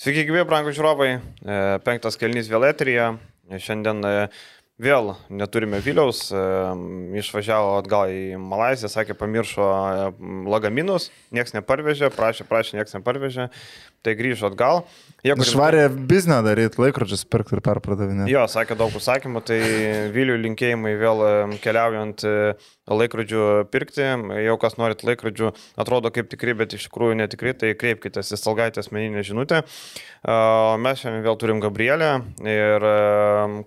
Sveiki, gyvi, brangų žiūrovai. E, Penktas kelnys vėl eterija. Šiandien e, vėl neturime Viliaus. e, Išvažiavo atgal į Malaziją, sakė, pamiršo e, lagaminus, nieks neparvežė, prašė, prašė, nieks neparvežė. Tai grįžo atgal. Jeigu Švarė biznę daryti, laikrodžius pirkti ir perpardavinėti. Jo, sakė daug užsakymų, tai Vilių linkėjimai vėl keliaujant e, laikrodžių pirkti. Jau kas norit laikrodžių, atrodo kaip tikri, bet iš tikrųjų netikri, tai kreipkitės į Salgaitę asmeninę žinutę. Mes šiandien vėl turim Gabrielę ir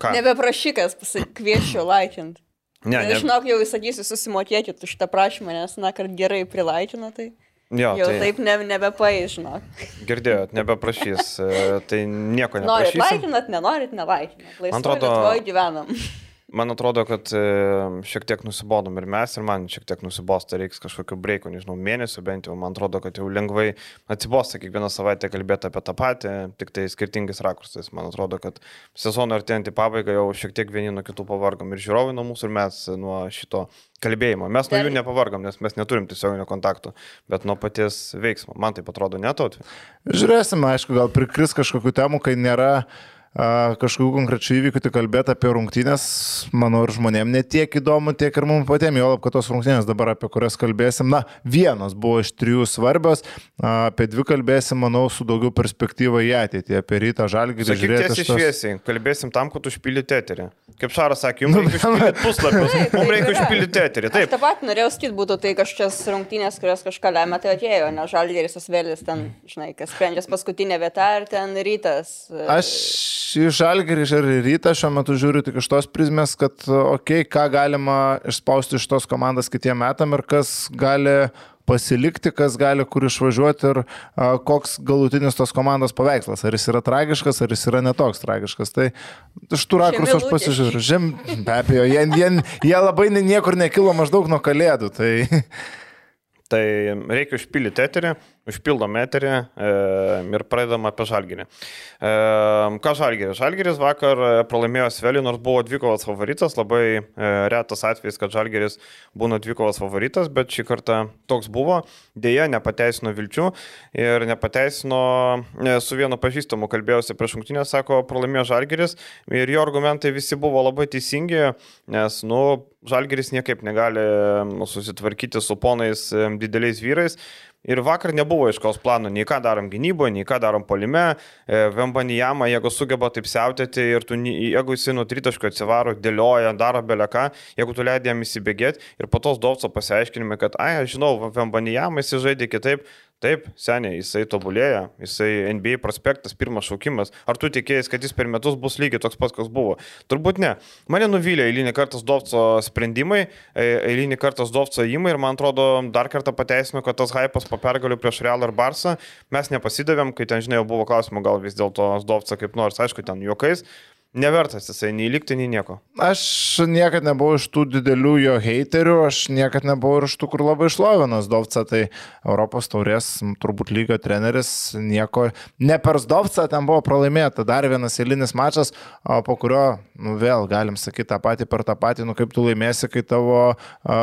ką? Nebeprašykas, kviečiu laikint. Ne, Ne, Žinok, jau įsakysiu susimokėti už šitą prašymą, nes, na, kad gerai prilaikino, tai jo, jau tai taip ne, nebepaės, žinok. girdėjot, nebeprašys, e, tai nieko Norit neprašysim. laikinat, nenorit, nelaikinat. Man atrodo- atrodo, gyvenam. Man atrodo, kad šiek tiek nusibodom ir mes, ir man šiek tiek nusibosta, reiks kažkokiu breiko, nežinau, mėnesių bent jau. Man atrodo, kad jau lengvai atsibosta kiekvieną savaitę kalbėti apie tą patį, tik tai skirtingais rakursais. Man atrodo, kad sezono artėjant į pabaigą jau šiek tiek vieni nuo kitų pavargom. Ir žiūrovai nuo mūsų, ir mes nuo šito kalbėjimo. Mes nuo jų nepavargom, nes mes neturim tiesioginio kontakto, bet nuo paties veiksmo. Man tai atrodo netot. Žiūrėsime, aišku, gal prikris kažkokių temų, kai nėra a, kažkokių konkrečių įvykių, tik kalbėti apie rungtynės, manau, ir žmonėm netiek įdomu, tiek ir mums patiems, jo, kad tos rungtynės dabar apie kurias kalbėsim, na, vienos buvo iš trijų svarbios, a, apie dvi kalbėsim, manau, su daugiau perspektyva į ateitį, apie rytą žalgį, Sakyk tiesiai šviesiai, kalbėsim tam, kad užpildyti eterį. Kaip Šaras sakė, jums reikia užpildyti puslapius, mums taip reikia užpildyti eterį. Taip. Taip, Aš tą pat norėjau sakyti, būtų tai kažkokios rungtynės, kurios kažką lemia, tai atėjo, ne žalgeris asvelis ten, žinai, kas sprendžias paskutinė vieta ir ten rytas. e, Aš į žalgerį ir rytą šiuo metu žiūriu tik iš tos prizmės, kad, okei, okay, ką galima išspausti iš tos komandos kitiem metam ir kas gali pasilikti, kas gali kur išvažiuoti ir a, koks galutinis tos komandos paveikslas. Ar jis yra tragiškas, ar jis yra netoks tragiškas. Tai iš tų rakursų aš pasižiūriu. Žem, be abejo, jie, jie, jie labai niekur nekilo maždaug nuo kalėdų. Tai tai reikia užpildyti eterį, užpildom eterį e, ir pradedam apie žalgyrį. E, ką žalgyris? Žalgyris vakar e, pralaimėjo Svelį, nors buvo dvikovas favoritas, labai e, retas atvejis, kad žalgyris būna dvikovas favoritas, bet šį kartą toks buvo, dėja nepateisino vilčių ir nepateisino, e, su vienu pažįstamu kalbėjausi prieš šimtinę, sako, pralaimėjo žalgyris ir jo argumentai visi buvo labai teisingi, nes, nu, Žalgeris niekaip negali nu, susitvarkyti su ponais em, dideliais vyrais. Ir vakar nebuvo aiškaus plano, nei ką darom gynyboje, nei ką darom polime. Vembanijama, jeigu sugeba taip siautėti ir tu, jeigu jisai nuo tritaško atsivaro, dėlioja, daro beleką, jeigu tu leidai jam įsibėgėti ir po tos Dovco pasiaiškinime, kad, ai, aš žinau, Vembanijama jisai žaidė kitaip, Taip, seniai, jisai tobulėja, jisai NBA prospektas, pirmas šaukimas. Ar tu tikėjai, kad jis per metus bus lygiai toks pats, koks buvo? Turbūt ne. Mane nuvylė eilinį kartą Dovco sprendimai, e, eilinį kartą Dovco įimai ir man atrodo dar kartą pateisino, kad tas hypas po pergalių prieš Real ar Barsą mes nepasidavėm, kai ten, žinai, jau buvo klausimų, gal vis dėlto Dovco kaip nors, aišku, ten juokais. Nevertas jisai nei likti, nei nieko. aš niekada nebuvau iš tų didelių jo heiterių, aš niekada nebuvau iš tų, kur labai išlovinas Dovca, tai Europos taurės turbūt lygio treneris nieko, ne per Dovca ten buvo pralaimėta, dar vienas eilinis mačas, po kurio, nu vėl galim sakyti tą patį per tą patį, nu kaip tu laimėsi, kai tavo a,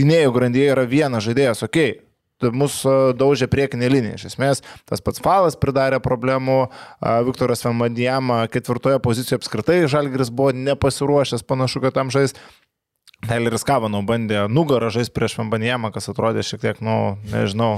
gynėjų grandyje yra vienas žaidėjas, okei. Okay mūsų daužė priekinė linija. Iš esmės, tas pats Falas pridarė problemų, Viktoras Vemandijama ketvirtoje pozicijoje apskritai, Žalgiris buvo nepasiruošęs, panašu, kad tam žais. Tyleris Kavano bandė nugarą žaisti prieš Vemandijamą, kas atrodė šiek tiek, nu, nežinau,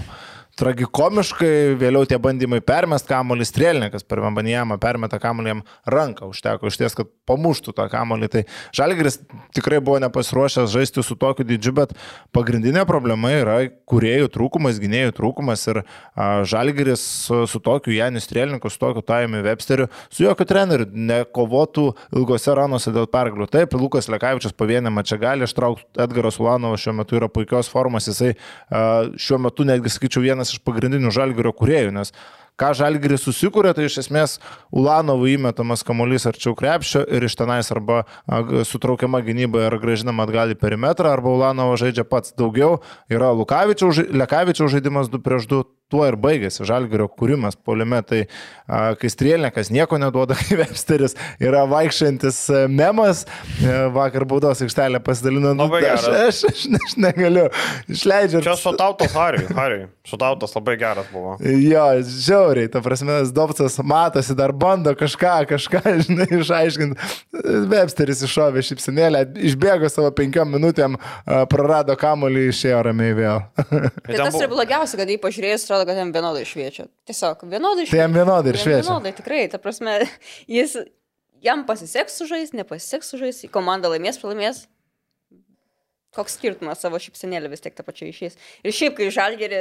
tragikomiškai, vėliau tie bandymai permest kamuolį, strėlininkas per Vembanijamą permeta kamuolį jam ranką, užteko iš ties, kad pamuštų tą kamuolį. Tai Žalgiris tikrai buvo nepasiruošęs žaisti su tokiu didžiu, bet pagrindinė problema yra kuriejų trūkumas, gynėjų trūkumas ir a, Žalgiris su, su tokiu Janiu Strėlininku, su tokiu Tajumi Websteriu, su jokiu treneriu nekovotų ilgose ranuose dėl pergalių. Taip, Lukas Lekavičius pavienėme čia gali ištraukti, Edgaras Ulanovas šiuo metu yra puikios formos, jisai šiuo metu netgi, sakyčiau, vienas iš pagrindinių Žalgirio kuriejų, nes ką Žalgiris susikūrė, tai iš esmės Ulanovų įmetamas kamuolys arčiau krepšio ir iš tenais arba sutraukiama gynyba ir gražinama atgal į perimetrą, arba Ulanovo žaidžia pats daugiau. Yra Lukavičiaus, Lekavičiaus žaidimas 2 prieš 2, tuo ir baigėsi Žalgirio kūrimas polime. Tai a, kai Strielnekas nieko neduoda, kai Websteris yra vaikščiantis e, memas, e, vakar baudos aikštelė pasidalino. Nu, Labai aš, geras. aš, aš, aš negaliu. Išleidžiu. Čia šutautas Harry, Harry. Šutautas labai geras buvo. Jo, žiauriai, ta prasme, Dobcas matosi, dar bando kažką, kažką, žinai, išaiškinti. Websteris iššovė šipsinėlę, išbėgo savo penkiom minutėm, prarado kamolį, išėjo ramiai vėl. Tai tas ir blogiausia, kad jį pažiūrėjus, atrodo, kad jam vienodai šviečia. Tiesiog vienodai Tai jam vienodai ir šviečia. Vienodai, tikrai. Ta prasme, jis, jam pasiseks sužais, nepasiseks sužais, komanda laimės, pralaimės. Koks skirtumas savo šipsenėlį vis tiek tą pačią išės. Ir šiaip, kai žalgerį,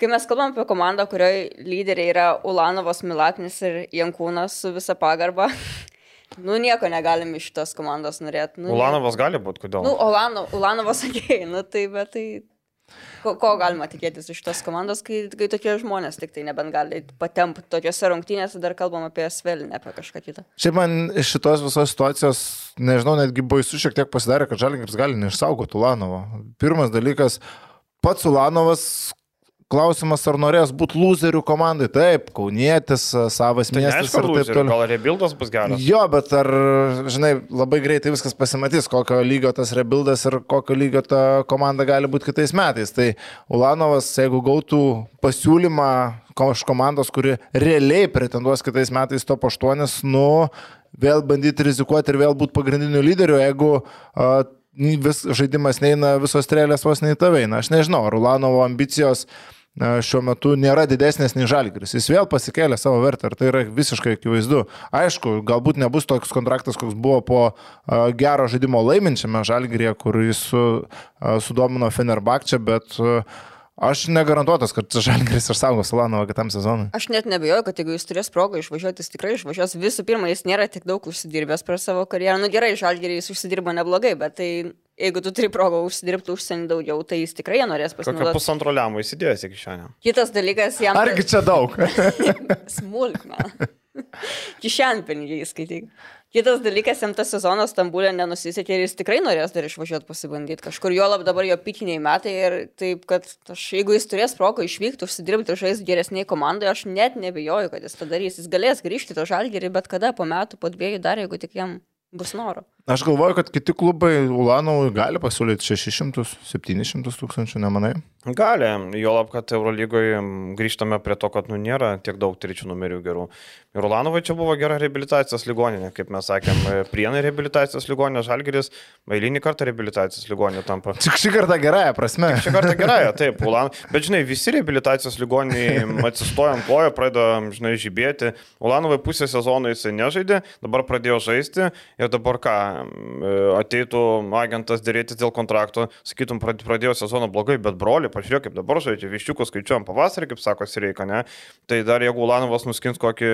kai mes kalbam apie komandą, kurioje lyderiai yra Ulanovas, Milaknis ir Jankūnas su visa pagarba, nu nieko negalim iš šitos komandos norėti. Nu, Ulanovas gali būti, kodėl? Nu, Ulano, Ulanovas sakė, nu tai, bet tai... Ko, ko galima tikėtis iš tos komandos, kai, kai tokie žmonės tik tai nebent gali patempti tokiuose rungtynėse, dar kalbam apie Svelį, ne apie kažką kitą. Šiaip man iš šitos visos situacijos, nežinau, netgi baisu šiek tiek pasidarė, kad Žalgiris gali neišsaugoti Ulanovo. Pirmas dalykas, pats Ulanovas, klausimas, ar norės būti loserių komandai. Taip, Kaunietis, savas tai miestas neaišku, ir taip loserių, toliau. gal rebuildas bus geras. Jo, bet ar, žinai, labai greitai viskas pasimatys, kokio lygio tas rebuildas ir kokio lygio ta komanda gali būti kitais metais. Tai Ulanovas, jeigu gautų pasiūlymą iš komandos, kuri realiai pretenduos kitais metais top 8, nu, vėl bandyti rizikuoti ir vėl būti pagrindiniu lyderiu, jeigu uh, vis, žaidimas neina, visos strėlės vos nei tavai. Na, aš nežinau, ar Ulanovo ambicijos a, šiuo metu nėra didesnės nei Žalgiris. Jis vėl pasikėlė savo vertę ir tai yra visiškai akivaizdu. Aišku, galbūt nebus toks kontraktas, koks buvo po gero žaidimo laiminčiame Žalgirėje, kur jis su, sudomino Fenerbakčią, bet aš negarantuotas, kad Žalgiris išsaugos Ulanovą kitam sezonui. Aš net nebejoju, kad jeigu jis turės progą išvažiuoti, jis tikrai išvažiuos. Visų pirma, jis nėra tiek daug užsidirbęs per savo karjerą. Nu gerai, žalgerį jis užsidirbo neblogai, bet tai jeigu tu turi progą užsidirbti užsienį daugiau, tai jis tikrai ją norės Kokią pasinaudoti. pusantro lemų įsidėjęs iki šiandien. Kitas dalykas, jam... Argi čia daug? Smulkmena. Kišenpinigiai skaityk. Kitas dalykas, jam tas sezonas Stambulė nenusisekė ir jis tikrai norės dar išvažiuoti pasibandyti kažkur. Jo lab dabar jo pikiniai metai ir taip, kad aš, jeigu jis turės progą išvykti, užsidirbti ir žaisti geresniai komandai, aš net nebejoju, kad jis tą darys. Jis galės grįžti tą žalgerį bet kada po metų, po dviejų dar, jeigu tik jam bus noro. Aš galvoju, kad kiti klubai Ulanovui gali pasiūlyti 600-700 tūkstančių, nemanai? Gali, jo lab, kad Eurolygoje grįžtame prie to, kad nu, nėra tiek daug trečių numerių gerų. Ir Ulanovai čia buvo gera rehabilitacijos ligoninė, kaip mes sakėm, prienai rehabilitacijos ligoninė, Žalgeris, eilinį kartą rehabilitacijos ligoninė tampa. Tik šį kartą gerąją prasme. Šį kartą gerai, taip, Ulan. Bet žinai, visi rehabilitacijos ligoniai atsistoja ant kojo, pradeda, žinai, žibėti. Ulanovai pusę sezono jisai nežaidė, dabar pradėjo žaisti ir dabar ką, e, ateitų agentas dėrėtis dėl kontrakto, sakytum, prad- pradėjo sezoną blogai, bet broli, pažiūrėk, kaip dabar žaidžia, viščiukus skaičiuojam pavasarį, kaip sako Sireika, ne? Tai dar jeigu Ulanovas nuskins kokį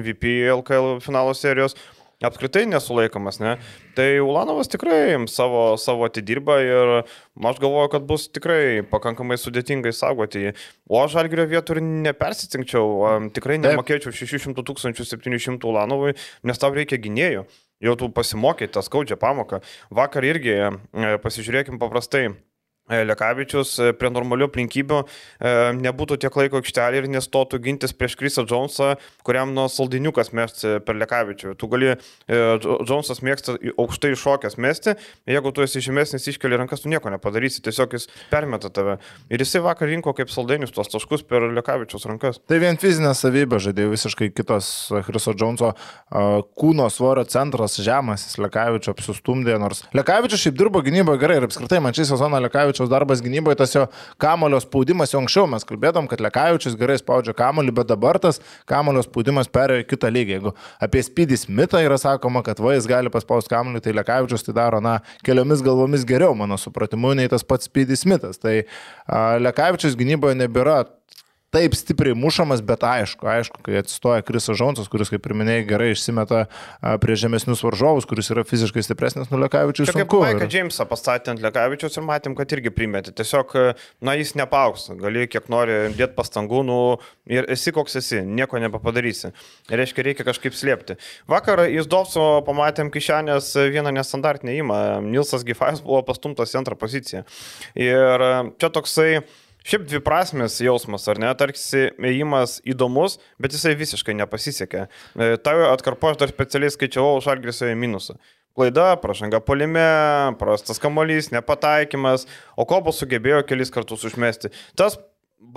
MVP LKL finalo serijos, apskritai nesulaikomas, ne? Tai Ulanovas tikrai savo, savo atidirba ir aš galvoju, kad bus tikrai pakankamai sudėtingai saugoti jį. O aš Žalgirio vietų ir nepersitinkčiau, tikrai nemokėčiau 600 700 Ulanovui, nes tau reikia gynėjų. Jau tu pasimokė tą skaudžią pamoką. Vakar irgi e, pasižiūrėkim paprastai. E, Lekavičius e, prie normalių aplinkybių e, nebūtų tiek laiko aikštelė ir nestotų gintis prieš Krisą Džonsą, kuriam nuo saldiniukas mesti per Lekavičių. Tu gali, Dž- Džonsas mėgsta aukštai šokęs mesti, jeigu tu esi žemesnis, iškeli rankas, tu nieko nepadarysi, tiesiog jis permeta tave. Ir jisai vakar rinko kaip saldainius tuos taškus per Lekavičius rankas. Tai vien fizinė savybė žaidėjų visiškai kitos Chriso Džonso kūno svorio centras žemas, jis Lekavičio apsistumdė, nors Lekavičius šiaip dirbo gynyboje gerai ir apskritai man šį sezoną Lekavičiaus darbas gynyboje, tas jo kamulio spaudimas jau anksčiau mes kalbėdom, kad Lekavičius gerai spaudžia kamulį, bet dabar tas kamulio spaudimas perėjo į kitą lygį. Jeigu apie Spydį Smithą yra sakoma, kad va jis gali paspausti kamulį, tai Lekavičius tai daro, na, keliomis galvomis geriau, mano supratimu, nei tas pats Spydį Smithas. Tai a, Lekavičius gynyboje nebėra taip stipriai mušamas, bet aišku, aišku, kai atsistoja Krisas Žonsas, kuris, kaip ir minėjai, gerai išsimeta prie žemesnius varžovus, kuris yra fiziškai stipresnis nuo Lekavičius. Kaip. Maiką yra. Džeimsą pastatė ant Lekavičius ir matėm, kad irgi primeti. Tiesiog, na, jis nepauks, gali kiek nori dėti pastangų, nu, ir esi koks esi, nieko nebepadarysi. Ir reiškia, reikia kažkaip slėpti. Vakar iš Dovso pamatėm kišenės vieną nestandartinę įmą. Nilsas Gifais buvo pastumtas į antrą poziciją. Ir čia toksai Šiaip dviprasmės jausmas, ar ne, tarsi ėjimas įdomus, bet jisai visiškai nepasisekė. E, Tau atkarpo aš dar specialiai skaičiavau Žalgirisoje minusą. Klaida, pražanga polime, prastas kamolys, nepataikymas, o Kobas sugebėjo kelis kartus užmesti. Tas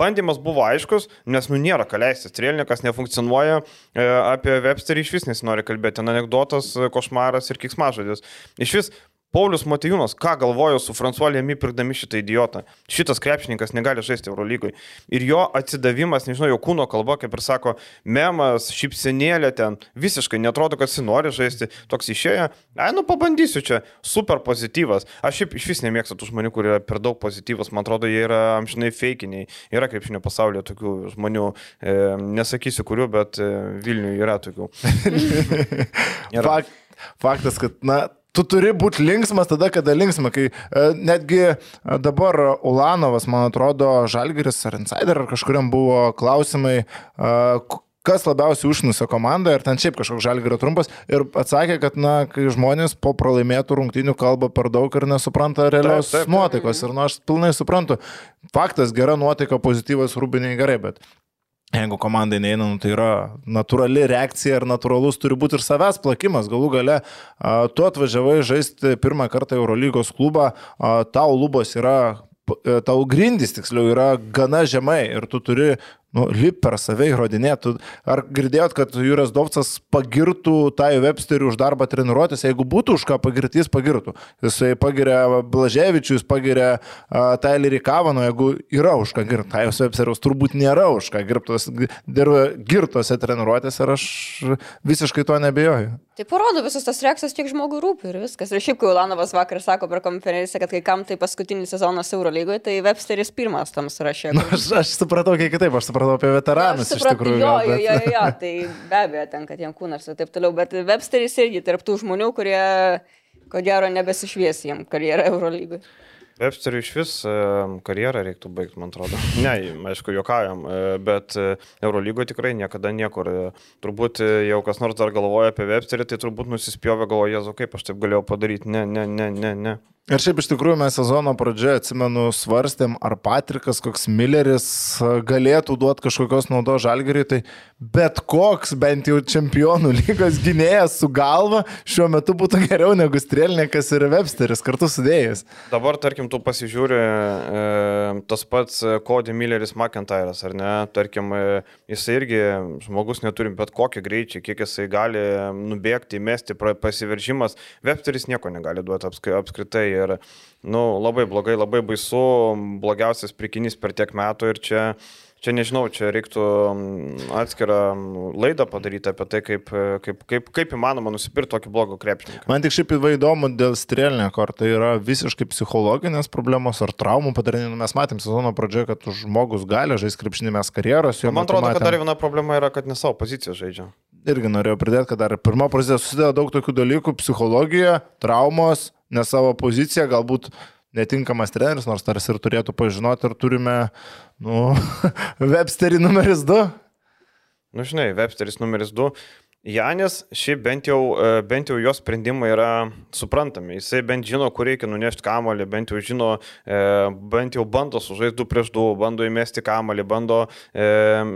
bandymas buvo aiškus, nes nu nėra ką leisti, strėlininkas nefunkcionuoja, e, apie Websterį iš vis nesinori kalbėti, anegdotas, košmaras ir kiksmažodis. Iš vis Paulius Matijūnas, ką galvojo su Fransuo Lėmi pirkdami šitą idiotą. Šitas krepšininkas negali žaisti Eurolygoj. Ir jo atsidavimas, nežinau, jo kūno kalba, kaip ir sako, memas, šipsenėlė ten, visiškai netrodo, kad jis nori žaisti. Toks išėję, ai, nu pabandysiu čia, super pozityvas. Aš šiaip iš vis nemėgstu tų žmonių, kurie yra per daug pozityvas, man atrodo, jie yra amžinai feikiniai. Yra krepšinio pasaulyje tokių žmonių, e, nesakysiu kurių, bet e, Vilniuje yra tokių. Yra. Fakt, faktas, kad, na, tu turi būti linksmas tada, kada linksma. Kai e, netgi e, dabar Ulanovas, man atrodo, Žalgeris ar Insider ar kažkuriam buvo klausimai, e, kas labiausiai užnusia komandą ir ten šiaip kažkoks žalgerio trumpas ir atsakė, kad, na, kai žmonės po pralaimėtų rungtynių kalba per daug ir nesupranta realios Taip, taip, taip. nuotaikos ir, na, aš pilnai suprantu, faktas, gera nuotaika, pozityvas, rūbiniai gerai, bet Jeigu komandai neina, nu, tai yra natūrali reakcija ir natūralus turi būti ir savęs plakimas. Galų gale, tu atvažiavai žaisti pirmą kartą Eurolygos klubą, tau lubos yra, e, tau grindys tiksliau yra gana žemai ir tu turi nu, lip per save įrodinėti. Ar girdėjot, kad Jūras Dovcas pagirtų Tai Websterių už darbą treniruotis, jeigu būtų už ką pagirti, jis pagirtų. Jisai pagiria Blaževičius, jis pagiria uh, Tylerį Kavano, jeigu yra už ką girti. Tai Websteriaus turbūt nėra už ką girtos, girtose treniruotėse ir aš visiškai to nebejoju. Tai parodo visas tas reakcijas, kiek žmogui rūpi ir viskas. Ir šiaip, kai Ulanovas vakar sako per konferenciją, kad kai kam tai paskutinis sezonas Eurolygoje, tai Websteris pirmas tam sąraše. Nu, aš, aš supratau kiek kitaip, aš supratau apie veteranus Aš iš tikrųjų. Jo, jo, bet- jo, jo, tai be abejo, ten, kad jam kūnas ir taip toliau, bet Websteris irgi tarptų žmonių, kurie, ko gero, nebesišvies jiem karjerą Eurolygoje. Websteriui iš vis e, karjerą reiktų baigti, man atrodo. Ne, aišku, juokavim, e, bet e, Eurolygoje tikrai niekada niekur. Turbūt jau kas nors dar galvoja apie Websterį, tai turbūt nusispjovė galvoje, jezu, kaip aš taip galėjau padaryti. Ne, ne, ne, ne, ne. Ir šiaip iš tikrųjų mes sezono pradžioje, atsimenu, svarstėm, ar Patrikas, koks Milleris galėtų duoti kažkokios naudos žalgeriui, tai bet koks bent jau čempionų lygos gynėjas su galva šiuo metu būtų geriau negu Strelnikas ir Websteris kartu sudėjus. Dabar, tarkim, tu pasižiūri e, tas pats e, Cody Milleris McIntyre'as, ar ne? Tarkim, e, jisai irgi žmogus neturi bet kokį greičį, kiek jisai gali nubėgti, mesti, pasiveržimas. Websteris nieko negali duoti apskri- apskritai ir, nu, labai blogai, labai baisu, blogiausias prikinys per tiek metų ir čia Čia nežinau, čia reiktų atskirą laidą padaryti apie tai, kaip, kaip, kaip, kaip įmanoma nusipirkti tokį blogą krepšininką. Man tik šiaip įdomu dėl Strelniko, ar tai yra visiškai psichologinės problemos ar traumų padarinių. Nu, Mes matėm sezono pradžioje, kad žmogus gali žaisti krepšinį mes karjeros. Man atrodo, kad matėm- dar viena problema yra, kad ne savo poziciją žaidžia. irgi norėjau pridėti, kad dar pirmą poziciją susideda daug tokių dalykų - psichologija, traumos, ne savo pozicija, galbūt netinkamas treneris, nors tarsi ir turėtų pažinoti, ir turime, nu, Websterį numeris 2. Nu, žinai, Websteris numeris 2. Janis, šiaip bent jau, e, bent jau jo sprendimai yra suprantami. Jisai bent žino, kur reikia nunešti kamolį, bent jau žino, e, bent jau bando sužaisti 2 prieš 2, bando įmesti kamolį, bando e,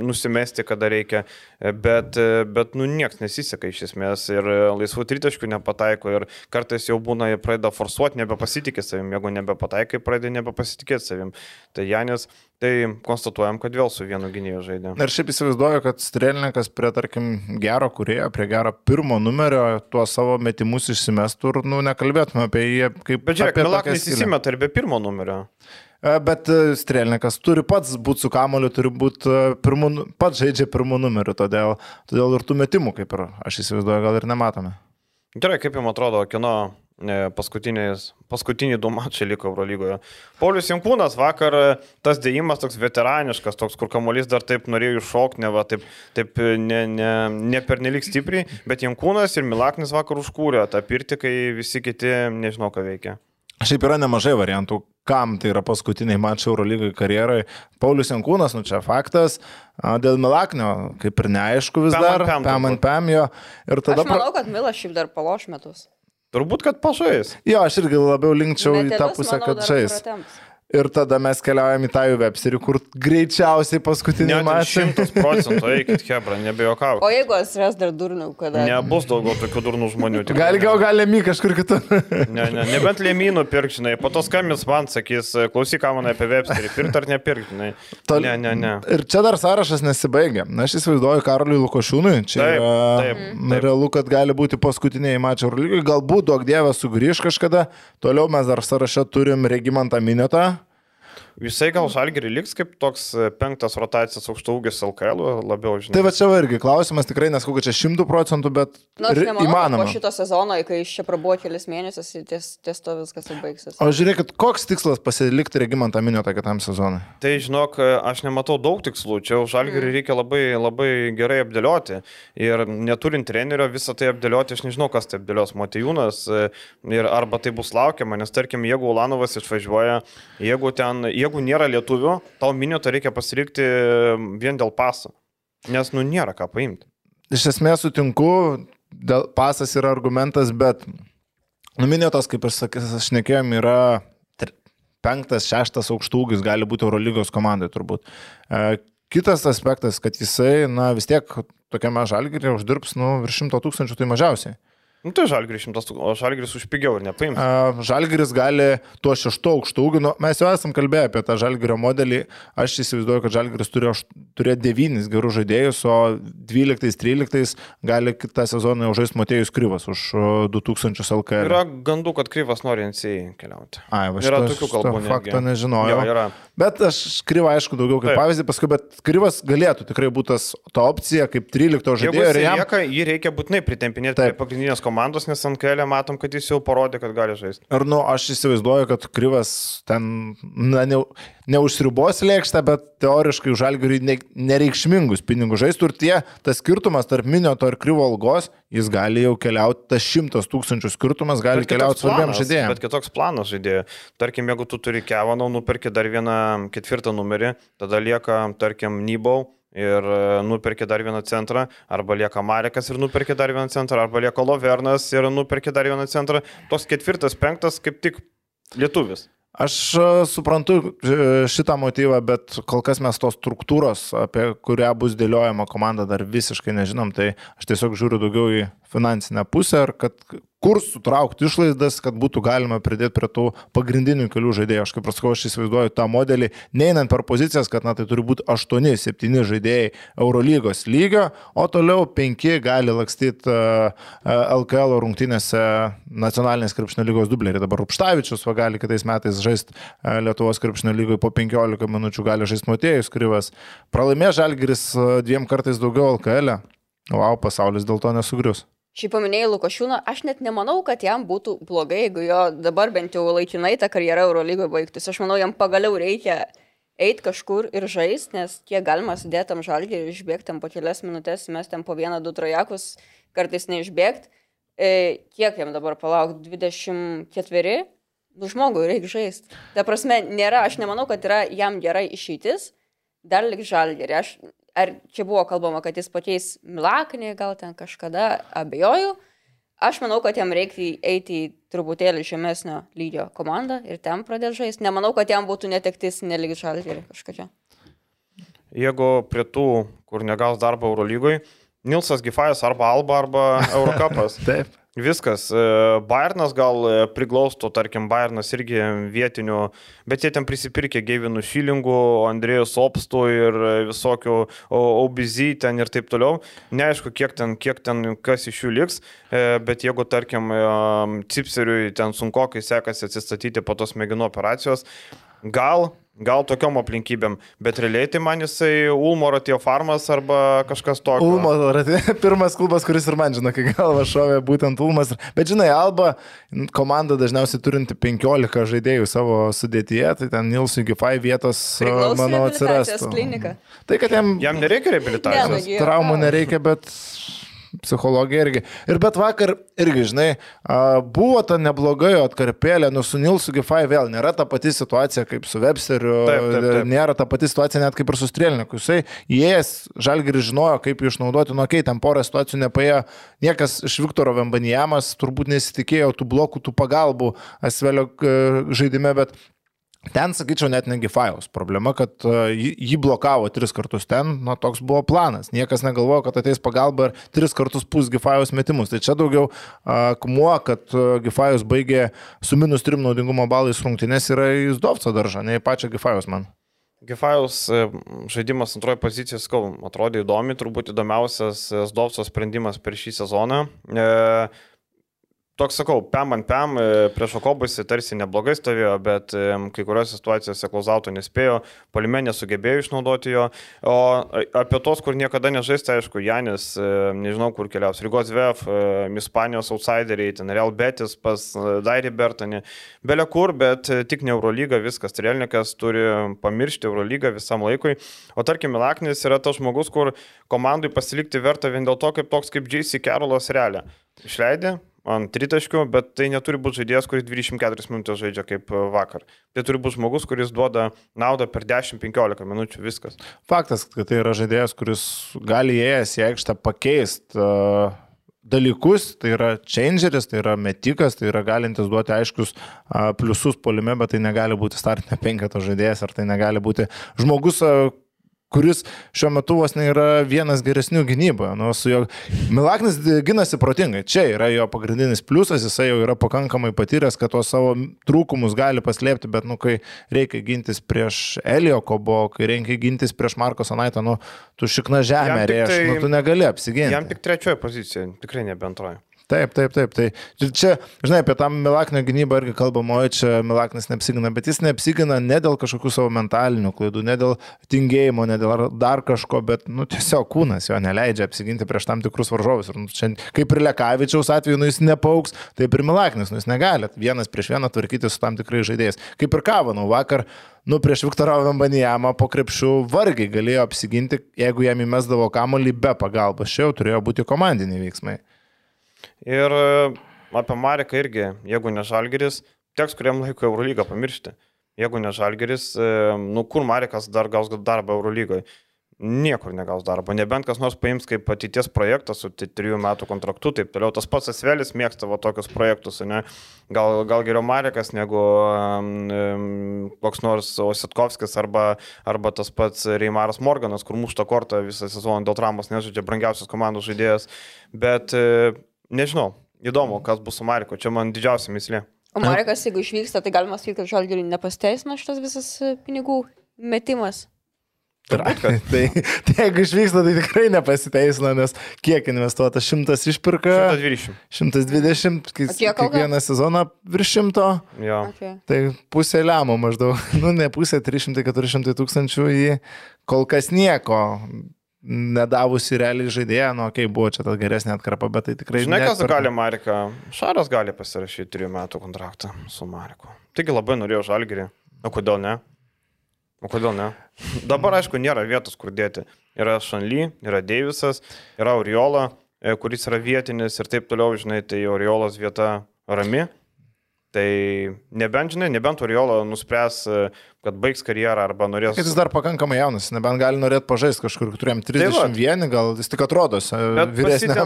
nusimesti, kada reikia. E, bet, bet nu, niekas nesiseka iš esmės ir laisvų tritaškių nepataiko ir kartais jau būna, jie pradeda forsuoti, nebepasitikė savim, jeigu nebepataikai, pradeda nebepasitikėti savim. Tai Janis, tai konstatuojam, kad vėl su vienu gynėju žaidė. Ir šiaip įsivaizduoju, kad Strelnikas prie, tarkim, gero kurėjo, prie gero pirmo numerio tuos savo metimus išsimestų ir, nu, nekalbėtume apie jį kaip Bet žiūrėk, Milaknis įsimeta ir be pirmo numerio. E, Bet e, Strelnikas turi pats būti su kamoliu, turi būti pirmu, nu- pats žaidžia pirmų numerių, todėl, todėl ir tų metimų, kaip ir aš įsivaizduoju, gal ir nematome. Gerai, kaip jums atrodo, kino e, paskutiniai du mačai liko Eurolygoje. Paulius Jankūnas vakar e, tas dėjimas toks veteraniškas, toks, kur kamuolys dar taip norėjo iššokti, ne, va, taip, taip e, ne, ne, ne pernelik stipriai, bet Jankūnas ir Milaknis vakar užkūrė tą pirtį, kai visi kiti nežinau, ką veikia. Šiaip yra nemažai variantų, kam tai yra paskutiniai mačai Eurolygai karjerai. Paulius Jankūnas, nu čia faktas, dėl Milaknio, kaip ir neaišku vis Pem dar, pam ant pam jo. Ir tada... Aš manau, kad Milas šiaip dar paloš metus. Turbūt, kad pažais. Jo, aš irgi labiau linkčiau į tą Metelius, pusę, manau, kad žais. pratemps. Ir tada mes keliaujam į tą jų webserį, kur greičiausiai paskutinį mačą. šimtas procentų, eikit, Hebra, nebejokauk. O jeigu atsiras dar durnių, kada... Nebus daugiau tokių durnų žmonių. tikrai Gal gal gali my kažkur kitur. Ne, ne, nebent lėmynų pirkžinai, po to skambins man, sakys, klausyk, ką man apie Websterį, pirkt ar nepirkžinai. Tol- Ne, ne, ne. Ir čia dar sąrašas nesibaigia. Na, aš įsivaizduoju Karoliui Lukošiūnui. Čia Taip, yra taip, taip. realu, kad gali būti paskutiniai mačai Eurolygai. Galbūt daug dievas sugrįž kažkada. Toliau mes dar sąraše turim Regimantą Minetą. Jisai gal žalgerį liks kaip toks e, penktas rotacijos aukštaugis LKL, labiau žinai. Tai va čia irgi klausimas, tikrai nesakau, kad čia šimtų procentų, bet ri- nemanau, įmanoma. po šito sezono, kai iš čia prabuvo kelias mėnesius, ir ties, ties to viskas ir baigsis. O žiūrėkit, koks tikslas pasilikti Regimantą Minetą kitam sezonui? Tai žinok, aš nematau daug tikslų, čia žalgerį reikia labai, labai gerai apdėlioti. Ir neturint trenerio visą tai apdėlioti, aš nežinau, kas tai apdėlios, Matejūnas. e, Ir arba tai bus laukiama, nes tarkim, jeigu Ulanovas išvažiuoja, jeigu, ten, jeigu nėra lietuvių, tau minėto reikia pasirinkti vien dėl paso. Nes, nu, nėra ką paimti. Iš esmės sutinku, dėl, pasas yra argumentas, bet numinėtos, kaip aš sakęs, aš nekėjom, yra penktas, šeštas aukštūgis, gali būti Eurolygos komandai turbūt. E, Kitas aspektas, kad jisai, na vis tiek tokiame žalgirė uždirbs, nu, virš šimto tūkstančių tai mažiausiai. Nu, tai žalgeris šimtas, tūk- o žalgeris už pigiau ir nepaims. Žalgiris gali tuo šeštu aukštu ūgiu, nu, mes jau esam kalbėję apie tą Žalgirio modelį, aš įsivaizduoju, kad Žalgiris turėjo, turėjo devynis gerus žaidėjus, o 12-13 gali kitą sezoną jau žaisti Matėjus Kryvas už o, 2000 LKL. Yra gandų, kad Kryvas nori NCA keliauti. Ai, va, Yra tokių kalbų. Fakto nežinojau. Jo, yra. Bet aš Kryvą, aišku, daugiau kaip Taip. pavyzdį paskui, bet Kryvas galėtų tikrai būti ta opcija kaip 13 Jeigu žaidėjo ir jis lieka, jį reikia būtinai pritempinėti prie pagrindinės komandos, nes ant kelio matom, kad jis jau parodė, kad gali žaisti. Ir, nu, aš įsivaizduoju, kad Kryvas ten, na, ne, neužsiribos lėkštę, bet teoriškai už Algirį ne, nereikšmingus pinigus žaistų ir tie, tas skirtumas tarp Minioto ir Kryvo algos, jis gali jau keliauti, tas šimtas tūkstančių skirtumas gali keliauti svarbiam žaidėjams. Bet kitoks planas žaidėjo. Tarkim, jeigu tu turi Kevanau, nuperki dar vieną ketvirtą numerį, tada lieka, tarkim, Nybau. Ir e, nuperki dar vieną centrą, arba lieka Marekas ir nuperki dar vieną centrą, arba lieka Lovernas ir nuperki dar vieną centrą. Tos ketvirtas, penktas kaip tik lietuvis. Aš e, suprantu e, šitą motyvą, bet kol kas mes tos struktūros, apie kurią bus dėliojama komanda, dar visiškai nežinom. Tai aš tiesiog žiūriu daugiau į finansinę pusę ir kad kur sutraukti išlaidas, kad būtų galima pridėti prie tų pagrindinių kelių žaidėjų. Aš kaip pasakau, aš įsivaizduoju tą modelį, neinant per pozicijas, kad na, tai turi būti 8-7 žaidėjai Eurolygos lygio, o toliau 5 gali lakstyti uh, LKL rungtynėse nacionalinės krepšinio lygos dublerį. Dabar Rupštavičius va, gali kitais metais žaisti uh, Lietuvos krepšinio lygoje po 15 minučių, gali žaisti Motėjus Kryvas. Pralaimė Žalgiris uh, dviem kartais daugiau LKL. Wow, pasaulis dėl to nesugrius. Šiaip paminėjai Lukošiūną, aš net nemanau, kad jam būtų blogai, jeigu jo dabar bent jau laikinai ta karjera Eurolygoje baigtųsi. Aš manau, jam pagaliau reikia eiti kažkur ir žaisti, nes kiek galima sėdėti tam žalgį ir išbėgti tam po kelias minutės, mes ten po vieną, du trojakus, kartais neišbėgti. E, kiek jam dabar palaukti? 24? Nu, žmogui reikia žaisti. Ta prasme, nėra, aš nemanau, kad yra jam gerai išeitis, dar lik žalgį. Aš ar čia buvo kalbama, kad jis pakeis Milaknį, gal ten kažkada, abejoju. Aš manau, kad jam reikia eiti į truputėlį žemesnio lygio komandą ir ten pradėti žaisti. Nemanau, kad jam būtų netektis nelygi žalgerį kažkokia. Jeigu prie tų, kur negaus darbo Eurolygoje, Nilsas Gifajas arba Alba arba Eurocapas. Taip. Viskas. E, Bayernas gal e, priglaustų, tarkim, Bayernas irgi vietinių, bet jie ten prisipirkė Geivinų Šilingų, Andrėjus Opstų ir e, visokių OBZ ten ir taip toliau. Neaišku, kiek ten, kiek ten kas iš jų liks, bet jeigu, tarkim, Cipseriui ten sunkokai sekasi atsistatyti po tos mėginų operacijos, gal Gal tokiom aplinkybėm, bet realiai tai man jisai Ulmo Ratio Farmas arba kažkas tokio. Ulmo, Ratė- pirmas klubas, kuris ir man žino, kai galva šovė būtent Ulmas. Bet žinai, Alba komanda dažniausiai turinti 15 žaidėjų savo sudėtyje, tai ten Nilsui Gifai vietos, Priklauso manau, klinika. Tai, kad jam, Jam nereikia reabilitacijos. Traumų nereikia, bet psichologija irgi. Ir bet vakar irgi, žinai, buvo ta nebloga jo atkarpėlė, nu su Nilsu Gifai vėl nėra ta pati situacija kaip su Websteriu, Taip, taip, taip. nėra ta pati situacija net kaip ir su Strėliniku. Jisai įėjęs, Žalgiris žinojo, kaip jį išnaudoti, nu, kai ten porą situacijų nepaėjo, niekas iš Viktoro Vembanijamas turbūt nesitikėjo tų blokų, tų pagalbų Asvelio e, žaidime, bet Ten, sakyčiau, net negi Fajaus. Problema, kad uh, jį, blokavo tris kartus ten, na, toks buvo planas. Niekas negalvojo, kad ateis pagalba ir tris kartus pus Gifajaus metimus. Tai čia daugiau uh, kumuo, kad uh, Gifajus baigė su minus trim naudingumo balais rungtynės yra į Zdovco daržą, ne į pačią Gifajus man. Gifajaus e, žaidimas antroje pozicijoje, skau, atrodė įdomi, turbūt įdomiausias Zdovco sprendimas per šį sezoną. E, Toks sakau, pem ant pem, e, prieš Okobusi tarsi neblogai stovėjo, bet e, kai kuriuose situacijose klauzauto nespėjo, polime nesugebėjo išnaudoti jo. O apie tos, kur niekada nežaista, tai aišku, Janis, e, nežinau kur keliaus, Rygos VF, Ispanijos outsideriai, ten Real Betis pas Dairį Bertonį, belia kur, bet tik ne Eurolyga, viskas. Trelnikas turi pamiršti Eurolygą visam laikui. O tarkim, Milaknis yra tas žmogus, kur komandai pasilikti verta vien dėl to, kaip toks kaip J.C. Carolas realią. Išleidė, ant tritaškių, bet tai neturi būti žaidėjas, kuris 24 minutės žaidžia kaip e, vakar. Tai turi būti žmogus, kuris duoda naudą per 10-15 minučių viskas. Faktas, kad tai yra žaidėjas, kuris gali įėjęs į aikštę pakeisti uh, dalykus, tai yra changeris, tai yra metikas, tai yra galintis duoti aiškius uh, pliusus polime, bet tai negali būti startinio penketo žaidėjas, ar tai negali būti žmogus, uh, kuris šiuo metu vos ne yra vienas geresnių gynyboje. Nu, jo Milaknis ginasi protingai. Čia yra jo pagrindinis pliusas, jisai jau yra pakankamai patyręs, kad tos savo trūkumus gali paslėpti, bet nu, kai reikia gintis prieš Elio Kobo, kai reikia gintis prieš Marko Sanaitą, nu, tu šikna žemė, rėš, tai, nu, tu negali apsiginti. Jam tik trečioje pozicijoje, tikrai nebe antroje. Taip, taip, taip. Tai čia, žinai, apie tą Milaknio gynybą irgi kalbama, o čia Milaknis neapsigina, bet jis neapsigina ne dėl kažkokių savo mentalinių klaidų, ne dėl tingėjimo, ne dėl dar kažko, bet, nu, tiesiog kūnas jo neleidžia apsiginti prieš tam tikrus varžovus. Ir nu, čia, kaip ir Lekavičiaus atveju, nu, jis nepauks, taip ir Milaknis, nu, jis negali vienas prieš vieną tvarkyti su tam tikrai žaidėjais. Kaip ir Kavanau, vakar nu, prieš Viktorą Vambanijamą po krepšių vargiai galėjo apsiginti, jeigu jam įmesdavo kamolį be pagalbos. Čia jau turėjo būti komandiniai veiksmai. Ir e, apie Mareką irgi, jeigu ne Žalgeris, teks kuriam laikui Eurolygą pamiršti. Jeigu ne Žalgeris, e, nu kur Marekas dar gaus darbą Eurolygoje? Niekur negaus darbo, nebent kas nors paims kaip ateities projektas su trijų metų kontraktu, taip toliau. Tas pats Asvelis mėgsta va, tokius projektus, ne? gal, gal geriau Marekas negu um, koks nors Ositkovskis arba, arba tas pats Reimaras Morganas, kur mušta kortą visą sezoną dėl traumos, nežaidžia brangiausias komandos žaidėjas. Bet uh, Nežinau, įdomu, kas bus su Mariko, čia man didžiausia mislė. O Marikas, jeigu išvyksta, tai galima sakyti, kad žalgiriui nepasteisina šitas visas e, pinigų metimas. Tai, tai, tai jeigu išvyksta, tai tikrai nepasiteisina, nes kiek investuota? 100 išpirka? 120. 120, kai, kiekvieną sezoną virš 100. Jo. Okay. Tai pusė lemo maždaug. Nu, ne pusė, 300-400 tūkstančių į kol kas nieko nedavusi realiai žaidėją, nu, okei, okay, buvo čia ta geresnė atkarpa, bet tai tikrai... Žinai, kas per... gali Marika? Šaras gali pasirašyti trijų metų kontraktą su Mariku. Taigi labai norėjau žalgerį. O kodėl ne? O kodėl ne? Dabar, aišku, nėra vietos, kur dėti. Yra Šanly, yra Deivisas, yra Oriola, e, kuris yra vietinis ir taip toliau, žinai, tai Oriolos vieta rami. Tai nebent, žinai, nebent Oriolo nuspręs, e, kad baigs karjerą arba norės. Jis dar pakankamai jaunas, nebent gali norėti pažaisti kažkur, turėjom 31, tai gal jis tik atrodo vyresnis.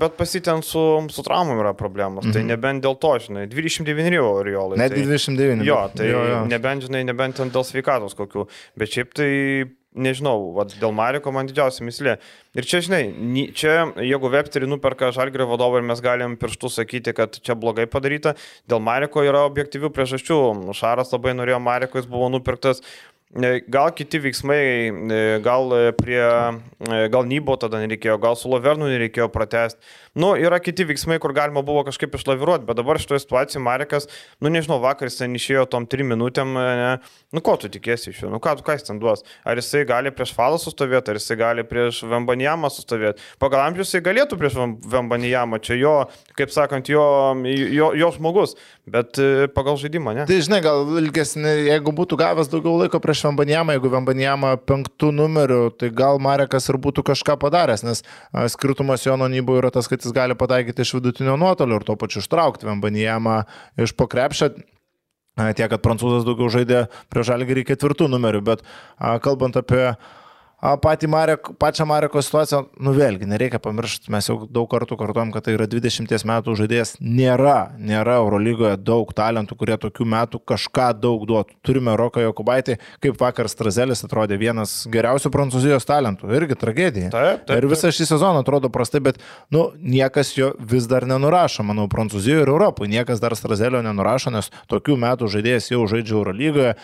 Bet pasiten su, su traumom yra problemos, mm -hmm. tai mhm. nebent dėl to, žinai, 29 Oriolai. Net tai, 29. Jo, tai jo, jo. nebent, žinai, nebent dėl sveikatos kokių, bet šiaip tai nežinau, vat, dėl Mariko man didžiausia mislė. Ir čia, žinai, čia, jeigu Websterį nuperka Žalgrio vadovą ir mes galim pirštų sakyti, kad čia blogai padaryta, dėl Mariko yra objektyvių priežasčių. Šaras labai norėjo Mariko, jis buvo nupirktas. Gal kiti veiksmai, gal prie, gal Nybo tada nereikėjo, gal su Lovernu nereikėjo pratesti. Nu, yra kiti veiksmai, kur galima buvo kažkaip išlaviruoti, bet dabar šitoje situacijoje Marekas, nu nežinau, vakar jis ten išėjo tom trim minutėm, ne, nu ko tu tikėsi iš jo, nu ką, ką jis ten duos, ar jisai gali prieš Falą sustovėti, ar jisai gali prieš Vembanijamą sustovėti. Pagal amžių jisai galėtų prieš Vembanijamą, čia jo, kaip sakant, jo, jo, jo žmogus, bet e, pagal žaidimą, ne? Tai žinai, gal ilgesnį, jeigu būtų gavęs daugiau laiko prieš Vembanijamą, jeigu Vembanijamą penktų numerių, tai gal Marekas ir būtų kažką padaręs, nes skirtumas jo nuo Nybo yra tas, kad jis gali pataikyti iš vidutinio nuotolio ir to pačiu ištraukti Vembanijamą iš pokrepšio. Tiek, kad prancūzas daugiau žaidė prie žalgerį ketvirtų numerių, bet kalbant apie patį Marek, pačią Mareko situaciją, nu vėlgi, nereikia pamiršti, mes jau daug kartų kartuom, kad tai yra 20 metų žaidėjas. Nėra, nėra Eurolygoje daug talentų, kurie tokių metų kažką daug duotų. Turime Roką Jokubaitį, kaip vakar Strazelis atrodė vienas geriausių prancūzijos talentų. Irgi tragedija. Taip, taip, Ir visą šį sezoną atrodo prastai, bet, nu, niekas jo vis dar nenurašo, manau, Prancūzijoje ir Europoje. Niekas dar Strazelio nenurašo, nes tokių metų žaidėjas jau žaidžia Eurolygoje.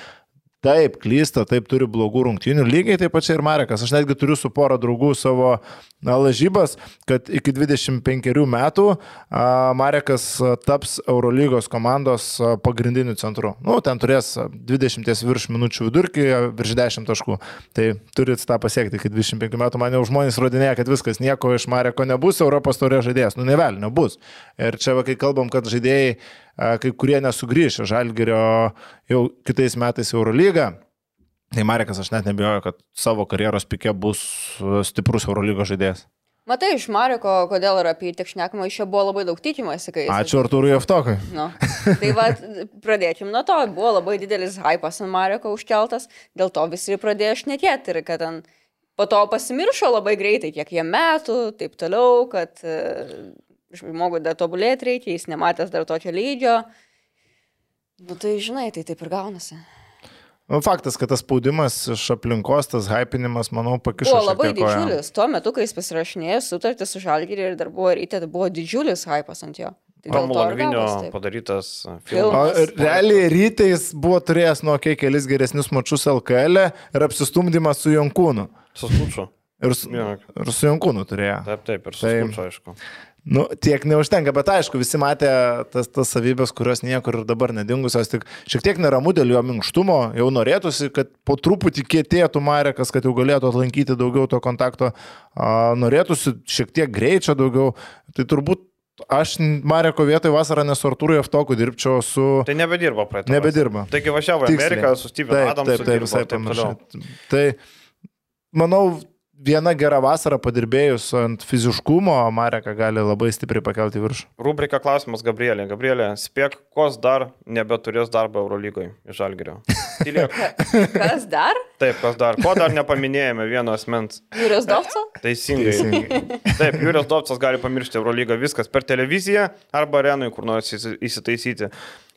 Taip, klysta, taip turi blogų rungtynių, lygiai taip pačiai ir Marekas. Aš netgi turiu su pora draugų savo lažybas, kad iki 25 metų Marekas taps Eurolygos komandos pagrindiniu centru. Nu, ten turės a, 20 virš minučių vidurkį, virš 10 taškų. Tai turit tą pasiekti iki 25 metų. Man jau žmonės rodinėja, kad viskas nieko iš Mareko nebus, Europos turė žaidėjas. Nu, nevel, nebus. Ir čia, kai kalbam, kad žaidėjai kai kurie nesugrįš Žalgirio jau kitais metais Eurolygą. Tai Marekas aš net nebijoju, kad savo karjeros pikė bus stiprus Eurolygos žaidėjas. Matai, iš Mariko, kodėl yra apie jį tiek šnekama, iš jo buvo labai daug tikimasi, kai jis... Ačiū Arturui Jeftokui. Nu. Tai va, pradėkim nuo to, buvo labai didelis hypas ant Mariko užkeltas, dėl to visi pradėjo šnekėti ir kad ten po to pasimiršo labai greitai, kiek jie metų, taip toliau, kad žmogui dar tobulėti reikia, jis nematęs dar tokio lygio. Nu tai žinai, tai taip ir gaunasi. Nu, faktas, kad tas spaudimas iš aplinkos, tas hypinimas, manau, pakišo. Buvo labai didžiulis. Tuo metu, kai jis pasirašinėjo sutartį su Žalgiriu ir dar buvo ryte, tai buvo didžiulis hypas ant jo. Tai Romulo Gvinio padarytas Filmas. O realiai rytais buvo turėjęs nuo kiek kelis geresnius mačius LKL ir apsistumdymą su Jonkūnu. Suskučio. Ir su, Jo. ir su Jonkūnu turėjo. Taip, taip, ir Tai- suskučio, aišku. Nu, tiek neužtenka, bet aišku, visi matė tas, tas savybės, kurios niekur ir dabar nedingusios, tik šiek tiek neramu dėl jo minkštumo, jau norėtųsi, kad po truputį kietėtų Marekas, kad jau galėtų atlankyti daugiau to kontakto, a, norėtųsi šiek tiek greičio daugiau, tai turbūt aš Mareko vietoje vasarą nesu Artūrui Eftoku dirbčiau su... Tai nebedirba praeitą. Nebedirba. Taigi važiavo į. Ameriką su Steven Taip, Adamsu. taip, taip, dirbo visai ir taip toliau. panašiai. Tai manau, viena gera vasara padirbėjus ant fiziškumo, Mareką gali labai stipriai pakelti viršų. Rubrika klausimas Gabrielė. Gabrielė, spėk, kos dar nebeturės darbo Eurolygoje iš. Tylėk. Kas dar? Taip, kas dar. Ko dar nepaminėjome vieno asmens? Jūrijos Dovco? Teisingai. Taip, Jūrijos Dovcas gali pamiršti Eurolygą viskas per televiziją arba arenui kur nors įsi- įsitaisyti.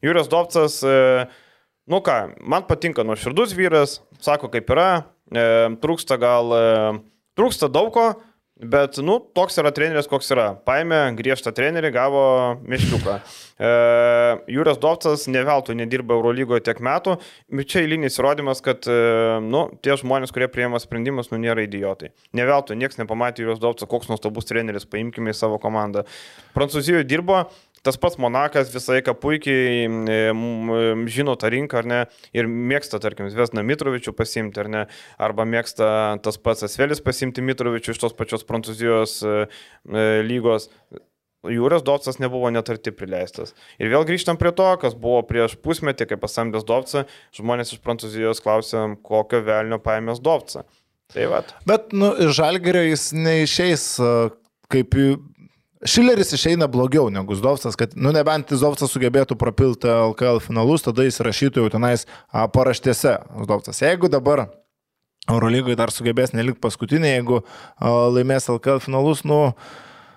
Jūrijos Dovcas, e, nu ką, man patinka nuoširdus vyras, sako kaip yra, trūksta gal, e, trūksta daug ko, bet, nu, toks yra treneris, koks yra. Paėmė griežtą trenerį, gavo miškiuką. E, Jūrijos Dovcas ne veltui nedirba Eurolygoje tiek metų, bet čia eilinis įrodymas, kad, e, nu, tie žmonės, kurie prieima sprendimus, nu, nėra idiotai. Ne veltui, niekas nepamatė Jūrijos Dovcas, koks nuostabus treneris, paimkime į savo komandą. Prancūzijoje dirbo, tas pats Monakas visą laiką puikiai e, žino tą rinką, ar ne, ir mėgsta, tarkim, Vesna Mitrovičių pasimti, ar ne, arba mėgsta tas pats Asvelis pasimti Mitrovičių iš tos pačios Prancūzijos e, e, lygos. Jūros Dovcas nebuvo net arti prileistas. Ir vėl grįžtam prie to, kas buvo prieš pusmetį, kai pasamdęs Dovcą, žmonės iš Prancūzijos klausė, kokio velnio paėmės Dovcą. Tai vad. Bet, nu, Žalgerio jis neišeis a, kaip... Šileris išeina blogiau negu Zdovcas, kad, nu, nebent Zdovcas sugebėtų propilti LKL finalus, tada jis rašytų jau tenais paraštėse Zdovcas. Jeigu dabar Eurolygai dar sugebės nelikti paskutinė, jeigu laimės LKL finalus, nu,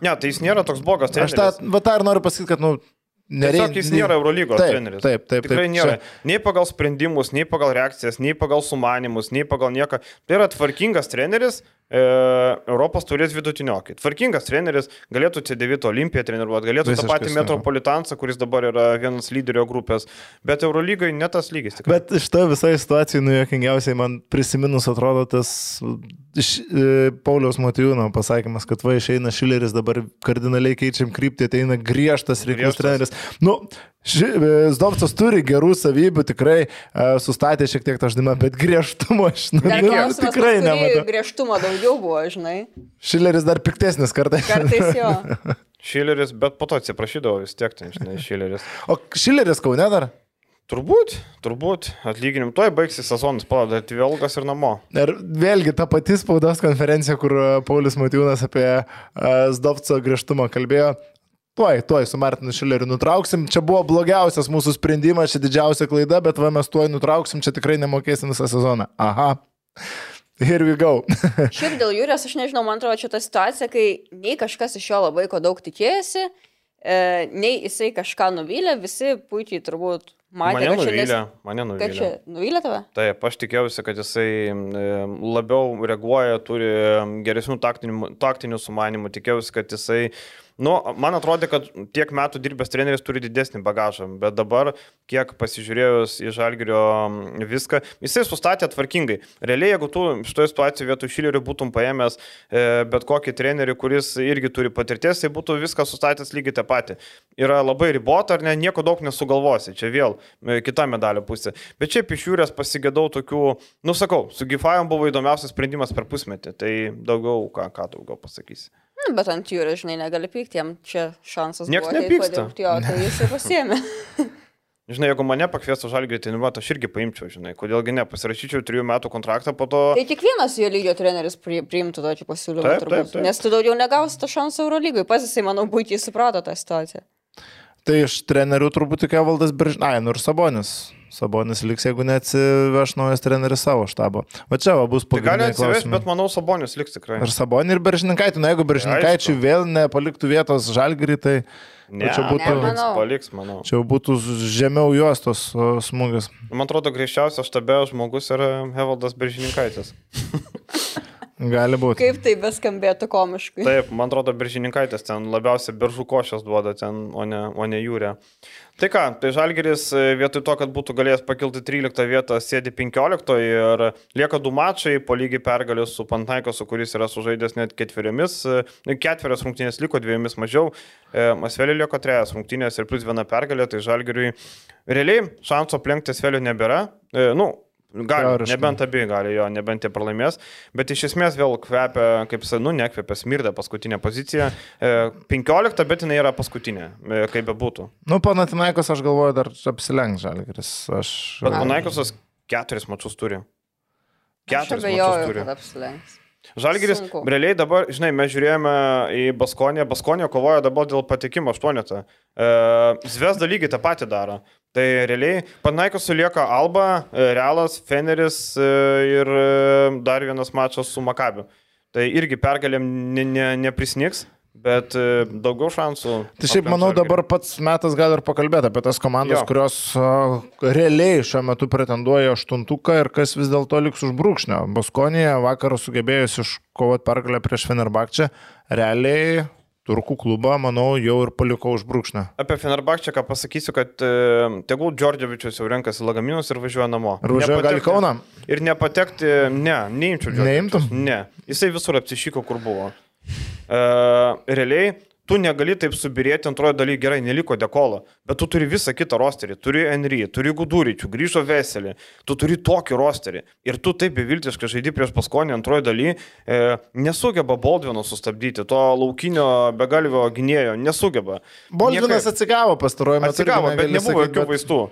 Ne, tai jis nėra toks blogas aš treneris. tą, va, tą ir noriu pasakyti, kad, nu, Tiesiog jis nėra Eurolygos taip, treneris. Taip, taip, Tikrai taip. nėra. Čia- Nei pagal sprendimus, nei pagal reakcijas, nei pagal sumanimus, nei pagal nieką. Tai yra tvarkingas treneris, Europos turės vidutiniokai. Tvarkingas treneris galėtų C9 Olimpiją treniruoti, galėtų tą Visiškai patį sutinku. Metropolitansą, kuris dabar yra vienas lyderio grupės, bet Eurolygai ne tas lygis. Tikrai. Bet iš to visai situacijai, nu, jokingiausiai man prisiminus atrodo tas iš e, Pauliaus Matijūno pasakymas, kad va išeina Šileris, dabar kardinaliai keičiam kryptį, ateina griežtas reiklus treneris. Nu, e, Zdovcas turi gerų savybių, tikrai e, sustatė šiek tiek tą žaidimą, bet griežtumo aš nu, tikrai nematau. griežtumo daugiau buvo, žinai. Šileris dar piktesnis kartais. Kartais jo. Šileris, bet po to atsiprašydavo vis tiek, ten, žinai, Šileris. O Šileris Kaune dar? Turbūt, turbūt, atlyginim, tuoj baigsis sezonas, palauk, tai vėlgas ir namo. Ir vėlgi ta pati spaudos konferencija, kur e, Paulius Matijūnas apie e, Zdovco griežtumą kalbėjo. Tuoj, tuoj su Martinu Šileriu nutrauksim. Čia buvo blogiausias mūsų sprendimas, čia didžiausia klaida, bet va mes tuoj nutrauksim, čia tikrai nemokėsim visą sezoną. Aha. Here we go. Šiaip dėl Jūrijos, aš nežinau, man atrodo, čia ta situacija, kai nei kažkas iš jo labai ko daug tikėjosi, e, nei jisai kažką nuvylė, visi puikiai turbūt matė, Mane kad čia nuvylė, nes- mane Kad čia nuvylė. nuvylė tave? Taip, aš tikėjausi, kad jisai e, labiau reaguoja, turi geresnių taktinių, taktinių sumanimų, tikėjausi, kad jisai, nu, man atrodo, kad tiek metų dirbęs treneris turi didesnį bagažą, bet dabar, kiek pasižiūrėjus į žalgerio viską, jisai sustatė tvarkingai. Realiai, jeigu tu šitoje situacijoje vietoj šilerių būtum paėmęs e, bet kokį trenerį, kuris irgi turi patirties, tai būtų viską sustatęs lygiai tą patį. Yra labai ribota, ar ne, nieko daug nesugalvosi, čia vėl e, kita medalio pusė. Bet šiaip iš jūrės pasigėdau tokių, nu sakau, su Gifajom buvo įdomiausias sprendimas per pusmetį, tai daugiau, ką, ką daugiau pasakysi. Nu, Bet ant jūros, žinai, negali pykti, jam čia šansas. Buvo ateit nepyksta. padirbti, Jo, tai jis ir pasiemė. Žinai, jeigu mane pakviestų žalgį treniruoti, aš irgi paimčiau, žinai, kodėlgi ne, pasirašyčiau trijų metų kontraktą, po to... Tai kiekvienas jo lygio treneris pri- priimtų tokį pasiūlymą, Taip, turbūt, taip, taip. nes tu daugiau negausi to šansą Eurolygai. Pats jisai, manau, puikiai suprato tą situaciją. Tai iš trenerių turbūt tik Evaldas Biržinai, nu ir Sabonis. Sabonis liks, jeigu neatsiveš naujas treneris savo štabo. Va čia va bus Tai gali klausimai. bet manau, Sabonis liks tikrai. Ir Sabonį, ir Beržininkaitų. Na, jeigu Beržininkaičiui Aišku. vėl nepaliktų vietos žalgrį, tai Ne, čia būtų- paliks, Nemanau. paliks, manau. čia būtų žemiau juostos smūgis. Man atrodo, griežčiausias štabe žmogus yra Evaldas Beržininkaitis. Gali būti. Kaip tai beskambėtų komiškai. Taip, man atrodo, Beržininkaitis ten labiausiai beržų košės duoda ten, o ne, o ne jūrė. Tai ką, tai Žalgeris e, vietoj to, kad būtų galėjęs pakilti 13 vietą, sėdi 15 ir lieka du mačai, po lygiai pergalės su Pantaikosu, kuris yra sužaidęs net ketveriomis, e, ketverios rungtynės liko, dviejomis mažiau, Asvelį liko trejas rungtynės ir plus viena pergalė, tai Žalgeriui realiai šanso aplenkti Asvelio nebėra. E, Nu, Gali, Teoriškai. nebent abi gali jo, nebent jie pralaimės, bet iš esmės vėl kvepia, kaip jis, nu, nekvepia, smirda paskutinė pozicija. E, 15, bet jinai yra paskutinė, e, kaip be būtų. Nu, Panatinaikos aš galvoju dar apsilenks žalgris. Aš... Bet Panaikosas keturis mačius turi. Keturis mačius turi. Žalgiris, Sunku. realiai dabar, žinai, mes žiūrėjome į Baskonę, Baskonė kovoja dabar dėl patekimo aštuonetą. E, Zvezda lygiai tą patį daro. Tai realiai Panaikos sulieka Alba, e, Realas, Feneris e, ir e, dar vienas mačas su Makabiu. Tai irgi pergalėm ne, ne, neprisniks, bet e, daugiau šansų. Tai šiaip manau dabar pats metas gal ir pakalbėti apie tas komandas, Jo. kurios a, realiai šiuo metu pretenduoja aštuntuką ir kas vis dėlto liks už brūkšnio. Baskonija vakar sugebėjus iškovoti pergalę prieš Fenerbakčią, realiai turkų klubą, manau, jau ir paliko už brūkšnio. Apie Fenerbakčią ką pasakysiu, kad e, tegul Džordževičius jau renkasi lagaminus ir važiuoja namo. Ar važiuoja gal į Nepatekti- Kauną? Ir nepatekti, ne, neimčiau Džordževičiaus. Neimtum? Ne, jisai visur apsišyko, kur buvo. Realiai, tu negali taip subirėti antrojo dalyje, gerai, neliko dekolo, bet tu turi visą kitą rosterį, turi Henry, turi Guduričių, grįžo Veselį, tu turi tokį rosterį ir tu taip beviltiškai žaidži prieš paskonį antrojo dalyje, e, nesugeba Baldvino sustabdyti, to laukinio begalvio gynėjo, nesugeba. Bolvinas Niekaip. atsigavo pastaruoju metu. Atsigavo, bet nebuvo sakyt, jokių vaistų.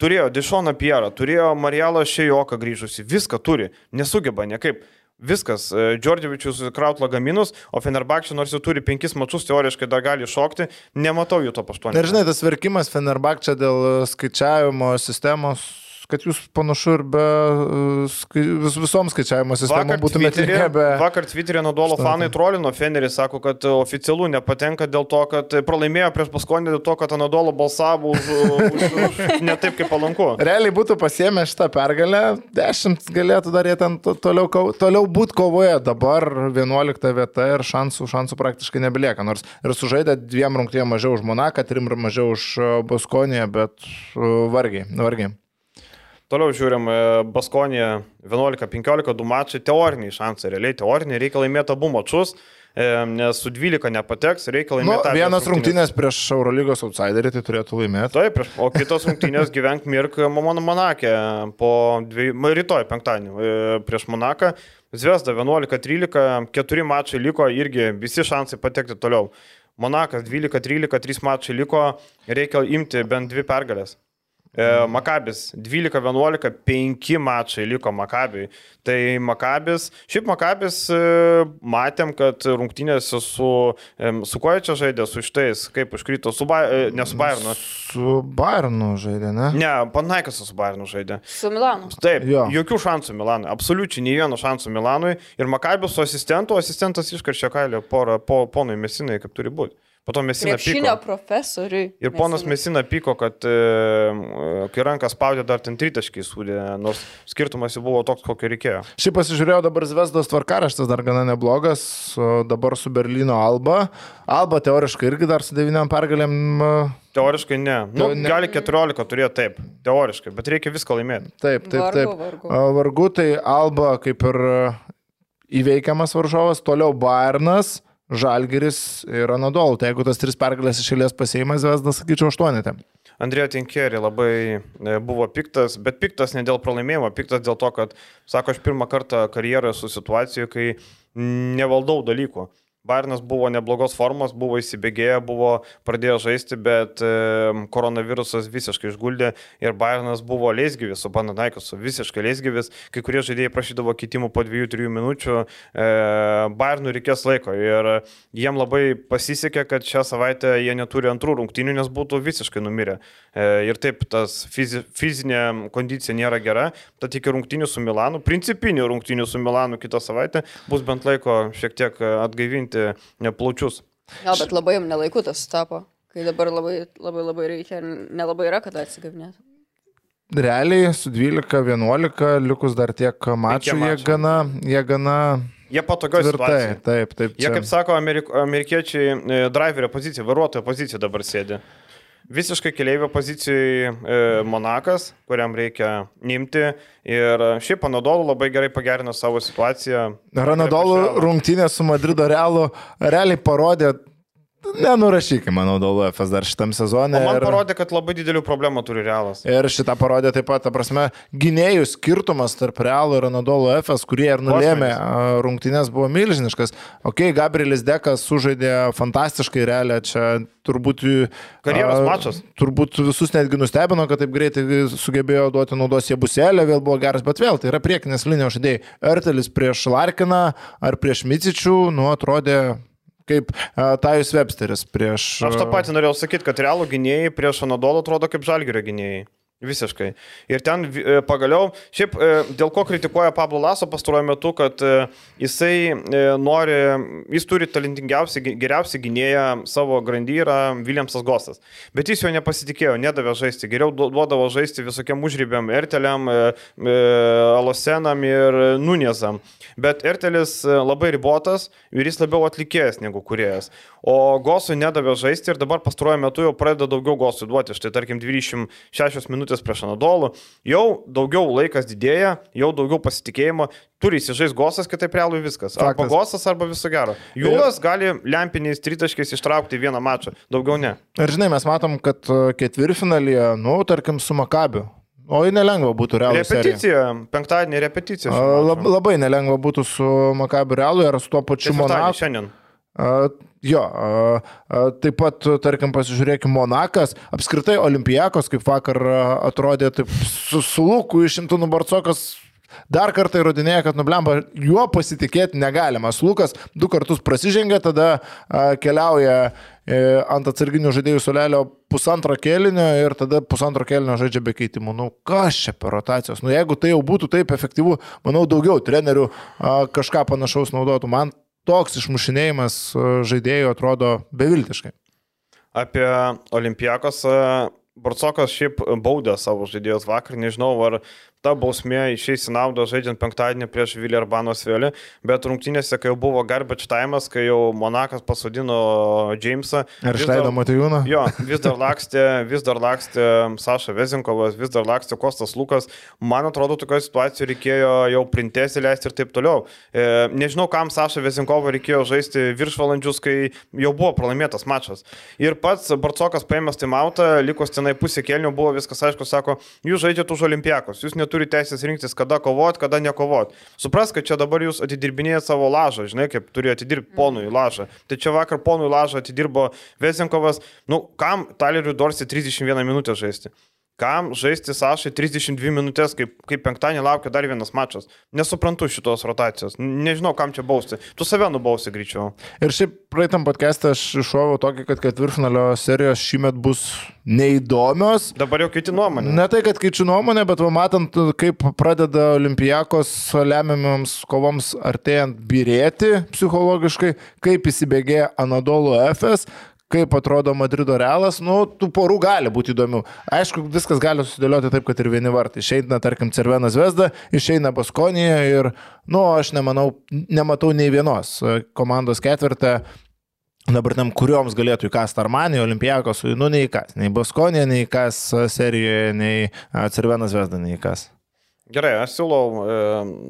Turėjo Dišoną Pierą, turėjo Marijalą Šejoką grįžusi, viską turi, nesugeba niekaip. Viskas, e, Džordževičius kraut lagaminus, o Fenerbakčiai nors jau turi penkis mačius, teoriškai dar gali šokti, nematau jų to paštuonio. Ir žinai, tas verkimas Fenerbakčia dėl skaičiavimo sistemos, kad jūs panašu ir be e, vis, visom skaičiavimo sistemom būtumėte likę be... Vakar Twitter'e Nadolo fanai trolino, Feneris sako, kad oficialų nepatenka dėl to, kad pralaimėjo prieš paskonį, dėl to, kad Nadolo balsavo už, už, už ne taip, kaip palanku. Realiai būtų pasiemę šitą pergalę, 10 galėtų dar jie ten to- toliau, toliau būti kovoje, dabar 11 vieta ir šansų, šansų praktiškai nebelieka. Nors ir sužaidė dviem rungtynėm mažiau už Monaką, trim mažiau už e, Baskoniją, bet e, vargiai, vargiai. Toliau žiūrim, e, Baskonė 11-15, du mačai, teoriniai šansai, realiai teoriniai, reikia laimėti abu mačus, e, nes su 12 nepateks, reikia Nu, laimėti. abejas vienas rungtynės prieš Eurolygos outsiderį tai turėtų laimėti. Taip, prieš- o kitos rungtynės gyvenk Mirk Mamon Monakė po dviejų, rytoj penktadienį e, prieš Monaką. Zvezda 11-13, keturi mačai liko, irgi visi šansai patekti toliau. Monakas 12-13, 3 mačai liko, reikia imti bent dvi pergalės. E, Makabis 12-11, 5 mačai liko Makabiui. Tai Makabis, šiaip Makabis e, matėm, kad rungtynėse su, e, su kuo čia žaidė, su šitais, kaip užkrito, su, Ba- ne su Bayernu. Su Bayernu žaidė, ne? Ne, Panaikas su Bayernu žaidė. Su Milanu. Taip, Jo. jokių šansų Milanui, absoliučiai nei vieno šansų Milanui. Ir Makabis su asistentu, asistentas iškaršė kailį porą, po ponui Mesinai, kaip turi būti. Po to Mesina Krepšinio pyko. profesoriui. Ir ponas Mesina. Pyko, kad e, kai rankas spaudė, dar ten tritaškiai sūdė, nors skirtumas jau buvo toks, kokio reikėjo. Šiaip pasižiūrėjau dabar Zvezdos tvarkaraštis dar gana neblogas, dabar su Berlyno Alba. Alba teoriškai irgi dar su devyniam pergalėm. Teoriškai ne. Nu, ne. gali 14 turėti taip, teoriškai, bet reikia viską laimėti. Taip, taip, Vargu, taip. vargu. A, Vargu tai Alba kaip ir a, įveikiamas varžovas, toliau Bayernas. Žalgeris ir Anadolu. Tai jeigu tas tris pergalės išėlės pasėjimas, Vesdas, sakyčiau, aštuonetė. Andrėjo Tinkerį labai e, buvo piktas, bet piktas ne dėl pralaimėjimo, piktas dėl to, kad, sako, aš pirmą kartą karjeroje su situacijoje, kai nevaldau dalykų. Bairnas buvo neblogos formos, buvo įsibėgėję, buvo pradėjo žaisti, bet e, koronavirusas visiškai išguldė ir Bairnas buvo leisgyvis su Bananaikosu, visiškai leisgyvis. Kai kurie žaidėjai prašydavo kitimų po 2-3 minučių, e, Bairnui reikės laiko ir jiem labai pasisekė, kad šią savaitę jie neturi antrų rungtynių, nes būtų visiškai numirę. E, ir taip, tas fizi, fizinė kondicija nėra gera, tad iki rungtynių su Milanu, principinių rungtynių su Milanu kitą savaitę bus bent laiko šiek tiek atgaivinti plaučius. Jo, bet labai jam nelaiku tas tapo. Kai dabar labai, labai, labai reikia, nelabai yra kada atsigavinėti. Realiai su 12-11 likus dar tiek mačų, jie gana, jie gana Jie patogioje situacijoje. Taip, taip. Jie, kaip sako, amerik amerikiečiai, e, driverio pozicija, vairuotojo pozicija dabar sėdi. Visiškai keliaivio pozicijoje e, Monakas, kuriam reikia nimti. Ir šiaip Anadolu labai gerai pagerino savo situaciją. Ranadolų rungtynė su Madrido Realu realiai parodė, nenurašykime Anadolų FS dar šitam O sezone. man ir- parodė, kad labai didelių problemų turi realas. Ir šitą parodė taip pat, ta prasme, gynėjų skirtumas tarp Realo ir Anadolo FS, kurie ir nulėmė rungtynės, buvo milžiniškas. Ok, Gabrielis Dekas sužaidė fantastiškai realią, čia turbūt... Karjeros mačas. Turbūt visus netgi nustebino, kad taip greitai sugebėjo duoti naudos jie buselė, vėl buvo geras, bet vėl tai yra priekinės linijos žaidėjai. Ertelis prieš Larkiną ar prieš Micičių, nu, atrodė kaip a, Tajus Websteris prieš... Aš tą patį norėjau sakyti, kad realų gynėjai prieš Anadolų atrodo kaip žalgerio gynėjai. Visiškai. Ir ten e, pagaliau, šiaip e, dėl ko kritikuoja Pablo Laso pastaruoju metu, kad e, jisai nori, jis turi talentingiausią, gi- geriausią gynėją savo grandy yra Williamsas Gostas. Bet jis jo nepasitikėjo, nedavė žaisti. Geriau du- duodavo žaisti visokiam užrybėm, Erteliam, Alosenam ir Nunėzam. Bet Ertelis labai ribotas ir jis labiau atlikėjas negu kuriejas. O Gosui nedavė žaisti ir dabar pastaruoju metu jau pradeda daugiau Gosui duoti. Štai tarkim 26 minutės prieš Anadolų. Jau daugiau laikas didėja, jau daugiau pasitikėjimo. Turi įsižais Gosas, kitaip realui viskas. Arba Faktas. Gosas, arba viso gero. Jūlas gali lempiniais tritaškiais ištraukti vieną mačą. Daugiau ne. Ir žinai, mes matom, kad e, ketvirtfinalyje, nu, tarkim, su Makabiu. O į nelengva būtų realų. Repeticija. Penktadienį repeticija. Lab, labai nelengva būtų su Makabiu realu ir su tuo pačiu Monaku. Šiandien. Jo, taip pat, tarkim, pasižiūrėkime, Monakas, apskritai Olimpijakos, kaip vakar atrodė, taip su, su Luku išimtų nubarcokas. Dar kartą įrodinėja, kad nublemba, juo pasitikėti negalima. Lukas du kartus prasižengia, tada a, keliauja e, ant atsarginių žaidėjų solelio pusantro kėlinio ir tada pusantro kėlinio žaidžia be keitimų. Nu, kas čia per rotacijos? Nu, jeigu tai jau būtų taip efektyvu, manau, daugiau trenerių a, kažką panašaus naudotų. Man toks išmušinėjimas a, žaidėjų atrodo beviltiškai. Apie Olimpijakos. Barcokas šiaip baudė savo žaidėjus vakar, nežinau, ar ta bausmė išeis į naudą žaidžiant penktadienį prieš Vilį Arbano Svelį, bet rungtynėse, kai jau buvo garbage time'as, kai jau Monakas pasodino Jamesą. Ar išleido Matijūną? Jo, vis dar lakstė, vis dar lakstė Saša Vezinkovas, vis dar lakstė Kostas Lukas. Man atrodo, tokioje situacijoje reikėjo jau printėsi leisti ir taip toliau. E, nežinau, kam Saša Vezinkovą reikėjo žaisti viršvalandžius, kai jau buvo pralaimėtas mačas. Ir pats Barcokas paėmęs timautą, likus tenai pusė kelnių, buvo viskas aišku, sako, jūs žaidžiate už olimpiakos, jūs neturite teisės rinktis, kada kovot, kada nekovot. Supras, kad čia dabar jūs atidirbinėjate savo lažą, žinai, kaip turi atidirbti ponui lažą. Tai čia vakar ponui lažą atidirbo Vezinkovas, nu kam Taleriui Dorsi 31 minutę žaisti? Kam žaisti Sašai 32 minutės, kaip, kaip penktadienį laukia dar vienas mačas. Nesuprantu šitos rotacijos. Nežinau, kam čia bausti. Tu save nubausi greičiau. Ir šiaip praeitam podcast'e aš iššoviau tokį, kad ketvirtfinalio serijos šįmet bus neįdomios. Dabar jau kiti nuomonė. Ne tai, kad keičiu nuomonę, bet matant, kaip pradeda olimpijakos lemiamiams kovoms artėjant birėti psichologiškai, kaip įsibėgėja Anadolo FS, kaip atrodo Madrido realas, nu, tų porų gali būti įdomių. Aišku, viskas gali susidėlioti taip, kad ir vieni vartai. Išeina, tarkim, Cervenas Vesda, išeina Baskonija ir, nu, aš nemanau, nematau nei vienos komandos ketvirtą. Dabar tam, kurioms galėtų įkasti Armanį, Olimpijakos, nu neįkas. Nei Baskonė, nei įkas serijoje, nei Cervenas Vesda neįkas. Gerai, aš siūlau e,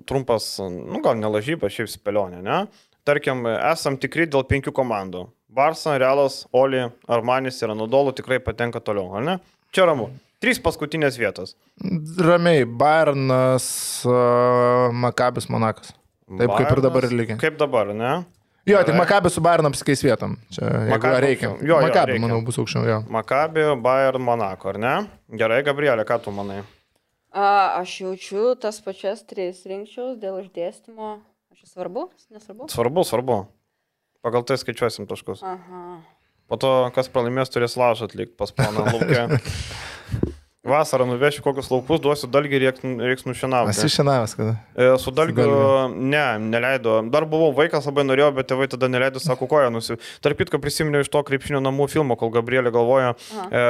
trumpas, nu gal nelažybas, šiaip spėlionė, ne? Tarkim, esam tikri dėl penkių komandų. Barça, Realas, Oli, Armanis ir Anadolu tikrai patenka toliau, ar ne? Čia ramu. Trys paskutinės vietos. Ramiai, Bayernas, uh, Makabis, Monakas. Taip kaip ir dabar lygiai. Kaip dabar, ne? Jo, tik Makabis su Bayern apsikeis vietom. Čia Maccabi reikia. Jo, jo, Makabi, reikia. manau, bus aukščiau. Jo. Makabi, Bayern, Monako, ar ne? Gerai, Gabrielė, ką tu manai? A, aš jaučiu tas pačias tris rinkčiaus dėl išdėstymo. Aš svarbu? Nesvarbu? Svarbu, svarbu. Pagal tai skaičiuosim taškus. Aha. Po to, kas pralaimės, turės laužą atlikti pas poną laukia. Vasarą nuvešiu kokius laukus, duosiu dalgį ir reiks, nušienauti. Esi šiandien, kada. E, Su dalgiu, ne, neleido. Dar buvau vaikas, labai norėjau, bet tėvai tada neleido, sako, koją nusi. Tarp kitko prisiminiau iš to krepšinio namų filmo, kol Gabrielė galvoja. E,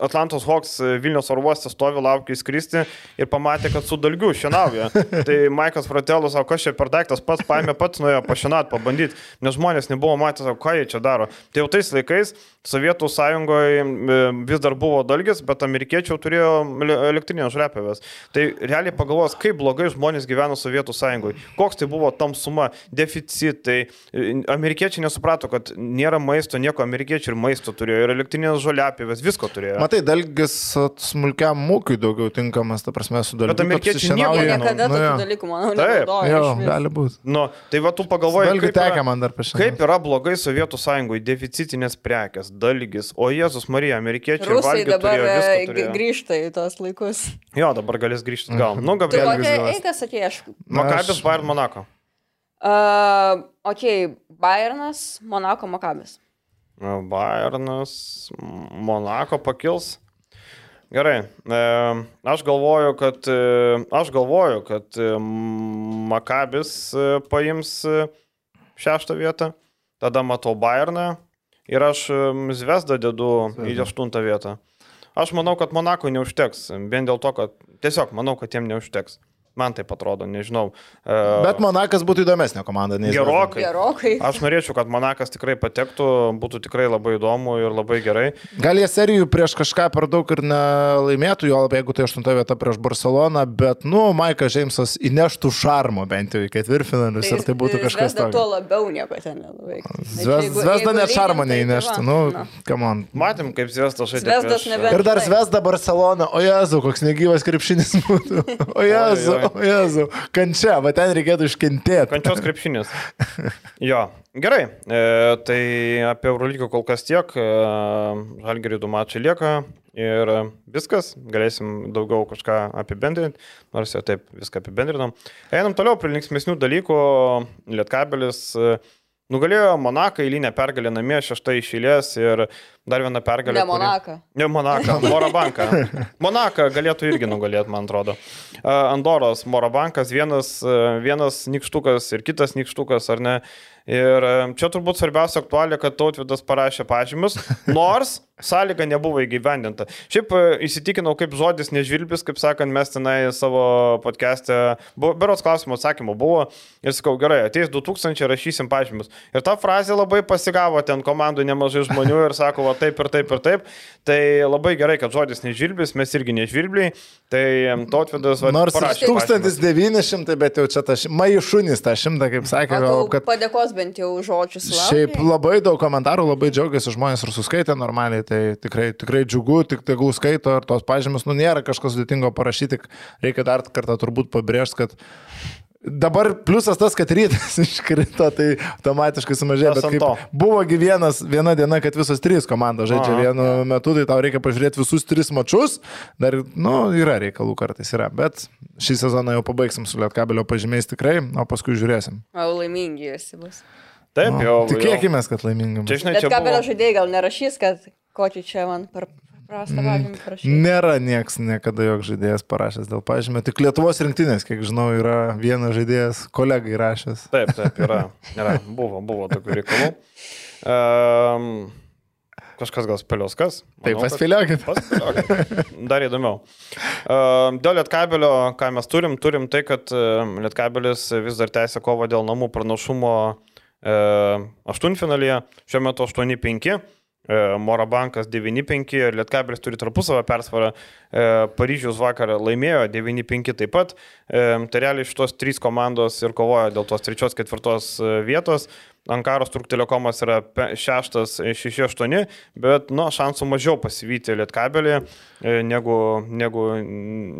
Atlantos Hawks Vilnius oro uoste stovi, laukia įskristi ir pamatė, kad su dalgiu šienauja. Tai Maikas Fratelus sako, kas čia per daiktas, pats paėmė, pats nuėjo pašinat, pabandyti, nes žmonės nebuvo matę, sako, ką jie čia daro. Tai jau tais laikais Sovietų sąjungoje e, vis dar buvo dalgis, bet amerikiečiai turėjo ele- elektrinės žlepėvės. Tai realiai pagalvos, kaip blogai žmonės gyveno Sovietų sąjungoje. Koks tai buvo tamsuma, deficitai. E, Amerikiečiai nesuprato, kad nėra maisto, nieko amerikiečiai ir maisto turėjo, ir elektrinės žlepėvės, visko turėjo. Matai, dalgis at, smulkiam mūkiui daugiau tinkamas, ta prasme, su dalgiu. Bet amerikiečiai nieko niekada nu, tokių jo. dalykų, manau, Taip, nenaudoja. Jo, gali būti. Nu, tai va tu pagalvoji, kaip yra-. Kaip yra blogai Sovietų sąjungoje, deficitinės prekes, dalgis, o Jėzus Marija, amerikiečiai Rusai valgė dabar turėjo, e, turėjo. grįžta į tos laikus. Jo, dabar galės grįžti gal. Nu, Tai Gabriel. Vėlgi kokia eigas atėjo, aš. Makabis, Bayern, Monako. Uh, ok, Bayernas, Monako, Makabis. Bayernas, Monako pakils. Gerai, e, aš galvoju, kad, e, aš galvoju, kad e, Makabis paims šeštą vietą, tada matau Bayerną ir aš Zvezdą dedu į aštuntą vietą. Aš manau, kad Monakui neužteks, vien dėl to, kad tiesiog manau, kad jiem neužteks. Man taip atrodo, nežinau. E, Bet Monakas būtų įdomesnė komanda, nei Zvezda. Gerokai. Gerokai. Aš norėčiau, kad Monakas tikrai patektų, būtų tikrai labai įdomu ir labai gerai. Gal jie serijų prieš kažką per daug ir nelaimėtų, jo labai jeigu tai aštunta vieta prieš Barceloną, bet, nu, Maikas Džeimsas įneštų šarmo bent jau į ketvirtfinalius ir tai būtų kažkas Zvezda tuo tokio. labiau nieko ten nenuveiks. Zvezda net šarmo neįneštų, nu, come on. Matėm, kaip Zvezda žaidė. Ir dar Zvezda Barcelona, o Jezu, koks negyvas krepšinis būtų. O Jezu. O Jezu, kančia, va ten reikėtų iškentėti. Kančios krepšinis. Jo, gerai. E, tai apie Eurolygą kol kas tiek. E, Žalgerių du mačai lieka. Ir viskas, galėsim daugiau kažką apibendrinti, nors jau taip viską apibendrinom. Einam toliau prie linksmėsnių dalykų. Lietkabelis e, nugalėjo Monaką, eilinę pergalę namie, šešta iš eilės ir dar vieną pergalę. Ne kuri- Monaką. Ne Monaką, Morabanką. Monaką galėtų irgi nugalėti, man atrodo. Andoros, Morabankas, vienas, e, vienas nikštukas ir kitas nikštukas, ar ne? Ir e, čia turbūt svarbiausia aktualija, kad Tautvidas parašė pažymus, nors sąlyga nebuvo įgyvendinta. Šiaip e, įsitikinau, kaip žodis nežvilbis, kaip sakant, mes tenai savo podcast'e, buvo- berots klausimų atsakymų buvo ir sakau, gerai, ateis 2000, rašysim pažymus. Ir ta frazė labai pasigavo ten komandų nemažai žmonių ir sako, va taip ir taip ir taip. Tai labai gerai, kad žodis nežvilbis, mes irgi nežvilbliai. Tai Tautvidas, va, Nors parašė pažymus. 1900, bet jau čia tas maišunis tą šimtą, kaip sakė, gal, Kad... kad Padėkos bent jau žodžius. Šiaip labai daug komentarų, labai džiaugiasi žmonės ir suskaitė normaliai, tai tikrai, tikrai džiugu, tik tegul skaito ir tos pažymus, nu nėra kažkas sudėtingo parašyti, reikia dar kartą turbūt pabrėžti, kad dabar pliusas tas, kad rytas iškrito, tai automatiškai sumažėjo. Bet kaip to. buvo gi vienas, viena diena, kad visos trys komandos žaidžia Aha. vienu metu, tai tau reikia pažiūrėti visus tris mačius. Dar, nu, yra reikalų kartais yra. Bet šį sezoną jau pabaigsim su Lietkabelio pažymiais tikrai, o paskui žiūrėsim. O laimingi visi bus. Taip, Nu, jau. Tikėkime, kad laimingam. Čia, žinai, Bet čia kabelio buvo... žaidėjai gal nerašys, kad kokį čia man per prastą pažymį parašyti. Nėra nieks niekada jog žaidėjas parašęs dėl pažymio. Tik Lietuvos rinktinės, kiek žinau, yra vienas žaidėjas kolegai rašęs. Taip, taip, yra. yra. Buvo, buvo tokių reikalų. Um, kažkas gal spėlios kas? Tai Manau, kad- paspėliokit. Paspėliokit. Dar įdomiau. Um, Dėl Lietkabelio, ką mes turim, turim tai, kad um, Lietkabelis vis dar tęsia kovą dėl namų pranašumo um, aštuntfinalyje, šiuo metu 8-5. E, Morabankas 9-5 ir Lietkabelis turi tarpusavą persvarą. E, Paryžius vakar laimėjo 9-5 taip pat. E, Tai realiai šitos trys komandos ir kovoja dėl tos trečios, ketvirtos vietos. Ankaros Turk Telekomas yra pe- šeštas, e, 6-8, bet, nu, šansų mažiau pasivyti Lietkabelį, e, negu, negu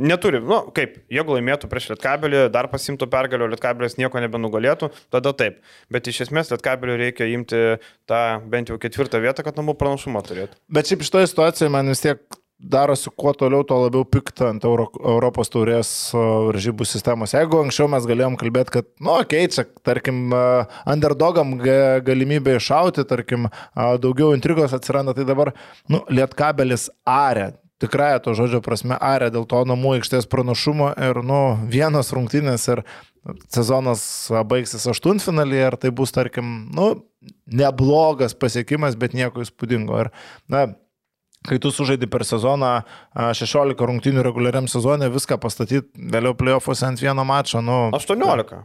neturi. Nu, kaip, jeigu laimėtų prieš Lietkabelį, dar pasimtų pergalio, Lietkabelis nieko nebenugalėtų, tada taip. Bet iš esmės Lietkabeliui reikia imti tą bent jau ketvirtą vietą, kad namų pranašumą turėtų. Bet šiaip šitoje situacijoje man vis tiek darosi kuo toliau, tuo labiau piktą ant Euro, Europos taurės varžybų sistemos. Jeigu anksčiau mes galėjom kalbėti, kad, nu, okei, okay, čia, tarkim, underdogam ga- galimybė iššauti, tarkim, daugiau intrigos atsiranda, tai dabar, nu, lietkabelis arė. Tikrąją to žodžio prasme arė dėl to namų aikštės pranašumo ir, nu, vienos rungtynės ir sezonas baigsis aštuntfinalį ir tai bus, tarkim, nu, neblogas pasiekimas, bet nieko įspūdingo. Ir, na, kai tu sužaidi per sezoną a, 16 rungtynių reguliariam sezonė, viską pastatyti vėliau playoffuose ant vieno mačo, nu... 18.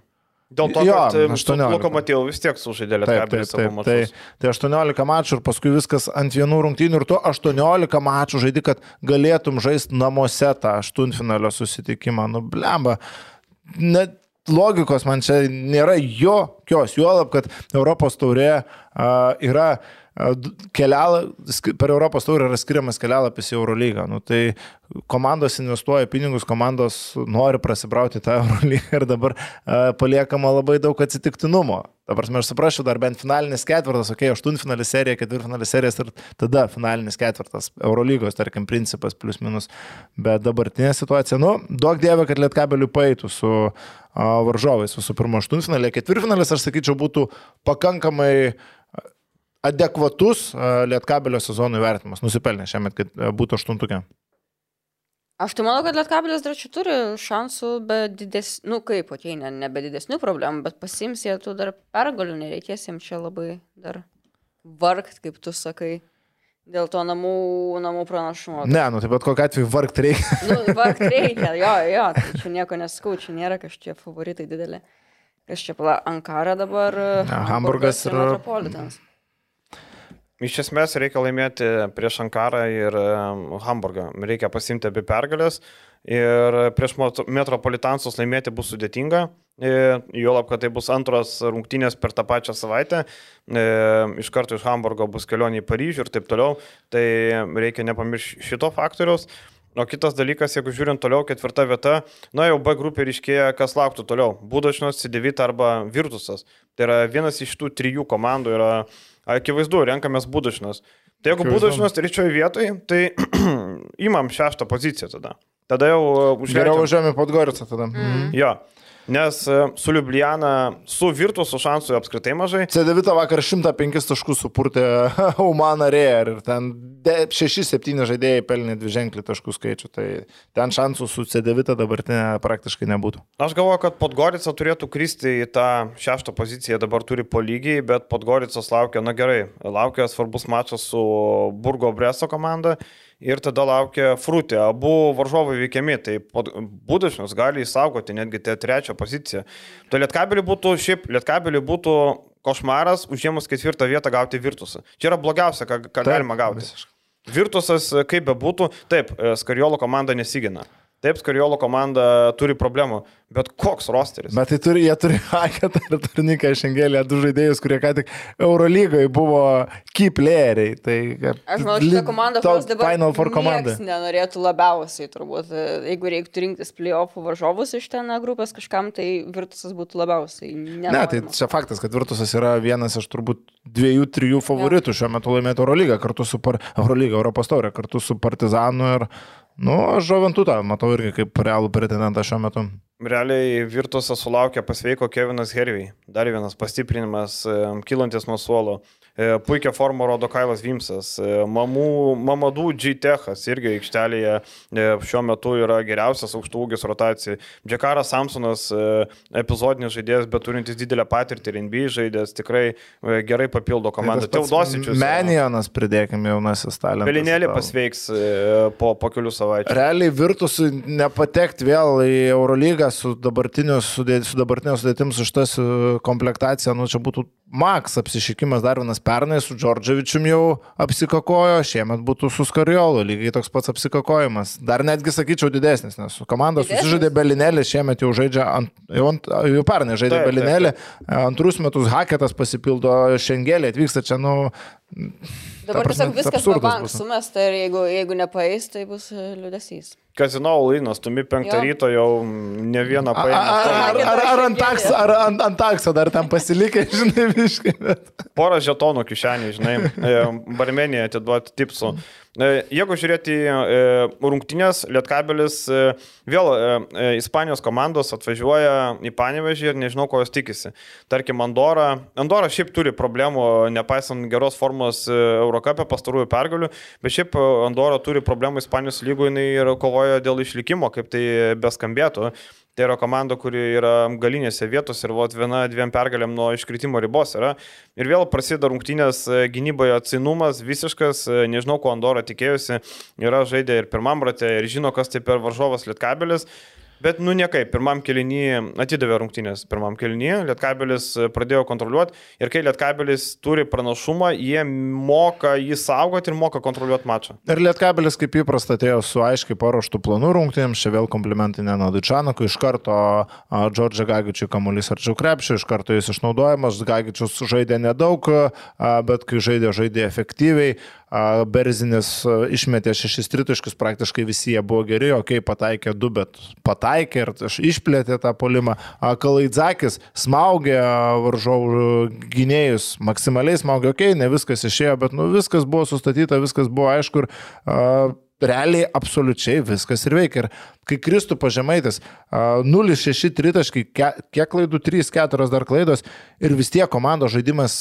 Dėl to, Jo, kad 18. Lokomotiv vis tiek sužaidė Lietkabelis savo tai, tai 18 mačų ir paskui viskas ant vienų rungtynių ir tu 18 mačų žaidi, kad galėtum žaisti namuose tą aštuntfinalio susitikimą. Nu, blemba. Net logikos man čia nėra jokios, juolab, kad Europos taurė a, yra keliala, per Europos taurę yra skiriamas kelialapis į Eurolygą. Nu, tai komandos investuoja pinigus, komandos nori prasibrauti tą Eurolygą ir dabar a, paliekama labai daug atsitiktinumo. Dabar aš suprasčiau, dar bent finalinis ketvirtas, okei, okay, aštuntfinalis serija, ketvirtfinalis serijas ir tada finalinis ketvirtas. Eurolygos, tarkim, principas plus minus. Bet dabartinė situacija, nu, duok dievę, kad Lietkabeliui paeitų su a, varžovais visų pirma aštuntfinalė. Ketvirtfinalis, aš sakyčiau, būtų pakankamai adekvatus Lietkabelio sezonų vertinimas. Nusipelnė šiemet, kad būtų aštuntukė. Aš tai manau, kad Lietkabelis dar čia turi šansų, bet didesnių, nu kaip, okei, ne, nebe didesnių problemų, bet pasims jie tų dar pergalių, nereikės jiems čia labai dar vargt, kaip tu sakai, dėl to namų, namų pranašumo. Ne, nu tai bet kokiu atveju vargti reikia. Nu, vargt reikia, jo, jo, tai čia nieko neskau, čia nėra kažkokie favoritai dideli. Kas čia pala, Ankara dabar. Hamburgas ir- Metropolitans. Iš esmės reikia laimėti prieš Ankarą ir Hamburgą. Reikia pasimti abi pergalės. Ir prieš Metropolitansus laimėti bus sudėtinga. Juolab, kad tai bus antros rungtynės per tą pačią savaitę. Iš karto iš Hamburgo bus kelionė į Paryžių ir taip toliau. Tai reikia nepamiršti šito faktoriaus. O kitas dalykas, jeigu žiūrint toliau, ketvirta vieta, na jau B grupė ryškėja, kas lauktų toliau. Būdašnas, Sidevita arba Virtusas. Tai yra vienas iš tų trijų komandų yra akivaizdu, renkamės Būdašnas. Tai jeigu Akivaizdu. Būdašnas trečioje vietoje, tai imam šeštą poziciją tada. Tada jau Geriau užleidžiam. važiuojame pod Goricą tada. Mm. Jo. Nes uh, su Ljubljana, su Virtusu šansų apskritai mažai. C9 vakar 105 taškus supurtė Umana Rear ir ten 6-7 žaidėjai pelnė dvi ženklį taškų skaičių, tai ten šansų su C9 dabartinė praktiškai nebūtų. Aš galvoju, kad Podgorica turėtų kristi į tą šeštą poziciją, dabar turi po lygiai, bet Podgoricas laukia, na gerai, laukia svarbus mačas su Burgo Breso komanda ir tada laukia Frutė. Abu varžovai veikiami, tai Budašnius gali įsaugoti netgi tą trečią poziciją. Tai Lietkabeliui būtų, šiaip Lietkabeliui būtų košmaras užėmus ketvirtą vietą gauti Virtusą. Čia yra blogiausia, ką, ką galima gauti. visiškai. Virtusas, kaip bebūtų, taip, e, Skariolo komanda nesigina. Taip, Skariolo komanda turi problemų, Bet koks rosteris? Bet tai turi, jie turi Haketą ir Turniką Šengelį, du žaidėjus, kurie ką tik Eurolygoje buvo key playeriai. Tai, Aš manau, šitą komandą, kurios dabar Final Four komanda. nenorėtų labiausiai, turbūt, jeigu reiktų rinktis playoffų varžovus iš ten grupės kažkam, tai Virtusas būtų labiausiai. Ne, tai čia faktas, kad Virtusas yra vienas iš turbūt dviejų, trijų favoritų šiuo metu laimėti Eurolygą kartu su par... Eurolygą, Europos taurę, kartu su Partizanu ir Nu, aš Žoventutą matau irgi kaip realų pretendentą šiuo metu. Realiai Virtusas sulaukė pasveiko Kevinas Hervey. Dar vienas pastiprinimas, kilantis nuo suolo. E, puikia forma rodo Kailas Vimsas. E, mamų, Mamadų G-Techas irgi aikštelėje e, šiuo metu yra geriausias aukštų ūgis rotacijai. Džekaras Samsonas, epizodinis žaidėjas, bet turintis didelę patirtį ir NBA žaidėjas, tikrai gerai papildo komandą. Teodosičius. Menijonas, pridėkime, jaunasis talentas. Belinėlį pasveiks po, po kelių savaičių. Realiai Virtusui nepatekti vėl į Eurolygą su dabartiniu sudėtim su šitas komplektacija, nu čia būtų Maks apsišykimas dar vienas pernai su Džordževičium jau apsikakojo, šiemet būtų su Skariolu, lygiai toks pats apsikakojimas. Dar netgi sakyčiau didesnis, nes su komanda susižaidė Belinėlį, šiemet jau žaidžia, ant, jau, ant, jau pernai žaidė taip, Belinėlį, taip, taip. antrus metus Haketas pasipildo Šengelį, atvyksta čia, nu, Dabar tiesiog viskas pabank sumesta ir jeigu, jeigu nepaeis, tai bus liūdėsys. Kazino Lainas, tumi penktą jo. ryto jau ne vieną paėmė. Ar, ar, ar, ar ant takso, ar ant, ant takso dar ten pasilikę, žinai, viškai. Bet... Porą žetonų kišenį, žinai, e, barmenėje atiduoti tipsų. E, jeigu žiūrėti e, rungtynės, Lietkabelis e, vėl Ispanijos komandos atvažiuoja į Panevežį ir nežinau, ko jos tikisi. Tarkim, Andorra. Andorra šiaip turi problemų, nepaisant geros formos Eurocapė pastarųjų pergalių, bet šiaip Andorra turi problemų Ispanijos lygoje ir kovoja dėl išlikimo, kaip tai beskambėtų. Tai yra komanda, kuri yra galinėse vietose ir vot viena, dviem pergalėm nuo iškritimo ribos yra. Ir vėl prasideda rungtynės e, gynyboje atsinumas visiškas, e, nežinau, ko Andorą tikėjusi, yra žaidė ir pirmam rate ir žino, kas tai per varžovas Lietkabelis. Bet, nu, niekai, pirmam keliny atidavė rungtynės, pirmam keliny, Lietkabelis pradėjo kontroliuoti ir kai Lietkabelis turi pranašumą, jie moka jį saugoti ir moka kontroliuoti mačą. Ir Lietkabelis kaip įprasta atėjo su aiškiai paruoštų planų rungtynėms, čia vėl komplimentai Nenadučianakui, iš karto Džordžia Gagičiui kamuolys arčiau krepšio, iš karto jis išnaudojamas, Gagičius žaidė nedaug, bet kai žaidė, žaidė efektyviai. Berzinis išmetė šešis tritaškius, praktiškai visi jie buvo geri, okei, okay, pataikė du, bet pataikė ir išplėtė tą polimą. Kalaidzakis smaugė varžovų gynėjus, maksimaliai smaugė, okei, okay, ne viskas išėjo, bet nu, viskas buvo sustatyta, viskas buvo aišku ir uh, realiai absoliučiai viskas ir veikia. Ir kai Kristų pažemaitis 0-6 tritaškai, kiek klaidų, 3-4 dar klaidos ir vis tiek komandos žaidimas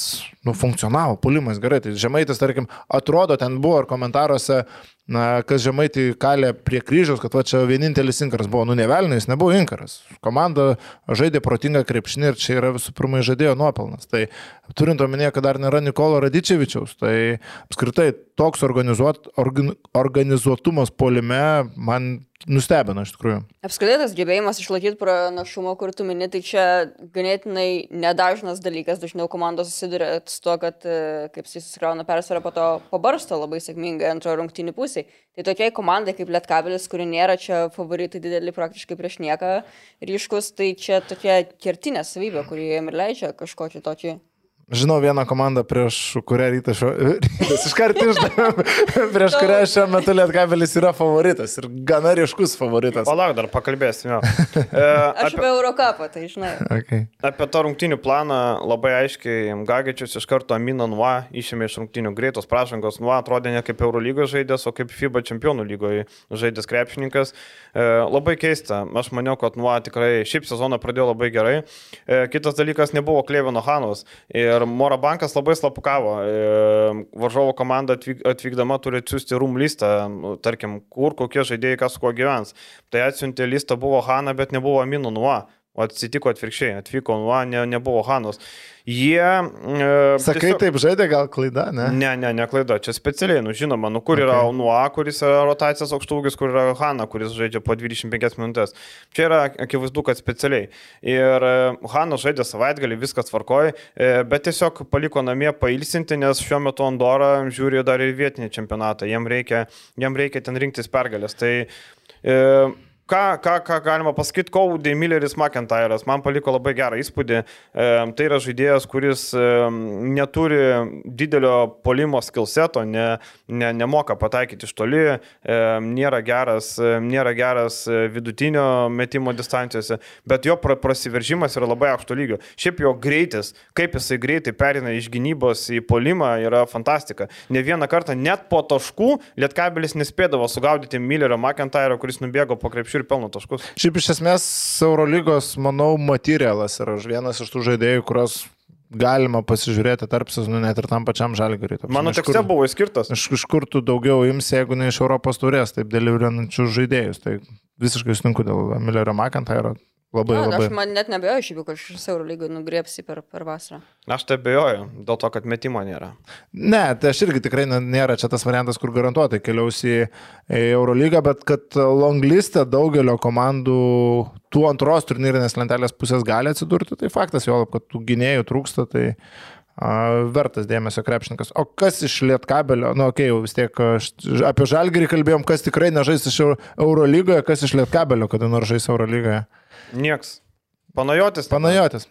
nu, funkcionavo, pulimas gerai. Tai žemaitis, tarkim, atrodo, ten buvo ir komentaruose, na, kas žemaitį kalė prie kryžiaus, kad va čia vienintelis inkaras buvo, nu nevelnais, nebuvo inkaras. Komanda žaidė protingą krepšinį ir čia yra visų pirma žaidėjo nuopelnas. Tai turint omenyje, kad dar nėra Nikolo Radičevičiaus, tai apskritai toks organizuot, organ, organizuotumas polime man nustebino iš tikrųjų. Apskritai tas gebėjimas išlaikyti pranašumą, kur tu mini, tai čia ganėtinai nedažnas dalykas, dažniau komandos susiduria su to, kad e, kaip jis susikrauna persvarą, po to pabarsto labai sėkmingai antrojo rungtynį pusėje. Tai tokiai komandai kaip Lietkabelis, kuri nėra čia favoritai dideli praktiškai prieš nieką ryškus, tai čia tokia kertinė savybė, kuri jiem ir leidžia kažkokį tokį Žinau vieną komandą, prieš kurią rytas šio... Rytas iš karto išdavė, prieš kurią šiuo metu Lietkabelis yra favoritas ir gana ryškus favoritas. Palauk, dar pakalbėsime. E, Aš apie Eurocapą, tai žinai. Okay. Apie tą rungtinių planą labai aiškiai Gagičius iš karto Amino Nua išėmė iš rungtinių greitos pražangos. Nua atrodė ne kaip Eurolygos žaidėjas, o kaip FIBA čempionų lygoje žaidėjas krepšininkas. E, labai keista. Aš maniau, kad Nua tikrai šiaip sezoną pradėjo labai gerai. E, kitas dalykas nebuvo Klevino Hanos. Ir Ir Morabankas labai slapukavo. E, varžovo komanda atvyk, atvykdama turi atsiųsti rum listą, tarkim, kur kokie žaidėjai kas kuo gyvens. Tai atsiuntė listą buvo Hana, bet nebuvo Aminu Nuo. O atsitiko atvirkščiai, atvyko Nuo, ne, nebuvo Hanos. Jie... E, Sakai, tiesiog... taip žaidė, gal klaida, ne? Ne, ne, ne klaida, čia specialiai, nu žinoma, nu kur okay. yra Nuo, kuris yra rotacijos aukštūgis, kur yra Hanna, kuris žaidžia po 25 minutės. Čia yra akivaizdu, kad specialiai. Ir e, Hanna žaidė savaitgalį, viskas tvarkoja, e, bet tiesiog paliko namie pailsinti, nes šiuo metu Andorą žiūri dar ir vietinį čempionatą, jam reikia, jam reikia ten rinktis pergalės. Tai e, ką, ką, ką galima pasakyti, Cody Milleris McIntyre'as man paliko labai gerą įspūdį. E, tai yra žaidėjas, kuris e, neturi didelio polimo skilseto, ne, ne, nemoka pataikyti iš toli, e, nėra geras, e, nėra geras vidutinio metimo distancijose, bet jo pra, prasiveržimas yra labai aukšto lygio. Šiaip jo greitis, kaip jisai greitai perina iš gynybos į polimą, yra fantastika. Ne vieną kartą net po taškų Lietkabelis nespėdavo sugaudyti Millerio McIntyre'o, kuris nubėgo po krepšių ir pelno taškus. Šiaip iš esmės Eurolygos, manau, materialas yra vienas iš tų žaidėjų, kurios galima pasižiūrėti tarp sezonų net ir tam pačiam žalgariui. Mano tekste kur- buvo įskirtas. Iš, iš kur tu daugiau imsi, jeigu ne iš Europos turės, taip deliverančius žaidėjus. Tai visiškai sutinku dėl Millerio McIntyre. Labai Na, labai. aš man net nebejoju, šiaip, kad iš Euro lygio nugriepsi per, per vasarą. Aš tai bejoju, dėl to, kad metimo nėra. Ne, tai aš irgi tikrai nėra čia tas variantas, kur garantuotai keliaus į, į Eurolygą, bet kad longlistė daugelio komandų tų antros turnyrinės lentelės pusės gali atsidurti, tai faktas, jo, kad tų gynėjų trūksta, tai a, vertas dėmesio krepšininkas. O kas iš Lietkabelio, nu, okei, okay, vis tiek aš, apie Žalgirį kalbėjom, kas tikrai nežais iš Euro- Eurolygoje, kas iš Lietkabelio, kada nors žais Eurolygoje. Nieks. Panajotis. Panajotis.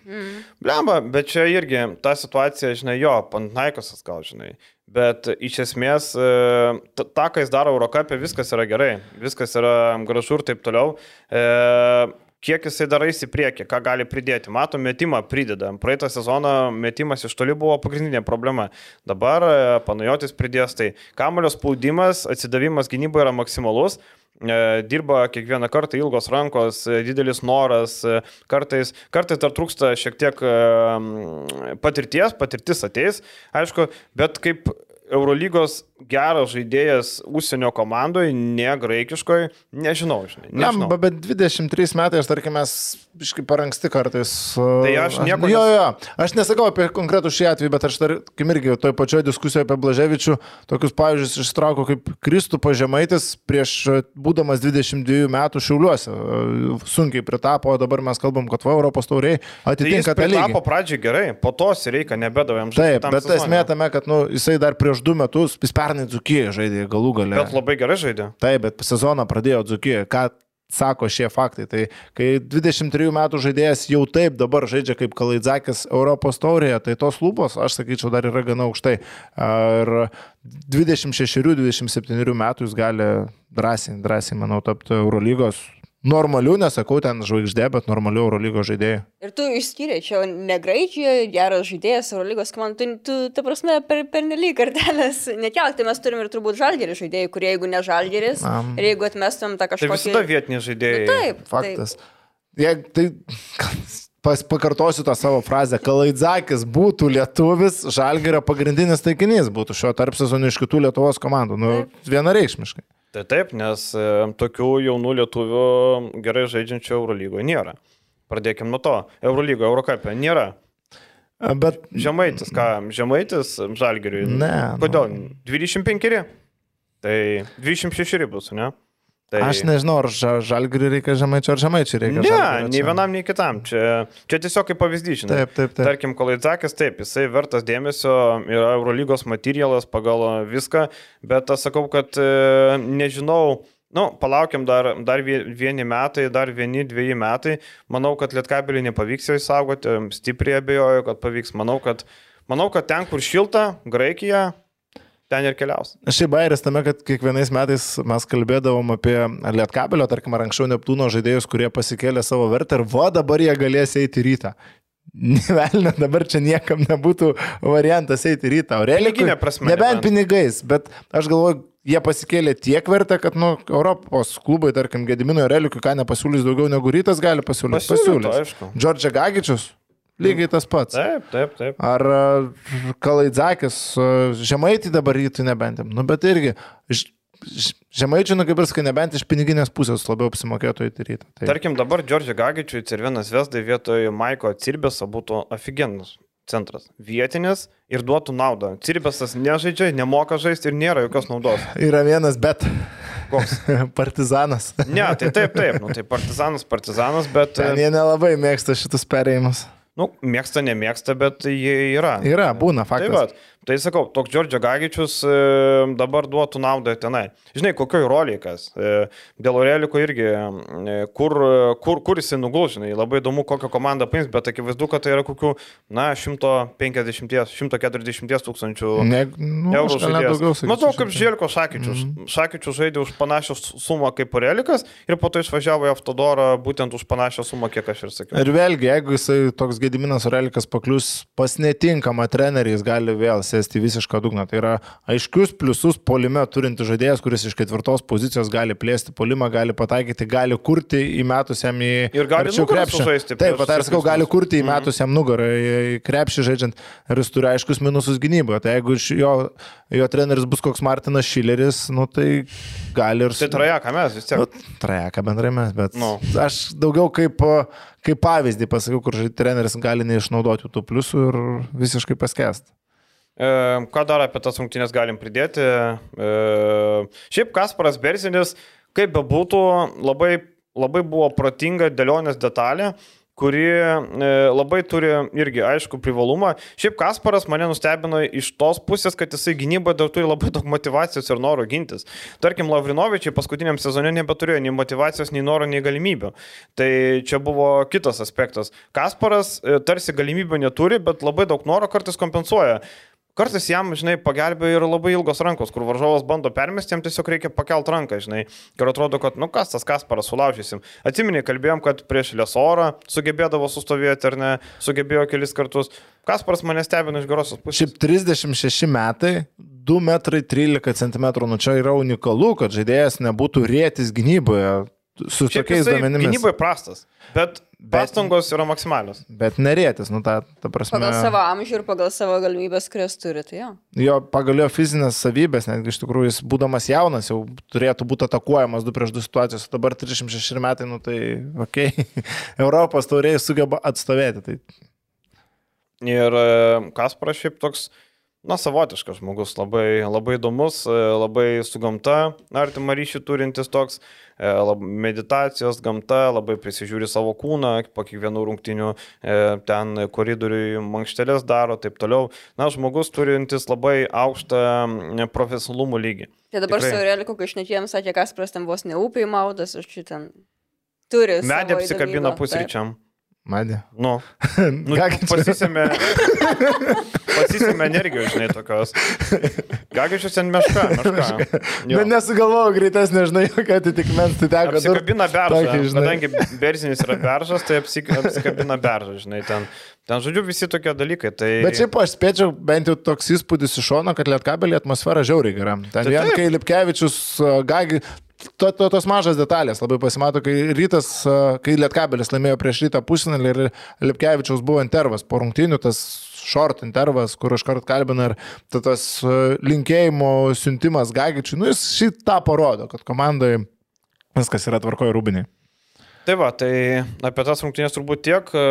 Blemba, bet čia irgi ta situacija, žinai, jo, Panaikosas gal, žinai. Bet iš esmės, e, ta, ta, ką jis daro Eurocapė, viskas yra gerai, viskas yra gražu ir taip toliau. E, kiek jisai darais į priekį, ką gali pridėti. Matom, metimą prideda. Praeitą sezoną metimas iš toli buvo pagrindinė problema. Dabar e, panajotis pridės tai. Kamulio spaudimas, atsidavimas gynyboje yra maksimalus. E, dirba kiekvieną kartą ilgos rankos, e, didelis noras, kartais, kartais dar trūksta šiek tiek patirties, patirtis ateis, aišku, bet kaip Eurolygos geras žaidėjas užsienio komandoje, ne graikiškoje, nežinau, žinai. Na, nežinau. bet 23 metais, tarkim, mes iškai per anksti kartais. Tai aš nieko Jo, jo, aš nesakau apie konkretų šį atvejį, bet aš tarkim irgi toj pačioje diskusijoje apie Blaževičių tokius pavyzdžius ištraukau kaip Kristų pažemaitis prieš e, būdamas 22 metų šiauliuose. E, Sunkiai pritapo, o dabar mes kalbam, kad va, Europos tauriai Tai atitinka tą lygį. tapo pradžiai gerai, po to reikia nebedavėm Taip, bet esmė tame, kad nu, jisai dar prieš du metus, jis pernai Dzukiją žaidė galų gale. Bet labai gerai žaidė. Taip, bet sezoną pradėjo Dzukiją. Ką sako šie faktai? Tai kai 23 metų žaidėjas jau taip dabar žaidžia kaip Kalaidzakis Europos taurėje, tai tos lūpos, aš sakyčiau, dar yra gana aukštai. Ir 26-27 metų jis gali drąsiai, drąsiai, manau, tapti Eurolygos normalių, nesakau ten žvaigždė, bet normalių Eurolygos žaidėjų. Ir tu išskyrei, čia negraičiai, geras žaidėjas, Eurolygos komandai, tu, tu, ta prasme, per, per nelyg kartelės nekelk, tai mes turim ir turbūt žalgerį žaidėjų, kurie jeigu ne žalgeris, Am. ir jeigu atmestum tą Tai kažkokį... visada vietiniai žaidėjai. Nu, taip, Faktas. Je, tai pas, pakartosiu tą savo frazę. Kalaidzakis būtų lietuvis, žalgerio pagrindinis taikinys būtų šio tarp sezonų iš kitų Lietuvos komandų. Nu, vienareikšmiškai. Tai taip, nes e, tokių jaunų lietuvių gerai žaidžiančių Eurolygoje nėra. Pradėkime nuo to. Eurolygoje, Eurocapė nėra. Bet Žemaitis, ką? Žemaitis Žalgiriui. Ne, nu. Kodėl? 25. Tai 26 bus, ne? Tai... aš nežinau, ar ža- žalgiriui reikia žemaičio, ar žemaičiai reikia Ne, žalgirio nei vienam, nei kitam. Čia, čia tiesiog kaip pavyzdys, žinai. Taip, taip, taip. Tarkim, Kolaidzakis, taip, jisai vertas dėmesio, yra Eurolygos materialas pagal viską, bet aš sakau, kad e, nežinau, nu, palaukiam dar, dar vie- vieni metai, dar vieni, dviejai metai. Manau, kad Lietkabelį nepavyks jo įsaugoti, stipriai abejoju, kad pavyks. Manau, kad, manau, kad ten, kur šilta, Graikija, ten ir keliaus. Šiaip bairis tame, kad kiekvienais metais mes kalbėdavom apie Lietkabelio, tarkim, ar anksčiau Neptūno žaidėjus, kurie pasikėlė savo vertę ir va dabar jie galės eiti rytą. Nevelina, dabar čia niekam nebūtų variantas eiti rytą. Piniginė prasme, Nebent nebent. pinigais, bet aš galvoju, jie pasikėlė tiek vertę, kad, nu, Europos klubai, tarkim, Gedimino Aurelikui, ką nepasiūlys daugiau negu rytas gali pasiūlyti. Pasiūlytų, aišku. Džordžia Gagičius, lygiai tas pats. Taip, taip, taip. Ar e, Kalaidzakis, e, žemaitį dabar rytų nebentėm. Nu, bet irgi, žemaičių, nu kaip ir sakai, nebent iš piniginės pusės labiau apsimokėtų į rytą. Tai, Tarkim, dabar Džordžiui Gagičiui ir vienas Vesdai vietoj Maiko Cirbėso būtų aфиgenus centras. Vietinis ir duotų naudą. Cirbėsas nežaidžia, nemoka žaisti ir nėra jokios naudos. yra vienas, bet Koks? partizanas. Ne, tai taip, taip. Nu, tai partizanas, partizanas, bet... Ten jie nelabai mėgsta šitus perėjimus. Nu, mėgsta, nemėgsta, bet jie yra. Yra, būna, faktas. va, Tai sakau, toks Džordžio Gagičius e, dabar duotų naudą tenai. Žinai, kokioj roliai kas. E, Dėl Oreliko irgi, e, kur, kur, kur jisai nugulžinai, labai įdomu, kokią komandą paims, bet akivaizdu, kad tai yra kokių, na, 150-140 tūkstančių ne, nu, eurų žaidėjas. Matau, kaip tai. Žėlko Šakyčius. Mm -hmm. Šakyčius žaidė už panašią sumą kaip Orelikas ir po to išvažiavo į Autodorą būtent už panašią sumą, kiek aš ir sakiau. Ir vėlgi, jeigu jisai toks Gediminas Orelikas paklius pas netinkamą trenerį, jis gali vėl sėsti į visišką dugną. Tai yra aiškius pliusus polime turinti žaidėjas, kuris iš ketvirtos pozicijos gali plėsti polimą, gali pataikyti, gali kurti įmetus jam į Ir gali arčiau nugarą krepšio. sužaisti Taip, pat ar sakau, gali kurti įmetus jam nugarą į krepšį žaidžiant ir jis turi aiškius minusus gynyboje. Tai jeigu jo, jo treneris bus koks Martinas Šileris, nu tai gali ir Tai trajeką mes vis tiek. Nu, trajeką bendrai mes, bet Nu. aš daugiau kaip, kaip pavyzdį pasakiau, kur treneris gali neišnaudoti tų pliusų ir visiškai paskest. E, ką dar apie tas rungtynės galim pridėti? E, šiaip Kasparas Berzinis, kaip bebūtų, labai, labai buvo protinga dėlionės detalė kuri e, labai turi irgi aišku privalumą. Šiaip Kasparas mane nustebino iš tos pusės, kad jisai gynyboje dar turi labai daug motivacijos ir noro gintis. Tarkim, Lavrinovičiai paskutiniam sezone nebeturėjo nei motivacijos, nei noro, nei galimybių. Tai čia buvo kitas aspektas. Kasparas tarsi galimybių neturi, bet labai daug noro kartais kompensuoja. Kartais jam, žinai, pagelbėjo ir labai ilgos rankos, kur varžovas bando permesti, jam tiesiog reikia pakelt ranką, žinai. Ir atrodo, kad, nu kas tas Kasparas, sulaužysim. Atsiminiai, kalbėjom, kad prieš Lesorą sugebėdavo sustovėti ar ne, sugebėjo kelis kartus. Kasparas mane stebino iš gerosios pusės. Šiaip 36 metai, 2 metrai 13 cm, nu čia yra unikalu, kad žaidėjas nebūtų rėtis gynyboje su Šiaip tokiais duomenimis. Gynyboje prastas, bet pastangos yra maksimalios. Bet nerėtis, nu ta, ta prasme. Pagal savo amžių ir pagal savo galimybės, kurias turi, tai jo. Jo pagal jo fizinės savybės, netgi iš tikrųjų jis būdamas jaunas jau turėtų būti atakuojamas 2 prieš 2 situacijos, o dabar 36 metai, nu tai okei, okay. Europos tauriai sugeba atstovėti. Tai Ir e, Kasparas šiaip toks, na, savotiškas žmogus, labai, labai įdomus, e, labai su gamta artimą ryšį turintis toks, e, lab, meditacijos gamta, labai prisižiūri savo kūną, po kiekvienų rungtinių e, ten koridoriui mankštelės daro, taip toliau. Na, žmogus turintis labai aukštą m, profesionalumo lygį. Tai dabar Tikrai. su Aureliku Kažnetėjim sakė, kas prastam vos neupiai maudas, aš čia ten turi. Medė apsikabina pusryčiam. Madė. Nu, nu pasisėmė, pasisėmė energijos, žinai, tokios. Gagičius ten meška, meška. Bet nesugalvojau greitesnė, žinai, jokio atitikmens, tai teko. Apsikabina beržą. Kadangi berzinis yra beržas, tai apsik, apsikabina beržą, žinai, ten. Ten, žodžiu, visi tokie dalykai. Tai... Bet šiaip aš spėčiau bent jau toks įspūdis iš šono, kad lietkabelį atmosfera žiauriai gera. Ten Tai vien kai Lipkevičius, Gagi, to, to, tos mažas detalės labai pasimato, kai rytas, kai lietkabelis laimėjo prieš rytą pusfinalį ir Lipkevičius buvo intervas po rungtynių, tas short intervas, kur aš kart kalbinu ir ta- tas linkėjimo siuntimas Gagičiui, nu jis šitą parodo, kad komandai viskas yra tvarkoje rūbiniai. Tai va, tai apie tas rungtynės turbūt tiek. E,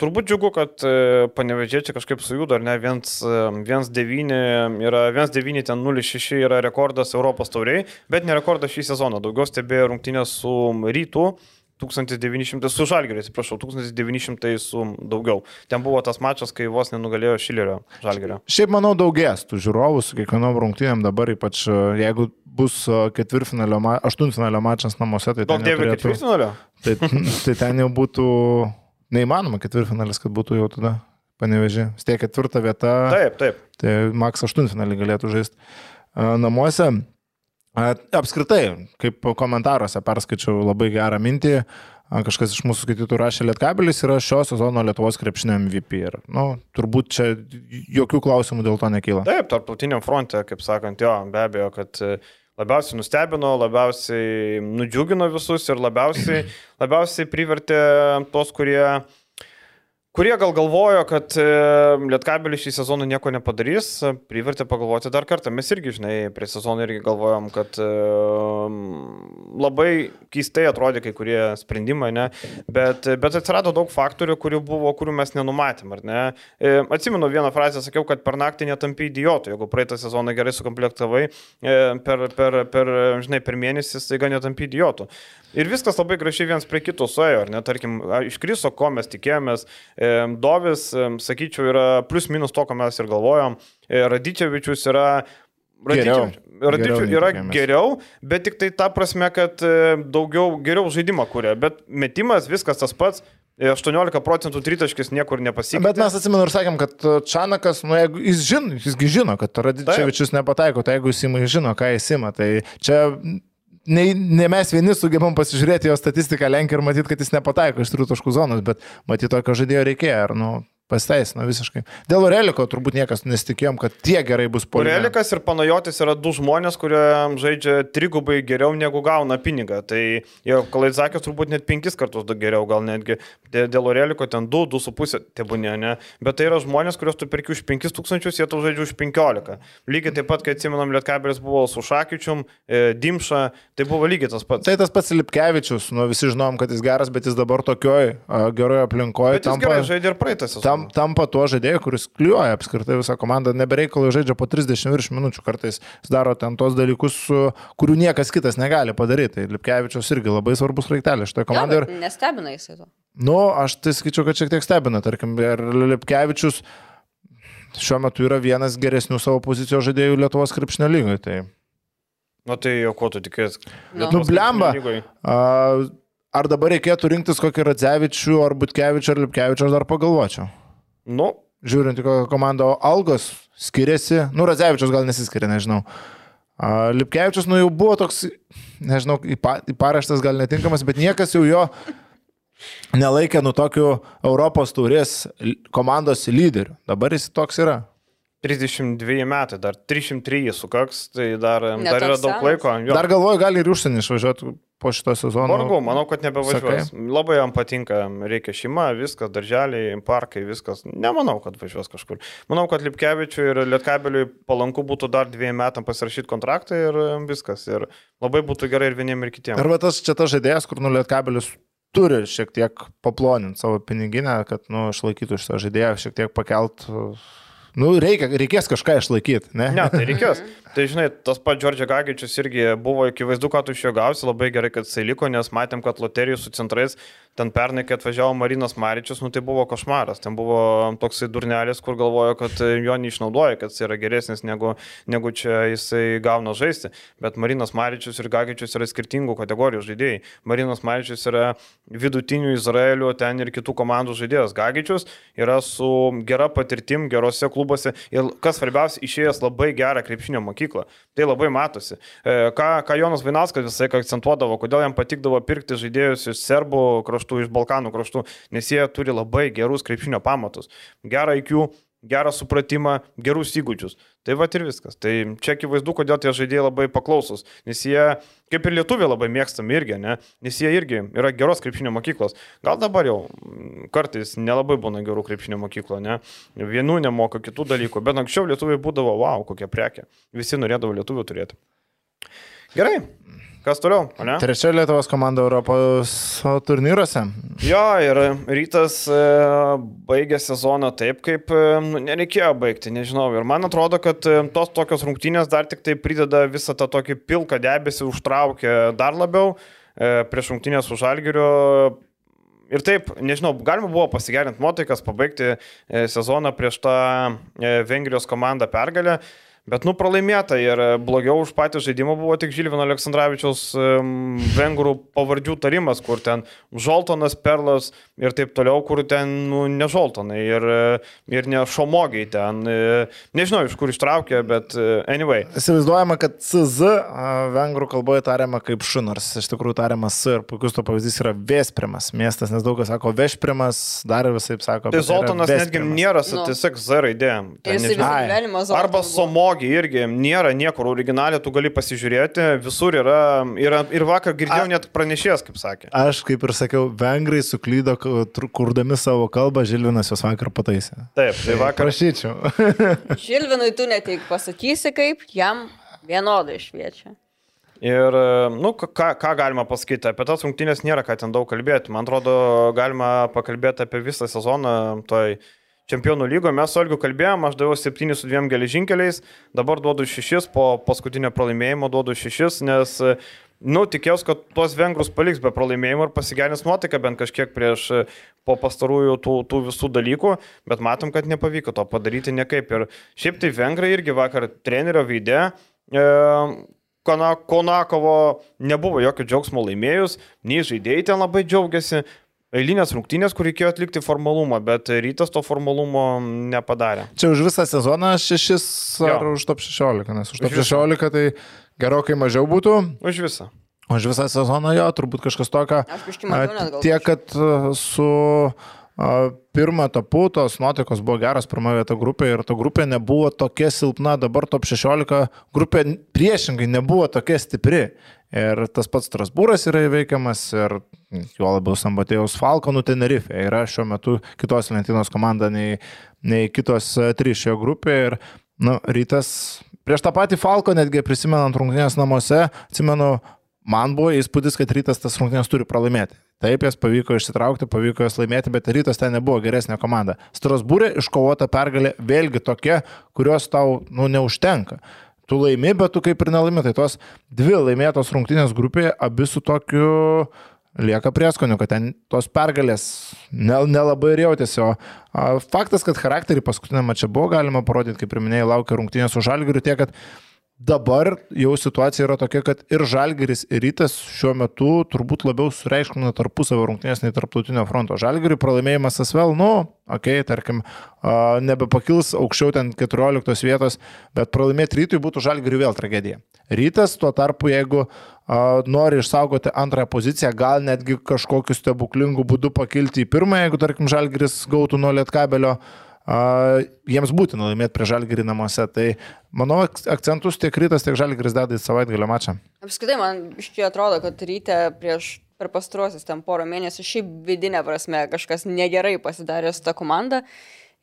Turbūt džiugu, kad panevežėčiai kažkaip sujudo, ar ne, 1-9 yra 1-9, ten 0-6 yra rekordas Europos tauriai, bet ne rekordas šį sezoną. Daugiau stebėjo rungtynės su rytų. 1900 su Žalgiriu, atsiprašau, 1900 su daugiau. Ten buvo tas mačas, kai vos nenugalėjo Šilerio Žalgirio. Šiaip manau daugės tų žiūrovų su kiekvienom rungtynėm dabar, ypač jeigu bus uh, ketvirtfinalio, ma aštuntfinalio mačas namuose, tai Daug ten, dėvė ketvirtinalio? tai, tai ten jau būtų neįmanoma ketvirtfinalis, kad būtų jau tada paneveži. Vis tiek ketvirta vieta, Taip, taip. tai Maks aštuntfinalį galėtų žaisti uh, namuose. Apskritai, kaip komentaruose perskaičiau labai gerą mintį, kažkas iš mūsų skaitytų rašė Lietkabelis yra šio sezono Lietuvos krepšinio MVP. Ir, nu, turbūt čia jokių klausimų dėl to nekyla. Taip, tarptautiniam fronte, kaip sakant, jo, be abejo, kad e, labiausiai nustebino, labiausiai nudžiugino visus ir labiausiai, labiausiai privertė tos, kurie kurie gal galvojo, kad e, Lietkabelis šį sezoną nieko nepadarys, privertė pagalvoti dar kartą. Mes irgi, žinai, prie sezono irgi galvojom, kad e, labai keistai atrodė kai kurie sprendimai, ne? Bet, bet atsirado daug faktorių, kurių buvo, kurių mes nenumatėm, ar ne? E, Atsimenu vieną frazę, sakiau, kad per naktį netampi idiotų, jeigu praeitą sezoną gerai sukomplektavai, per, per, per, žinai, per mėnesį staiga netampi idiotų. Ir viskas labai gražiai viens prie kito suėjo, ar ne? Tarkim, iš kriso, ko mes tikėjomės, e, E, Dovis, e, sakyčiau, yra plus minus to, ką mes ir galvojom. E, Radičevičius yra nei yra tikėjomės. geriau, bet tik tai ta prasme, kad e, daugiau geriau žaidimą kuria, bet metimas viskas tas pats, e, 18 procentų tritaškis niekur nepasikeitė. Bet mes atsimenu ir sakėm, kad Čanakas, nu, jeigu jis žino, jisgi žino, kad Radičevičius nepataiko, tai jeigu jis ima, jis žino, ką jis ima, tai čia ne, ne mes vieni sugebam pasižiūrėti jo statistiką Lenkiją ir matyti, kad jis nepataiko iš trijų taškų zonos, bet matyti tokio žaidėjo reikėjo, ar, nu, pasiteisino visiškai. Dėl Oreliko turbūt niekas nesitikėjom, kad tiek gerai bus puolime. Porelikas ir Panajotis yra du žmonės, kurie žaidžia trigubai geriau negu gauna pinigą. Tai jau Kalaizakis turbūt net penkis kartus geriau, gal netgi Dė- dėl Oreliko ten 2, 2,5 tebūnė, ne. Bet tai yra žmonės, kuriuos tu perki už 5000, jie tu žaidžia už 15. Lygiai taip pat, kai atsimenam, Lietkabelis buvo su Šakyčium, e, Dimša, tai buvo lygiai tas pats. Tai tas pats Lipkevičius, nu visi žinom, kad jis geras, bet jis dabar tokioj geroje aplinkoje Bet jis gerai žaidė ir praeitą sezoną. Tam, tampa tuo žaidėju, kuris kliuoja apskritai visą komandą, nebereikalai žaidžia po 30 virš minučių, kartais daro ten tos dalykus, kurių niekas kitas negali padaryti. Tai Lipkevičius irgi labai svarbus raiktelis šitoje komandoje. Ir, Nestebina jisai to. nu, aš tai sakyčiau, kad šiek tiek stebina, tarkim, ir Lipkevičius šiuo metu yra vienas geresnių savo pozicijos žaidėjų Lietuvos krepšnio lygoje. Tai, Na tai jau ko tu tikės? Nu. nu, blemba. A, ar dabar reikėtų rinktis kokį Radzevičių, ar Butkevičių, ar Lipkevičių, aš dar pagalvočiau. Nu, žiūrint į kokią komandą, o algos skiriasi, nu, Radzevičius gal nesiskiria, nežinau. A, Lipkevičius, nu, jau buvo toks, nežinau, paraštas gal netinkamas, bet niekas jau jo nelaikė nu tokiu Europos taurės komandos lyderiu. Dabar jis toks yra. 32 metai, dar 303 sukaks, tai dar, Ne dar yra daug senas. laiko. Jo. Dar galvoju, gali ir užsienį išvažiuoti po šito sezono. Vargu, manau, kad nebevažiuos. Labai jam patinka, reikia šeima, viskas, darželiai, parkai, viskas. Nemanau, kad važiuos kažkur. Manau, kad Lipkevičiui ir Lietkabeliui palanku būtų dar dviem metam pasirašyti kontraktą ir viskas. Ir labai būtų gerai ir vieniem, ir kitiem. Arba tas čia tas žaidėjas, kur nulėt kabelis turi šiek tiek paploninti savo piniginę, kad, nu, išlaikytų šitą žaidėją, šiek tiek pakelt. Nu, reikia, reikės kažką išlaikyti, ne? Ne, tai reikės. Tai žinai, tas pats Džordžia Gagičius irgi buvo akivaizdu, kad iš jo gausi, labai gerai, kad jisai liko, nes matėm, kad loterijų su centrais, ten pernai, kai atvažiavo Marinas Maričius, nu tai buvo košmaras. Ten buvo toksai durnelis, kur galvojo, kad jo neišnaudoja, kad jis yra geresnis negu, negu čia jisai gauna žaisti. Bet Marinas Maričius ir Gagičius yra skirtingų kategorijų žaidėjai. Marinas Maričius yra vidutinių Izraelio, ten ir kitų komandų žaidėjas. Gagičius yra su gera patirtim, gerose klubuose ir kas svarbiausia, išėjęs labai gerą krepšinio mokyklą. Tai labai matosi. E, Ką, ką Jonas Vainauskas visai akcentuodavo, kodėl jam patikdavo pirkti žaidėjus iš serbų kraštų, iš Balkanų kraštų, nes jie turi labai gerus krepšinio pamatus. Gerą IQ, gerą supratimą, gerus įgūdžius. Tai va ir viskas. Tai čia akivaizdu, kodėl tie žaidėjai labai paklausus. Nes jie, kaip ir lietuviai, labai mėgstami irgi, ne? Nes jie irgi yra geros krepšinio mokyklos. Gal dabar jau mm, kartais nelabai būna gerų krepšinio mokyklo, ne? Vienų nemoka, kitų dalykų. Bet anksčiau lietuviai būdavo, wow, kokia prekė. Visi norėdavo lietuvių turėti. Gerai. Kas toliau, ne? Trečia Lietuvos komanda Europos turnyruose. Jo, ir rytas e, baigė sezoną taip, kaip e, nu, nereikėjo baigti, nežinau. Ir man atrodo, kad e, tos tokios rungtynės dar tik tai prideda visą tą tokį pilką debesį, užtraukia dar labiau prieš rungtynės už Algerio. Ir taip, nežinau, galima buvo pasigerinti nuotaikas, pabaigti sezoną prieš tą Vengrijos komandą pergalę. Bet, nu, pralaimėta ir blogiau už patį žaidimą buvo tik Žilvino Aleksandраvičiaus um, vengrų pavardžių tarimas, kur ten Žoltonas, Perlas ir taip toliau, kur ten, nu, ne Žoltonai ir, ir ne Šomogiai ten. e, Nežinau, iš kur ištraukė, bet e, anyway. Įsivaizduojama, kad CZ vengrų kalboje tariama kaip š, nors iš tikrųjų tariamas S ir puikus to pavyzdys yra Vesprimas miestas, nes daug kas sako Vešprimas, dar visai sako. Tai bet yra Zoltonas netgi nėra, Nu. tiesiog Z raidė. Ir Arba Zoltanas Somogi irgi nėra niekur originaliai, tu gali pasižiūrėti, visur yra, yra ir vakar girdėjau net pranešėjas, kaip sakė. Aš kaip ir sakiau, vengrai suklydo, kurdami savo kalbą, Žilvinas jos vakar pataisė. Taip, tai vakar Prašyčiau. Žilvinui tu netik pasakysi, kaip jam vienodai šviečia. Ir, nu, ką, ką galima pasakyti, apie tas rungtynės nėra ką ten daug kalbėti. Man atrodo, galima pakalbėti apie visą sezoną toj čempionų lygo. Mes su Olgiu kalbėjom, aš daviau 7 su 2 geležinkeliais, dabar duodu 6, po paskutinio pralaimėjimo duodu 6, nes nu, tikėjausi, kad tuos vengrus paliks be pralaimėjimų ir pasigerins nuotaiką bent kažkiek prieš po pastarųjų tų, tų visų dalykų, bet matom, kad nepavyko to padaryti niekaip. Ir šiaip tai vengrai irgi vakar trenerio veidė. E, Konakovo nebuvo jokio džiaugsmo laimėjus, nei žaidėjai ten labai džiaugiasi, eilinės rungtynės, kur reikėjo atlikti formalumą, bet rytas to formalumo nepadarė. Čia už visą sezoną šešis ar Jo. už top 16, nes už top Už visą. 16 tai gerokai mažiau būtų, Už visą. už visą sezoną jo, turbūt kažkas tokio. Aš net gal. Tiek, kad a, su a, pirmo etapu tos nuotaikos buvo geras pirma vieta grupė ir ta grupė nebuvo tokia silpna, dabar top 16 grupė priešingai nebuvo tokia stipri. Ir tas pats Strasbūras yra įveikiamas ir juo labiau Sambatėjaus Falkonų Tenerife yra šiuo metu kitos lentynos komanda nei, nei kitos a, trys šioje grupėje. Ir nu, rytas prieš tą patį Falko netgi prisimenant rungtynės namuose, atsimenu, man buvo įspūdis, kad rytas tas rungtynės turi pralaimėti. Taip, jas pavyko išsitraukti, pavyko jas laimėti, bet rytas ten nebuvo geresnė komanda. Strasbūrė iškovota pergalė vėlgi tokia, kurios tau nu, neužtenka. Tu laimi, bet tu kaip ir nelaimi. Tai tos dvi laimėtos rungtynės grupėje, abi su tokiu lieka prieskoniu, kad ten tos pergalės nel- nelabai ir jautėsi. O a, faktas, kad charakterį paskutinėme čia buvo galima parodyti, kaip ir minėjai, laukia rungtynės su žalgiriu, tiek, kad Dabar jau situacija yra tokia, kad ir Žalgeris, ir Rytas šiuo metu turbūt labiau sureiškina tarpusavio rungtynės nei tarptautinio fronto. Žalgeriui pralaimėjimas Asvel, nu, okei, okay, tarkim, nebepakils aukščiau ten 14 vietos, bet pralaimėti Rytui būtų Žalgeriui vėl tragedija. Rytas tuo tarpu, jeigu nori išsaugoti antrąją poziciją, gal netgi kažkokiu stebuklingu būdu pakilti į pirmąją, jeigu, tarkim, Žalgeris gautų nuo Lietkabelio a, jiems būtina laimėti prie Žalgerį namuose. Tai manau, ak- akcentus tiek Rytas, tiek Žalgeris deda į savaitgalio mačą. Apskritai, man iš čia atrodo, kad ryte prieš per pastruosius ten porą mėnesių šiaip vidinė prasme kažkas negerai pasidarė su ta komanda.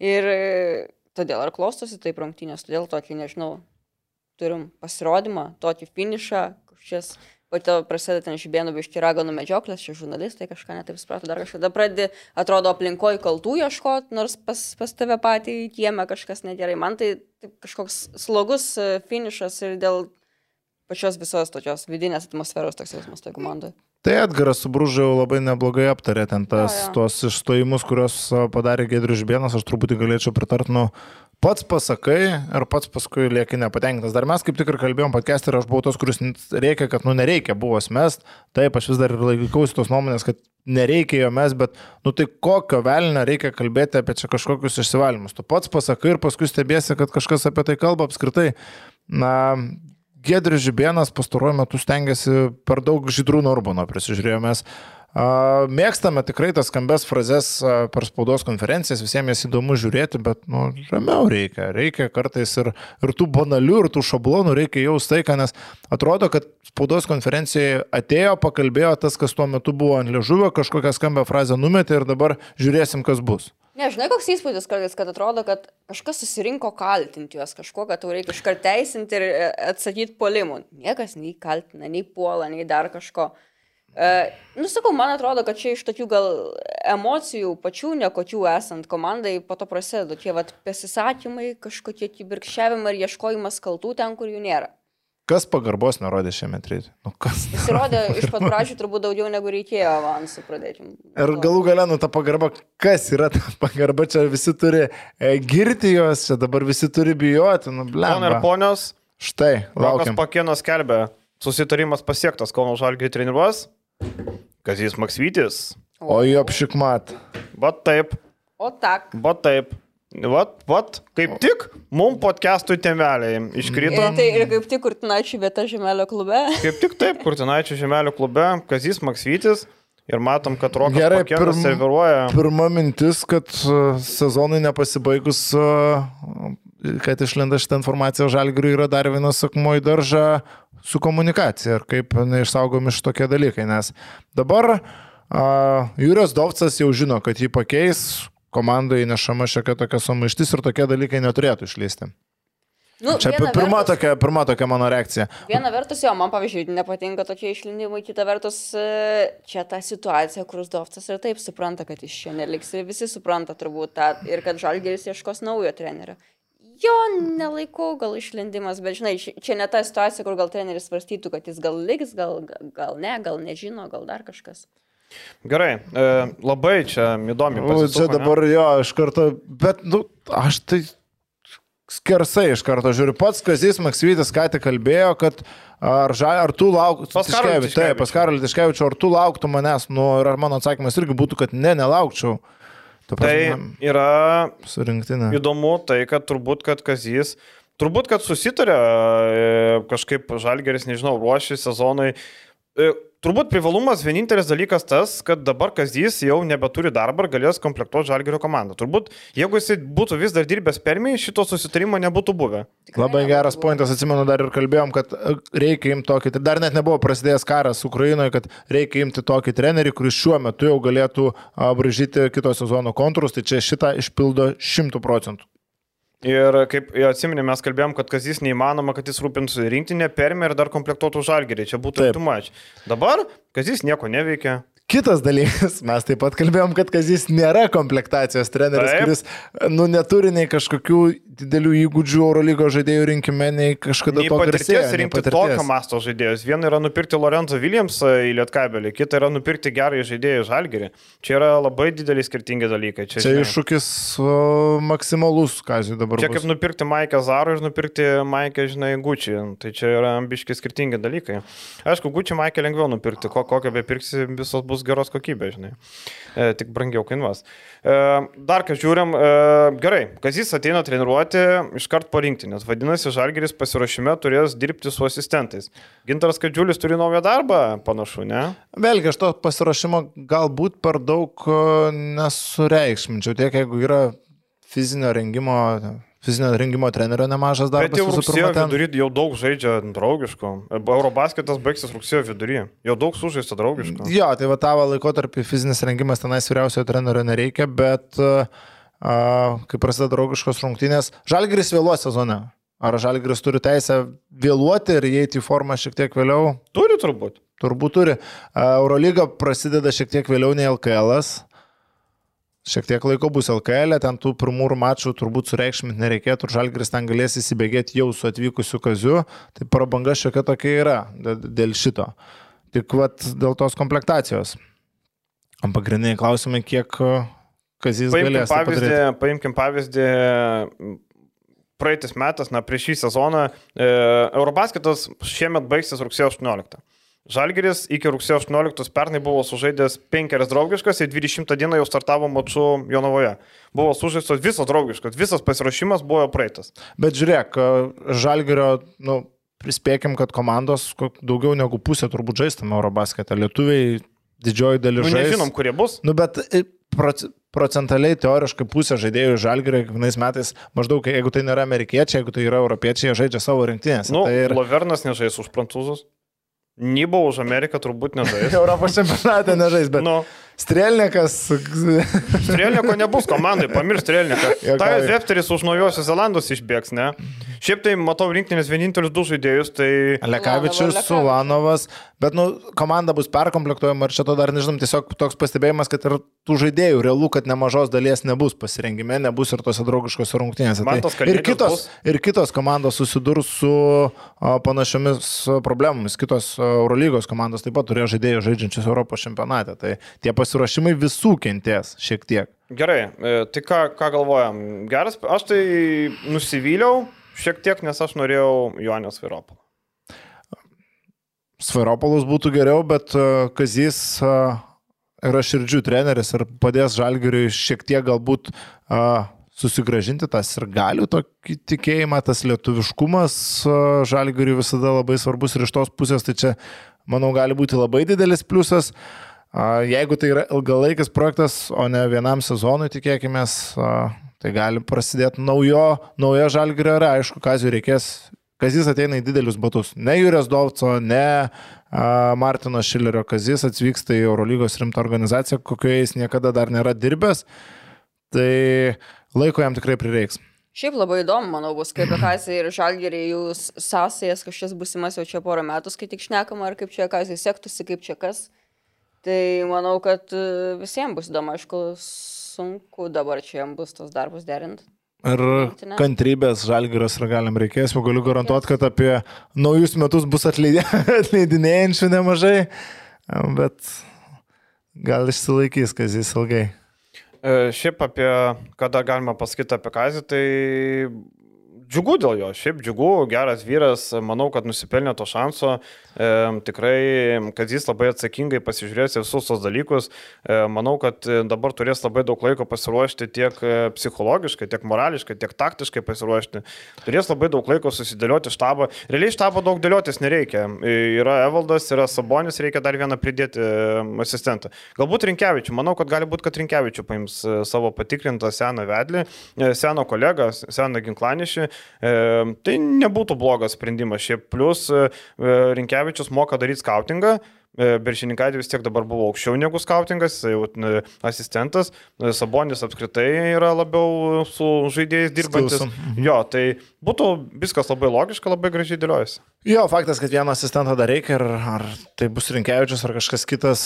Ir todėl ar klostosi taip rungtynės, todėl tokį, nežinau, turim pasirodymą, tokį finišą, kažkas, po to prasideda ten žibėnų biški raganų medžioklės, čia žurnalistai kažką netaip suprato, dar kažkada pradedi, atrodo, aplinkoje kaltų ieškoti, nors pas, pas tave patį kiemę kažkas negerai. Man tai taip, kažkoks slogus e, finišas ir dėl pačios visos tokios vidinės atmosferos toks jausmas toje komandoje. Tai Edgaras su Bružu jau labai neblogai aptarė ten tas, Jo, jo. tuos išstojimus, kuriuos padarė Gedrius Žibėnas, aš truputį galėčiau pritarti, nu, pats pasakai ir pats paskui lieki nepatenkintas. Dar mes kaip tik ir kalbėjom podcast ir aš buvau tos, kuris reikia, kad, nu, nereikia buvo smest. Taip, aš vis dar ir laikausi tos nuomonės, kad nereikia jo mes, bet, nu, tai kokio velnio reikia kalbėti apie čia kažkokius išsivalymus. Tu pats pasakai ir paskui stebėsi, kad kažkas apie tai kalba apskritai. Na, Gedrius Žibėnas pastaruoju metu stengiasi per daug žydrų Norbono prisižiūrėjomės. Mėgstame tikrai tas skambes frazes per spaudos konferencijas, visiems jas įdomu žiūrėti, bet nu, ramiau reikia. Reikia kartais ir, ir tų banalių, ir tų šablonų reikia jau staiką, nes atrodo, kad spaudos konferencijoje atėjo, pakalbėjo tas, kas tuo metu buvo ant liežuvio, kažkokią skambę frazę numetė ir dabar žiūrėsim, kas bus. Nežinai, koks įspūdis kartais, kad atrodo, kad kažkas susirinko kaltinti juos, kažko, kad tau reikia iškart teisinti ir e, atsakyti polimų. Niekas nei kaltina, nei puola, nei dar kažko. E, nusakau, man atrodo, kad čia iš tokių gal emocijų pačių nekočių esant komandai po to prasideda tie vat pasisakymai, kažkokie kibirkščiavimai ir ieškojimas kaltų ten, kur jų nėra. Kas pagarbos nerodė šiame tryti? Nu, kas? Pasirodė iš pat pradžių turbūt daugiau negu reikėjo avansų pradėti. Ir galų gale, nu, ta pagarba, kas yra ta pagarba, čia visi turi e, girti jos, čia dabar visi turi bijoti, nu, Ponai ir blem. ponios, Štai, Rokas laukiam. Pakėnas skelbia, susitarimas pasiektas Kauno Žalgiai treniruos. Kazis Maksvytis. O jo apšikmat. Vat taip, O tak. vat taip. Vat, vat, kaip tik mum podcast'ui temeliai iškrito. Ir tai ir kaip tik Kurtinaičių vieta Žemelio klube. Kaip tik taip, Kurtinaičio žemelio klube, Kazis Maksvytis. Ir matom, kad Rokas Gerai, pirm- serviruoja. Pirma mintis, kad e, sezonui nepasibaigus, e, kad išlenda šitą informaciją žalgiriui yra dar vienas sakmo į daržą su komunikacija ir kaip neišsaugomi šitokie dalykai. Nes dabar a, Jūrijos Dovcas jau žino, kad jį pakeis, komandai nešama šiokia tokia sumaištis ir tokie dalykai neturėtų išlysti. Nu, Čia pirma vertus- tokia, pirma tokia mano reakcija. Viena vertus, jo, man pavyzdžiui, nepatinka tokie išlindimai, kita vertus, e, čia ta situacija, kur Zdovcas ir taip supranta, kad iš čia neliks ir visi supranta turbūt tą ir kad Žalgeris ieškos naujo trenerio. Jo, nelaiku gal išlendimas, bet žinai, čia ne ta situacija, kur gal treneris svarstytų, kad jis gal liks, gal, gal ne, gal nežino, gal dar kažkas. Gerai, e, labai čia įdomi. O, čia dabar jo, iš karto, bet, nu, aš tai skersai iš karto žiūriu. Pats Kazis Maksyvytis ką tik kalbėjo, kad ar, ža, ar tu lauktum, Pas Karolį taip, Tiškevičių. pas ar tu lauktum manęs, nu, ir ar mano atsakymas irgi būtų, kad ne, nelaukčiau. Ta Tai prasme, yra surinktinė. įdomu tai, kad turbūt, kad Kazys, turbūt, kad susitarė e, kažkaip Žalgeris, nežinau, ruošį sezonui. E, Turbūt privalumas vienintelis dalykas tas, kad dabar Kazys jau nebeturi darbą ir galės komplektuoti Žalgerio komandą. Turbūt, jeigu jis būtų vis dar dirbęs permiai, šito susitarimo nebūtų buvę. Tikrai Labai geras pointas, atsimenu, dar ir kalbėjom, kad e, reikia imti tokį, dar net nebuvo prasidėjęs karas Ukrainoje, kad reikia imti tokį trenerį, kuris šiuo metu jau galėtų bražyti kito sezono kontūrus, tai čia šitą išpildo šimtų procentų. Ir kaip atsiminė, mes kalbėjom, kad Kazys neįmanoma, kad jis rūpintųsi rinktinė, permė ir dar komplektuotų Žalgerį. Čia būtų Taip. tumač. Dabar Kazys nieko neveikia. Kitas dalykas, mes taip pat kalbėjom, kad Kazis nėra komplektacijos treneris, Taip. kuris nu, neturi nei kažkokių didelių įgūdžių Eurolygo žaidėjų rinkime, nei kažkada Nei to patirties garsėjo, rinkti patirties. tokio masto žaidėjus. Viena yra nupirkti Lorenzo Williamsą į Lietkabelį, kita yra nupirkti gerą žaidėją Žalgerį. Čia yra labai dideliai skirtingi dalykai. Čia, Čia žinai, iššūkis o, maksimalus, Kazijui dabar. Čia bus. kaip nupirkti Maikę Zarą ir nupirkti Maikę, žinai, Gucci. Tai čia yra ambiškai skirtingi dalykai. Aišku, Gucci Maikę lengviau nupirkti, ko, kokią be pirksi, visos bus geros kokybės, žinai. E, tik brangiau kainuos. E, dar ką žiūrim, e, gerai, Kazis ateina treniruoti iškart po rinktinės. Vadinasi, Žalgeris pasiruošime turės dirbti su asistentais. Gintaras Kadžiulis turi naują darbą, panašu, ne? Vėlgi, aš to pasiruošimo galbūt per daug o, nesureikšminčiau, tiek jeigu yra fizinio rengimo, fizinio rengimo trenerio nemažas darbas. Bet jau rugsėjo ten- vidury jau daug žaidžia draugiško. Eurobasketas baigsis rugsėjo vidury. Jau daug sužaista draugiško. Jo, tai va tavo laikotarpį fizinis rengimas tenais vyriausiojo trenerio nereikia, bet a, kai prasideda draugiškos rungtynės, Žalgiris vėluos sezone. Ar Žalgiris turi teisę vėluoti ir įeiti į formą šiek tiek vėliau? Turi turbūt. Turbūt turi. A, Eurolyga prasideda šiek tiek vėliau nei LKL. -as. Šiek tiek laiko bus LKL, ten tų pirmų mačų turbūt sureikšminti nereikėtų, ir Žalgiris ten galės įsibėgėti jau su atvykusiu kaziu, tai prabanga šiokia tokia yra dė- dėl šito. Tik vat dėl tos komplektacijos. Pagrindiniai klausimai, kiek a, kazys Paimkim galės. tai pavyzdį, padaryti. paimkim pavyzdį, praeitis metas, na, prieš šį sezoną, e, Eurobasketas šiemet baigsis rugsėjo 18. Žalgeris iki rugsėjo 18 pernai buvo sužaidęs penkerias draugiškas ir 20 dieną jau startavo maču Jonavoje. Buvo sužaistos visos draugiškos, visas pasiruošimas buvo praeitas. Bet žiūrėk, a, Žalgirio, nu, prispėkim, kad komandos daugiau negu pusė turbūt žaistame Eurobasketą. Lietuviai didžioji dalis Nu, žais. nežinom, kurie bus. Nu, bet proc- procentaliai teoriškai pusė žaidėjų žalgerio kiekvienais metais maždaug, jeigu tai nėra amerikiečiai, jeigu tai yra europiečiai, jie žaidžia savo rinktinės. Nu, tai ir Lovernas nežais už prancūzus. Nybo už Ameriką turbūt nežais. Europos čempionate nežais, bet Nu, Strelnikas. Strelniko nebus komandai, pamirš Strelniką. Tai Zepteris už Naujosios Zelandus išbėgs, ne? Šiaip tai matau rinktinės vienintelis du žaidėjus, tai... Lekavičius. Sulanovas, bet nu, komanda bus perkomplektuojama ir čia to dar nežinom, tiesiog toks pastebėjimas, kad ir tų žaidėjų realu, kad nemažos dalies nebus pasirengime, nebus ir tose draugiškose rungtynėse. Tai ir, kitos, bus. ir kitos komandos susidurs su panašiomis problemomis, kitos Eurolygos komandos taip pat turėjo žaidėjų žaidžiančius Europos čempionate, tai tie pasiruošimai visų kentės šiek tiek. Gerai, e, tai ką, ką galvojam? Geras, aš tai nusivyliau šiek tiek, nes aš norėjau Jonės Viropolą. Sferopolas būtų geriau, bet a, Kazys a, yra širdžių treneris ir padės Žalgiriui šiek tiek galbūt a, susigražinti tas ir galių tokį tikėjimą, tas lietuviškumas Žalgiriui visada labai svarbus ir iš tos pusės tai čia, manau, gali būti labai didelis pliusas. A, Jeigu tai yra ilgalaikis projektas, o ne vienam sezonui, tikėkime, tai gali prasidėti naujo, nauja Žalgirio era. Aišku, Kazijui reikės Kazis ateina į didelius batus. Ne Jūrės Dovco, ne Martino Šilerio Kazis atvyksta į Eurolygos rimtą organizaciją, kokioje jis niekada dar nėra dirbęs. Tai laiko jam tikrai prireiks. Šiaip labai įdomu, manau, bus kaip Kazai ir Žalgeriai jų sąsajas kažkas busimas jau čia porą metų, kai tik šnekama, ar kaip čia Kazai sektųsi, kaip čia kas. Tai manau, kad e, visiems bus įdomu, aišku, sunku dabar čia jam bus tos darbus derinti. Ir kantrybės žalgyras ir galim reikės, jau galiu garantuoti, kad apie naujus metus bus atleidė- atleidinėjančių nemažai, bet gal išsilaikys, kas jis ilgai. E, Šiaip apie, ką dar galima pasakyti apie Kazį, tai džiugu dėl jo. Šiaip džiugu, geras vyras, manau, kad nusipelnė to šanso. E, tikrai, kad jis labai atsakingai pasižiūrės visus tos dalykus. E, manau, kad dabar turės labai daug laiko pasiruošti tiek e, psichologiškai, tiek morališkai, tiek taktiškai pasiruošti. Turės labai daug laiko susidėlioti štabą. Realiai štabą daug dėliotis nereikia. E, Yra Evaldas, yra Sabonis, reikia dar vieną pridėti e, asistentą. Galbūt Rinkevičių, manau, kad gali būti, kad Rinkevičių paims savo patikrintą seną vedlį, seną kolegą, seną ginklanišį. E, Tai nebūtų blogas sprendimas. Šiaip plus e, e, Rinkevičius moka daryti skautingą. Beršininkatė vis tiek dabar buvo aukščiau negu skautingas, jau e, asistentas, E, Sabonis apskritai yra labiau su žaidėjais dirbantis. Skilsum. Mhm. Jo, tai būtų viskas labai logiška, labai gražiai dėliojasi. Jo, faktas, kad vieną asistentą dar reikia, ar, ar tai bus Rinkevičius ar kažkas kitas,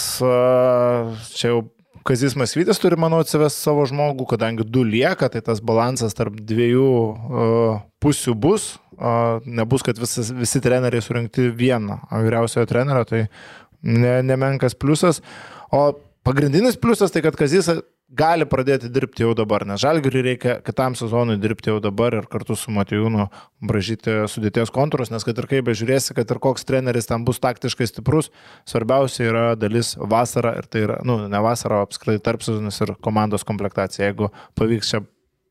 čia jau Kazis Masvytis turi, manau, atsivesti savo žmogų, kadangi du lieka, tai tas balansas tarp dviejų uh, pusių bus. Uh, nebus, kad visas, visi treneriai surinkti vieną vyriausiojo trenerio, tai ne, nemenkas pliusas. O pagrindinis pliusas tai, kad Kazis gali pradėti dirbti jau dabar, nes žalgiriui reikia kitam sezonui dirbti jau dabar ir kartu su Matijūnu bražyti sudėties kontūrus, nes kad ir kaip bežiūrėsi, kad ir koks treneris tam bus taktiškai stiprus, svarbiausia yra dalis vasara ir tai yra, nu, ne vasara, o apskritai tarpsezonis ir komandos komplektacija. Jeigu pavyks čia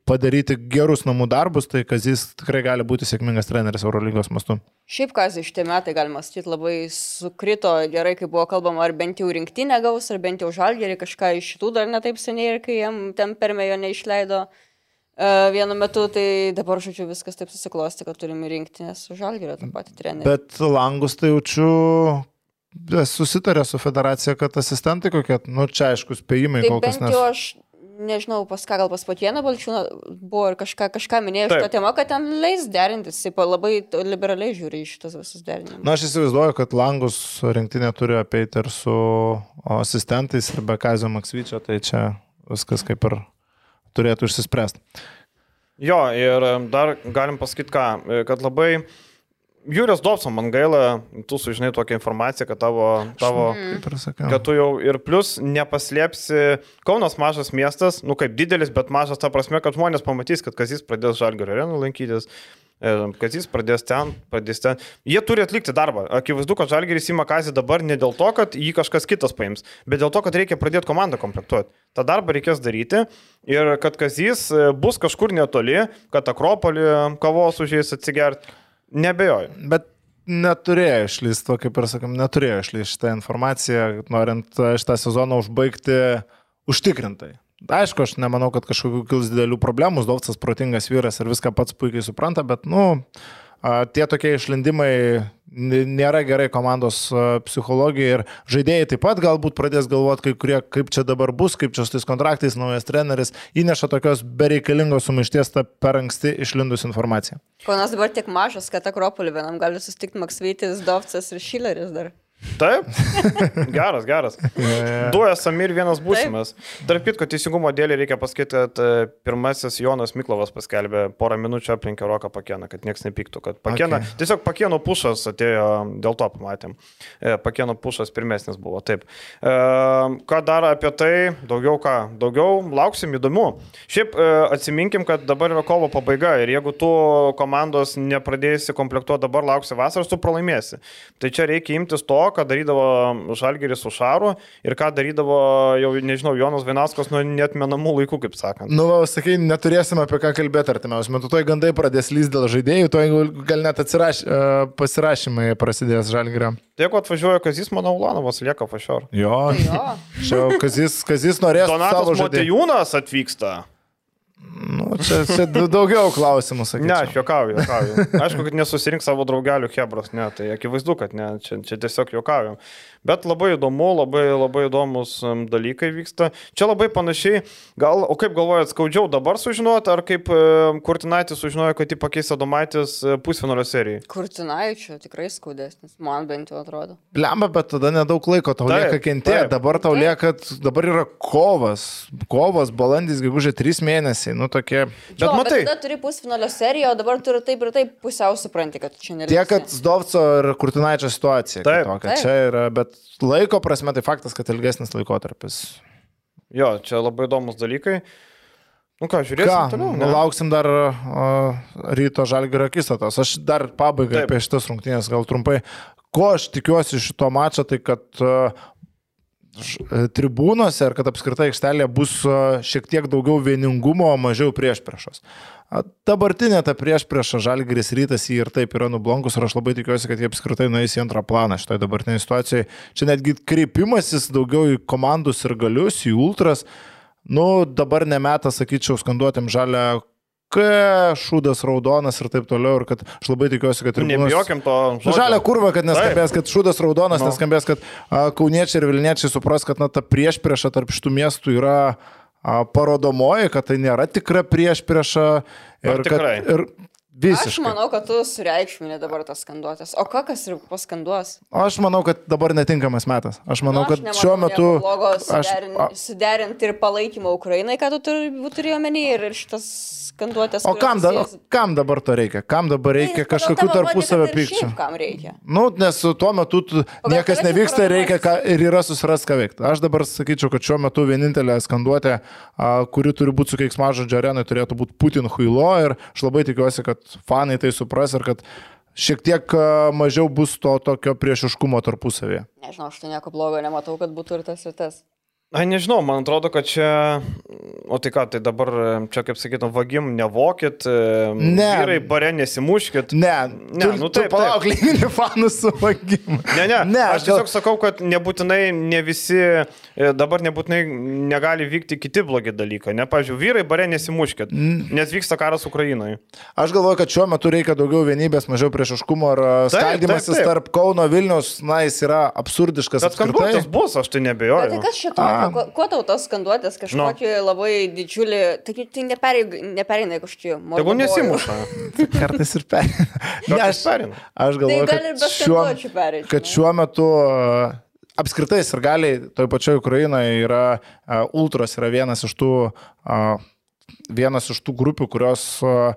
padaryti gerus namų darbus, tai Kazis tikrai gali būti sėkmingas treneris Eurolygos mastu. Šiaip kas iš tie metai, galima sakyti, labai sukrito gerai, kai buvo kalbama, ar bent jau rinktinę gaus, ar bent jau žalgerį kažką iš šitų dar netaip seniai ir kai jam ten permėjo neišleido uh, vienu metu, tai dabar, žodžiu, viskas taip susiklosti, kad turime rinktinę su žalgerio tą patį trenerį. Bet langus tai jaučiu. Susitarė su federacija, kad asistentai kokie, nu čia aišku, spėjimai Tai kol kas nes. aš nežinau, pas ką gal pas patieną Balčiūną buvo ir kažką, kažką minėjo iš Taip. to tema, kad ten leis derintis, jis labai liberaliai žiūri į šitas visus derinimus. Na, aš įsivaizduoju, kad langus rinktinė turi apeiti ir su asistentais ir be Kazio Maksvyčio, tai čia viskas kaip ir turėtų išsispręsti. Jo, ir dar galim pasakyti ką, kad labai Jūrijos Dobson, man gaila, tu sužinai tokią informaciją, kad tavo, tavo kad tu jau ir plus nepaslėpsi, Kaunas mažas miestas, nu kaip didelis, bet mažas ta prasme, kad žmonės pamatys, kad Kazis pradės Žalgirio arenų lankytis, e, Kazis pradės ten, pradės ten. Jie turi atlikti darbą. Akivaizdu, kad Žalgiris įma Kazį dabar ne dėl to, kad jį kažkas kitas paims, bet dėl to, kad reikia pradėti komandą komplektuoti. Ta darbą reikės daryti ir kad Kazis e, bus kažkur netoli, kad Akropolį kavos už jais atsigerti. Nebejoju. Bet neturėjo išlysti, kaip ir sakėm, neturėjo išlysti šitą informaciją, norint e, šitą sezoną užbaigti užtikrintai. Aišku, aš nemanau, kad kažkokių kils didelių problemų, Dovcas protingas vyras ir viską pats puikiai supranta, bet, nu, tie tokie išlindimai nėra gerai komandos psichologijai ir žaidėjai taip pat galbūt pradės galvoti, kai kurie, kaip čia dabar bus, kaip čia su tais kontraktais naujas treneris, įneša tokios bereikalingos sumaišties tą per anksti išlindus informaciją. Kaunas dabar tiek mažas, kad Akropolį vienam gali susitikti Maksvytis, Dovcas ir Šileris dar. Taip. Geras, geras. Du esame ir vienas būsimas. Tarp kitko, teisingumo dėlį reikia pasakyti, kad e, pirmasis Jonas Miklovas paskelbė porą minučių aplink Roką Pakieną, kad niekas nepyktų. Kad Pakiena, Okay. Tiesiog Pakieno pušas atėjo, dėl to pamatėm. E, Pakieno pušas pirmesnis buvo, taip. E, Ką dar apie tai, daugiau ką, daugiau lauksim įdomu. Šiaip atsiminkim, kad dabar yra kovo pabaiga ir jeigu tu komandos nepradėsi komplektuoti dabar, lauksi vasaros, tu pralaimėsi. Tai čia reikia imtis to, ką darydavo Žalgeris su Šaru ir ką darydavo, jau nežinau, Jonas Vainaskas nuo net menamų laikų, kaip sakant. Nu, va, sakai, neturėsim apie ką kalbėti artimiausiu metu. Toj gandai pradės lys dėl žaidėjų, toj gal net atsiraš, e, pasirašymai prasidės žalgirio. Tai jeigu atvažiuoja Kazis, manau, Ulanovas lieka fašior. Jo, Tai jo. kazis, kazis norės Donatas žaidėjų. Motejūnas atvyksta. Nu, čia, čia daugiau klausimų, sakyčiau. Ne, aš juokauju, juokauju. Aišku, kad nesusirink savo draugelių Hebros, ne, tai akivaizdu, kad ne, čia, čia tiesiog juokauju. Bet labai įdomu, labai, labai įdomus dalykai vyksta. Čia labai panašiai, gal, o kaip galvojat, skaudžiau dabar sužinoti, ar kaip em, Kurtinaitis sužinojo, kad jį pakeis Adomaitis e, pusfinalio serijai? Kurtinaičio tikrai skaudesnis, man bent jau atrodo. Blemba, bet tada nedaug laiko tau Taip, lieka kentėti. Dabar tau Taip. lieka, dabar yra kovas. Kovas, balandis, gegužė, trys mėnesiai. Nu, tokie. Bet jo, matai- Bet tada turi pusfinalio seriją, o dabar turi taip ir taip pusiau supranti, kad čia nereikia. Tiek, kad Zdovco ir Kurtinaičio situacija. Taip. kitokia. Taip. Čia yra, bet laiko prasme tai faktas, kad ilgesnis laikotarpis. Jo, čia labai įdomus dalykai. Nu ką, žiūrėsim Ką, toliau. nu, ne? lauksim dar uh, ryto žalgerio akistatos. Aš dar pabaigai Taip. apie šitas rungtynės gal trumpai. Ko aš tikiuosi iš šito mačo, tai kad uh, tribūnose ir kad apskritai aikštelėje bus uh, šiek tiek daugiau vieningumo, mažiau prieš priešos. Dabartinė ta prieš priešą žalgeris rytas jį ir taip yra nublonkus ir aš labai tikiuosi, kad jie apskritai nueis į antrą planą šitoje dabartinėje situacijoje. Čia netgi kreipimasis daugiau į komandus ir galius, į ultras. Nu, dabar nemetą, sakyčiau, skanduotėm žalę šūdas raudonas ir taip toliau. Ir kad aš labai tikiuosi, kad Nu, tribūnos- Nebijokim to. Nu, žodžio. Žalia kurva, kad neskambės, kad šūdas raudonas, Nu. no. neskambės, kad a, kauniečiai ir vilniečiai supras, kad na, ta prieš priešą tarp šitų miestų yra parodomoji, kad tai nėra tikra prieš priešą. Ar Ir, kad, tikrai? Ir Aš visiškai. manau, kad tu sureikšminė dabar tas skanduotės. O ką kas ir paskanduos? Aš manau, kad dabar netinkamas metas. Aš manau, Nu, aš kad šiuo metu... Aš, suderin, a, suderinti ir palaikymą Ukrainai, ką tu turėjai omeny, ir, ir šitas skanduotės. o kam, da, susijęs- kam dabar to reikia? Kam dabar reikia Tai kažkokių tarpusavio kad pykčių? Kam reikia? Nu, nes tuo metu tu, niekas nevyksta reikia ką, ir yra susiras ką veikti. Aš dabar sakyčiau, kad šiuo metu vienintelė skanduotė, a, kuri turi būti su keiksmažodžio arenai, turėtų būti Putin Huilo ir aš labai tikiuosi, kad fanai tai supras ir kad šiek tiek a, mažiau bus to tokio priešiškumo tarpusavėje. Nežinau, aš tai nieko blogo nematau, kad būtų ir tas ir tas. Ai, nežinau, man atrodo, kad čia, o tai ką, tai dabar čia, kaip sakytum, vagim nevokit, Ne. vyrai bare nesimuškit. Ne, Ne, tu, nu tu taip, palauk, lygini fanus su vagimu. Ne, ne, Ne, aš gal- tiesiog sakau, kad nebūtinai ne visi, e, dabar nebūtinai negali vykti kiti blogi dalykai. Ne, pavyzdžiui, vyrai bare nesimuškit, nes vyksta karas Ukrainoje. Aš galvoju, kad šiuo metu reikia daugiau vienybės, mažiau priešiškumo ir a, Taip, skaldimasis tarp Kauno Vilnius, na, jis yra absurdiškas. Bet skambutis bus, aš tai Bet tai nebejoju. kas šito? Kuo, kuo tau tos skanduotės kažkokį no. labai didžiulį, tai, tai neperei- nepereina į kažkokį Tegul mordobojų. nesimuša. Kartais ir per. Ne, aš, pereina. aš galvoju, Tai ir be kad šiuo, pereit, kad šiuo metu uh, apskritai ir galiai toj pačioj Ukrainoje yra uh, ultras, yra vienas iš tų, uh, vienas iš tų grupių, kurios uh,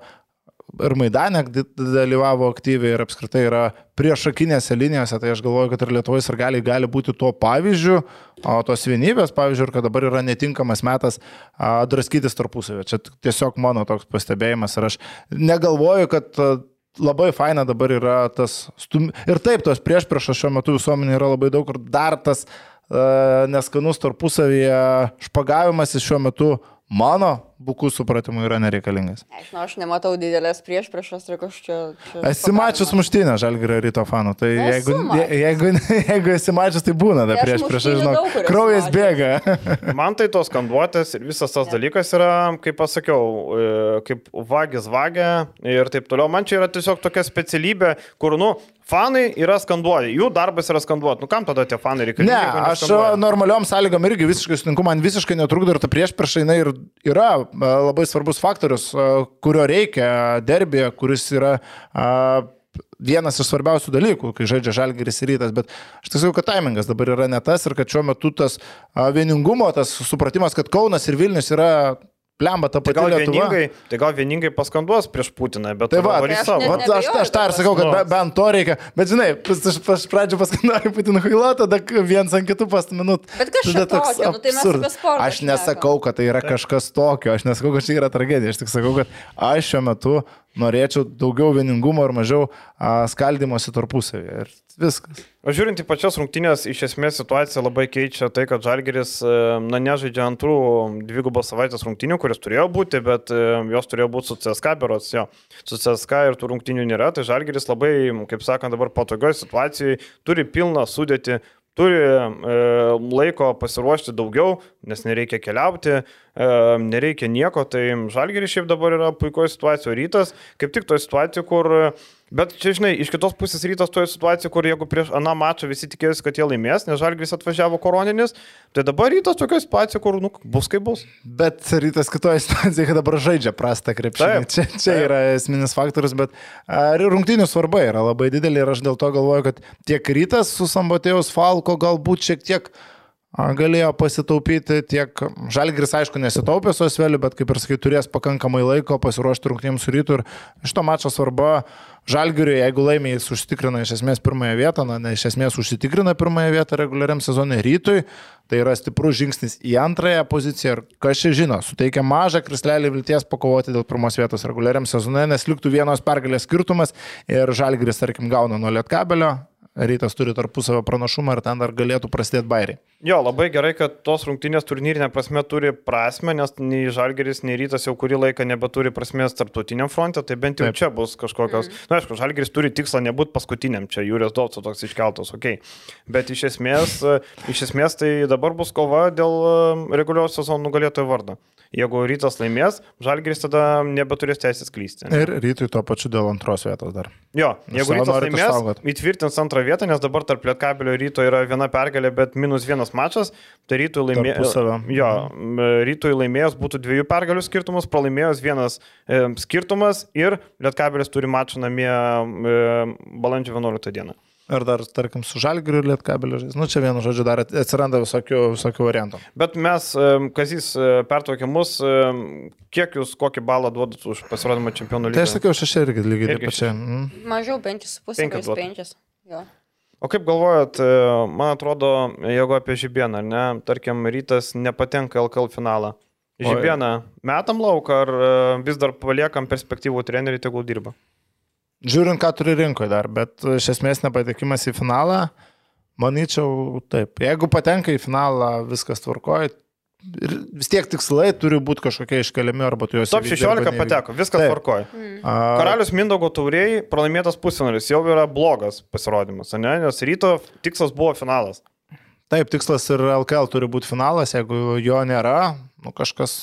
ir Maidane dalyvavo aktyviai ir apskritai yra priešakinėse linijose, tai aš galvoju, kad ir Lietuvos ir gali, gali būti tuo pavyzdžiu, o tos vienybės pavyzdžiu, ir kad dabar yra netinkamas metas a, draskytis tarpusavį. Čia tiesiog mano toks pastebėjimas ir aš negalvoju, kad a, labai faina dabar yra tas stum... Ir taip, tos prieš priešas šiuo metu visuomenė yra labai daug ir dar tas a, neskanus tarpusavyje špagavimas šiuo metu mano bukų supratimu yra nereikalingas. Nežinau, aš nematau didelės prieš priešas ir kažkokia... čia Esi mačius muštynę Žalgirio ryto fanų, tai Esu jeigu, mačius. je- jeigu, jeigu esi mačius, tai būna, da Tai aš prieš prieš, muštynių žinau, kraujas bėga. Man tai tos skanduotės ir visas tas dalykas yra, kaip pasakiau, e, kaip vagis vagia ir taip toliau. Man čia yra tiesiog tokia specialybė, kur, nu, fanai yra skanduoti, jų darbas yra skanduoti. Nu, kam tada tie fanai reikalingi? Ne, jeigu aš normaliom sąlygom irgi visiškai sutinku, man visiškai netrukdo ir ta prieš prieš jinai ir yra labai svarbus faktorius, kurio reikia derbėje, kuris yra vienas iš svarbiausių dalykų, kai žaidžia žalgeris ir rytas, bet aš tiesiog, kad taimingas dabar yra ne tas ir kad šiuo metu tas vieningumo, tas supratimas, kad Kaunas ir Vilnius yra plemba ta Tai pati gal, Lietuva. vieningai, tai gal vieningai paskanduos prieš Putiną, bet Tai va, Tai aš savo. net Vat aš, aš tą ir sakau, kad be, bent to reikia. Bet žinai, pas- aš iš pradžių paskanduoju Putino Hailo, tada viens ant kitų pastaminut. Bet kas čia tokio? Nu, tai mes sportą Aš nesakau, kad tai yra kažkas tokio, aš nesakau, kad čia yra tragedija, aš tik sakau, kad aš šiuo metu norėčiau daugiau vieningumo ir mažiau a, skaldimosi tarpusavėje. Ir viskas. O žiūrint į pačias rungtynės, iš esmės situacija labai keičia tai, kad Žalgeris, e, na, nežaidžia antrų dvigubos savaitės rungtynių, kuris turėjo būti, bet e, jos turėjo būti su CSK, berots jo. Su CSK ir tų rungtynių nėra, tai Žalgeris labai, kaip sakant, dabar patogioje situacijoje turi pilną sudėti, turi e, laiko pasiruošti daugiau, nes nereikia keliauti, e, nereikia nieko, tai Žalgeris šiaip dabar yra puikoje situacijoje, rytas, kaip tik toje situacijoje, kur Bet čia, žinai, iš kitos pusės rytas toje situacijoje, kur jeigu prieš aną mačą visi tikėjosi, kad jie laimės, nes Žalgris atvažiavo koroninis, tai dabar rytas tokioje situacijoje, kur nu, bus kaip bus. Bet rytas kitoje situacijoje, kad dabar žaidžia prastą krepšinį. Taip, Čia, čia taip. yra esminis faktorius, bet rungtynių svarba yra labai didelė ir aš dėl to galvoju, kad tiek rytas su Sambotėjus Falko galbūt šiek tiek a, galėjo pasitaupyti tiek Žalgris, aišku, nesitaupė su Osveliu, bet kaip ir sakai, turės pakankamai laiko pasiruošti rungtynėms su rytu ir iš to mačo svarba Žalgiriui, jeigu laimė, jis užtikrina iš esmės pirmąją vietą, na, ne iš esmės užsitikrina pirmąją vietą reguliariam sezonui rytui, tai yra stiprus žingsnis į antrąją poziciją ir kas čia žino, suteikia mažą krislelį vilties pakovoti dėl pirmos vietos reguliariam sezonui, nes liktų vienos pergalės skirtumas ir Žalgiris, tarkim, gauna nuo Lietkabelio, rytas turi tarpusavio pranašumą ir ten dar galėtų prasidėti bairiai. Jo, labai gerai, kad tos rungtynės turnyrinė prasme turi prasme, nes nei Žalgeris, nei Rytas jau kurį laiką nebeturi prasmės tarptautiniam fronte, tai bent jau Taip. čia bus kažkokios. Mm. Na, aišku, Žalgeris turi tikslą nebūti paskutiniam, čia Jūrijos Dovco toks iškeltas, ok. Bet iš esmės, iš esmės tai dabar bus kova dėl um, reguliarios sezonų nugalėtojo vardo. Jeigu rytas laimės, žalgeris tada nebeturės teisės klysti. Ne? Ir rytui tuo pačiu dėl antros vietos dar. Jo, jeigu rytas laimės, išsaugot. įtvirtins antrą vietą, nes dabar tarp Lietkabelio ir ryto yra viena pergalė, bet minus vienas mačas, tai rytui laimėjus. Jo, rytui laimėjus būtų dviejų pergalių skirtumas, pralaimėjus vienas e, skirtumas ir Lietkabelis turi mačą namie e, balandžio 11 dieną. Ar dar, tarkim, su žalgiriu ir lietkabeliu. Nu, čia vienu žodžiu dar atsiranda visokių, visokių variantų. Bet mes, Kazys, e, pertraukė mus, kiek jūs kokį balą duodat už pasirodymą čempionų lygoje? Tai aš sakiau, šeši irgi lygiai taip pačiai. Mm. Mažiau, penkis, pusė, penkis. penkis. Jo. O kaip galvojat, e, man atrodo, jeigu apie Žibieną, ne, tarkim, rytas nepatenka LKL finalą. Žibieną metam lauk ar e, vis dar paliekam perspektyvų trenerių, tegul dirba? Žiūrint, ką turi rinkoje dar, bet iš esmės nepatekimas į finalą, manyčiau, taip. Jeigu patenka į finalą, viskas tvarkoja. Ir vis tiek tikslai turi būti kažkokie iškeliami arba tu juos... Top 16 pateko, viskas tvarkoja. Mm. Karalius Mindogo tauriai pralaimėtas pusfinalis jau yra blogas pasirodymas, ne? nes ryto tikslas buvo finalas. Taip, tikslas ir LKL turi būti finalas, jeigu jo nėra, nu, kažkas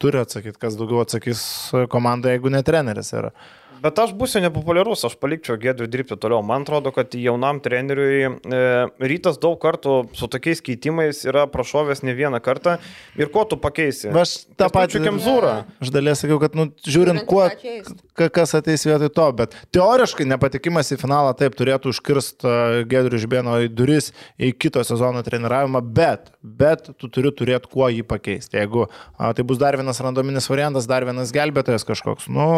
turi atsakyti, kas daugiau atsakys komanda, jeigu ne treneris yra. Bet aš būsiu nepopuliarus, aš palikčiau Gedrių dirbti toliau. Man atrodo, kad jaunam treneriui e, rytas daug kartų su tokiais keitimais yra prašovęs ne vieną kartą. Ir ko tu pakeisi? Aš tą patį kemzūrą. Aš dalies sakiau, kad nu, žiūrint, kuo, kas ateis vietoj to, bet teoriškai nepatikimas į finalą taip turėtų užkirsti e, Gedrių Žibėno į duris į kito sezono treniravimą, bet, bet tu turi turėti kuo jį pakeisti. Jeigu a, tai bus dar vienas randominis variantas, dar vienas gelbėtojas kažkoks, nu,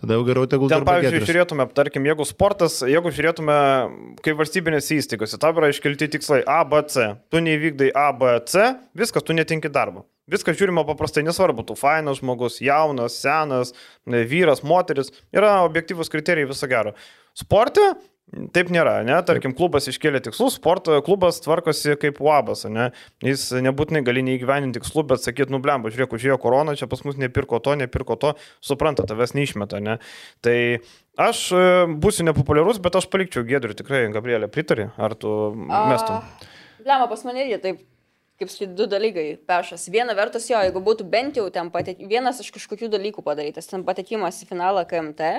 tada jau geriau tegul Ten, pavyzdžiui, gedris. žiūrėtume, tarkim, jeigu sportas, jeigu žiūrėtume, kaip valstybinės įstaigos, tam yra iškelti tikslai A, B, C. Tu neįvykdai A, B, C, viskas, tu netinki darbo. Viskas žiūrima paprastai, nesvarbu, tu fainas žmogus, jaunas, senas, vyras, moteris, yra objektyvus kriterijai viso gero. Sporte Taip nėra, ne? Tarkim, klubas iškėlė tikslus, sporto klubas tvarkosi kaip uabas, ne? Jis nebūtinai gali neįgyveninti tikslų, bet sakyt, nublemba, žiūrėk, užėjo korona, čia pas mus nepirko to, nepirko to, supranta, tavęs neišmeta, ne? Tai aš e, būsiu nepopuliarus, bet aš palikčiau Gedrių, tikrai, Gabrielė, pritari, ar tu mestum? Blemba, pas mane irgi taip kaip sakyti, du dalykai pešas. Viena vertus jo, jeigu būtų bent jau ten patek... vienas iš kažkokių dalykų padarytas, ten patekimas į finalą KMT,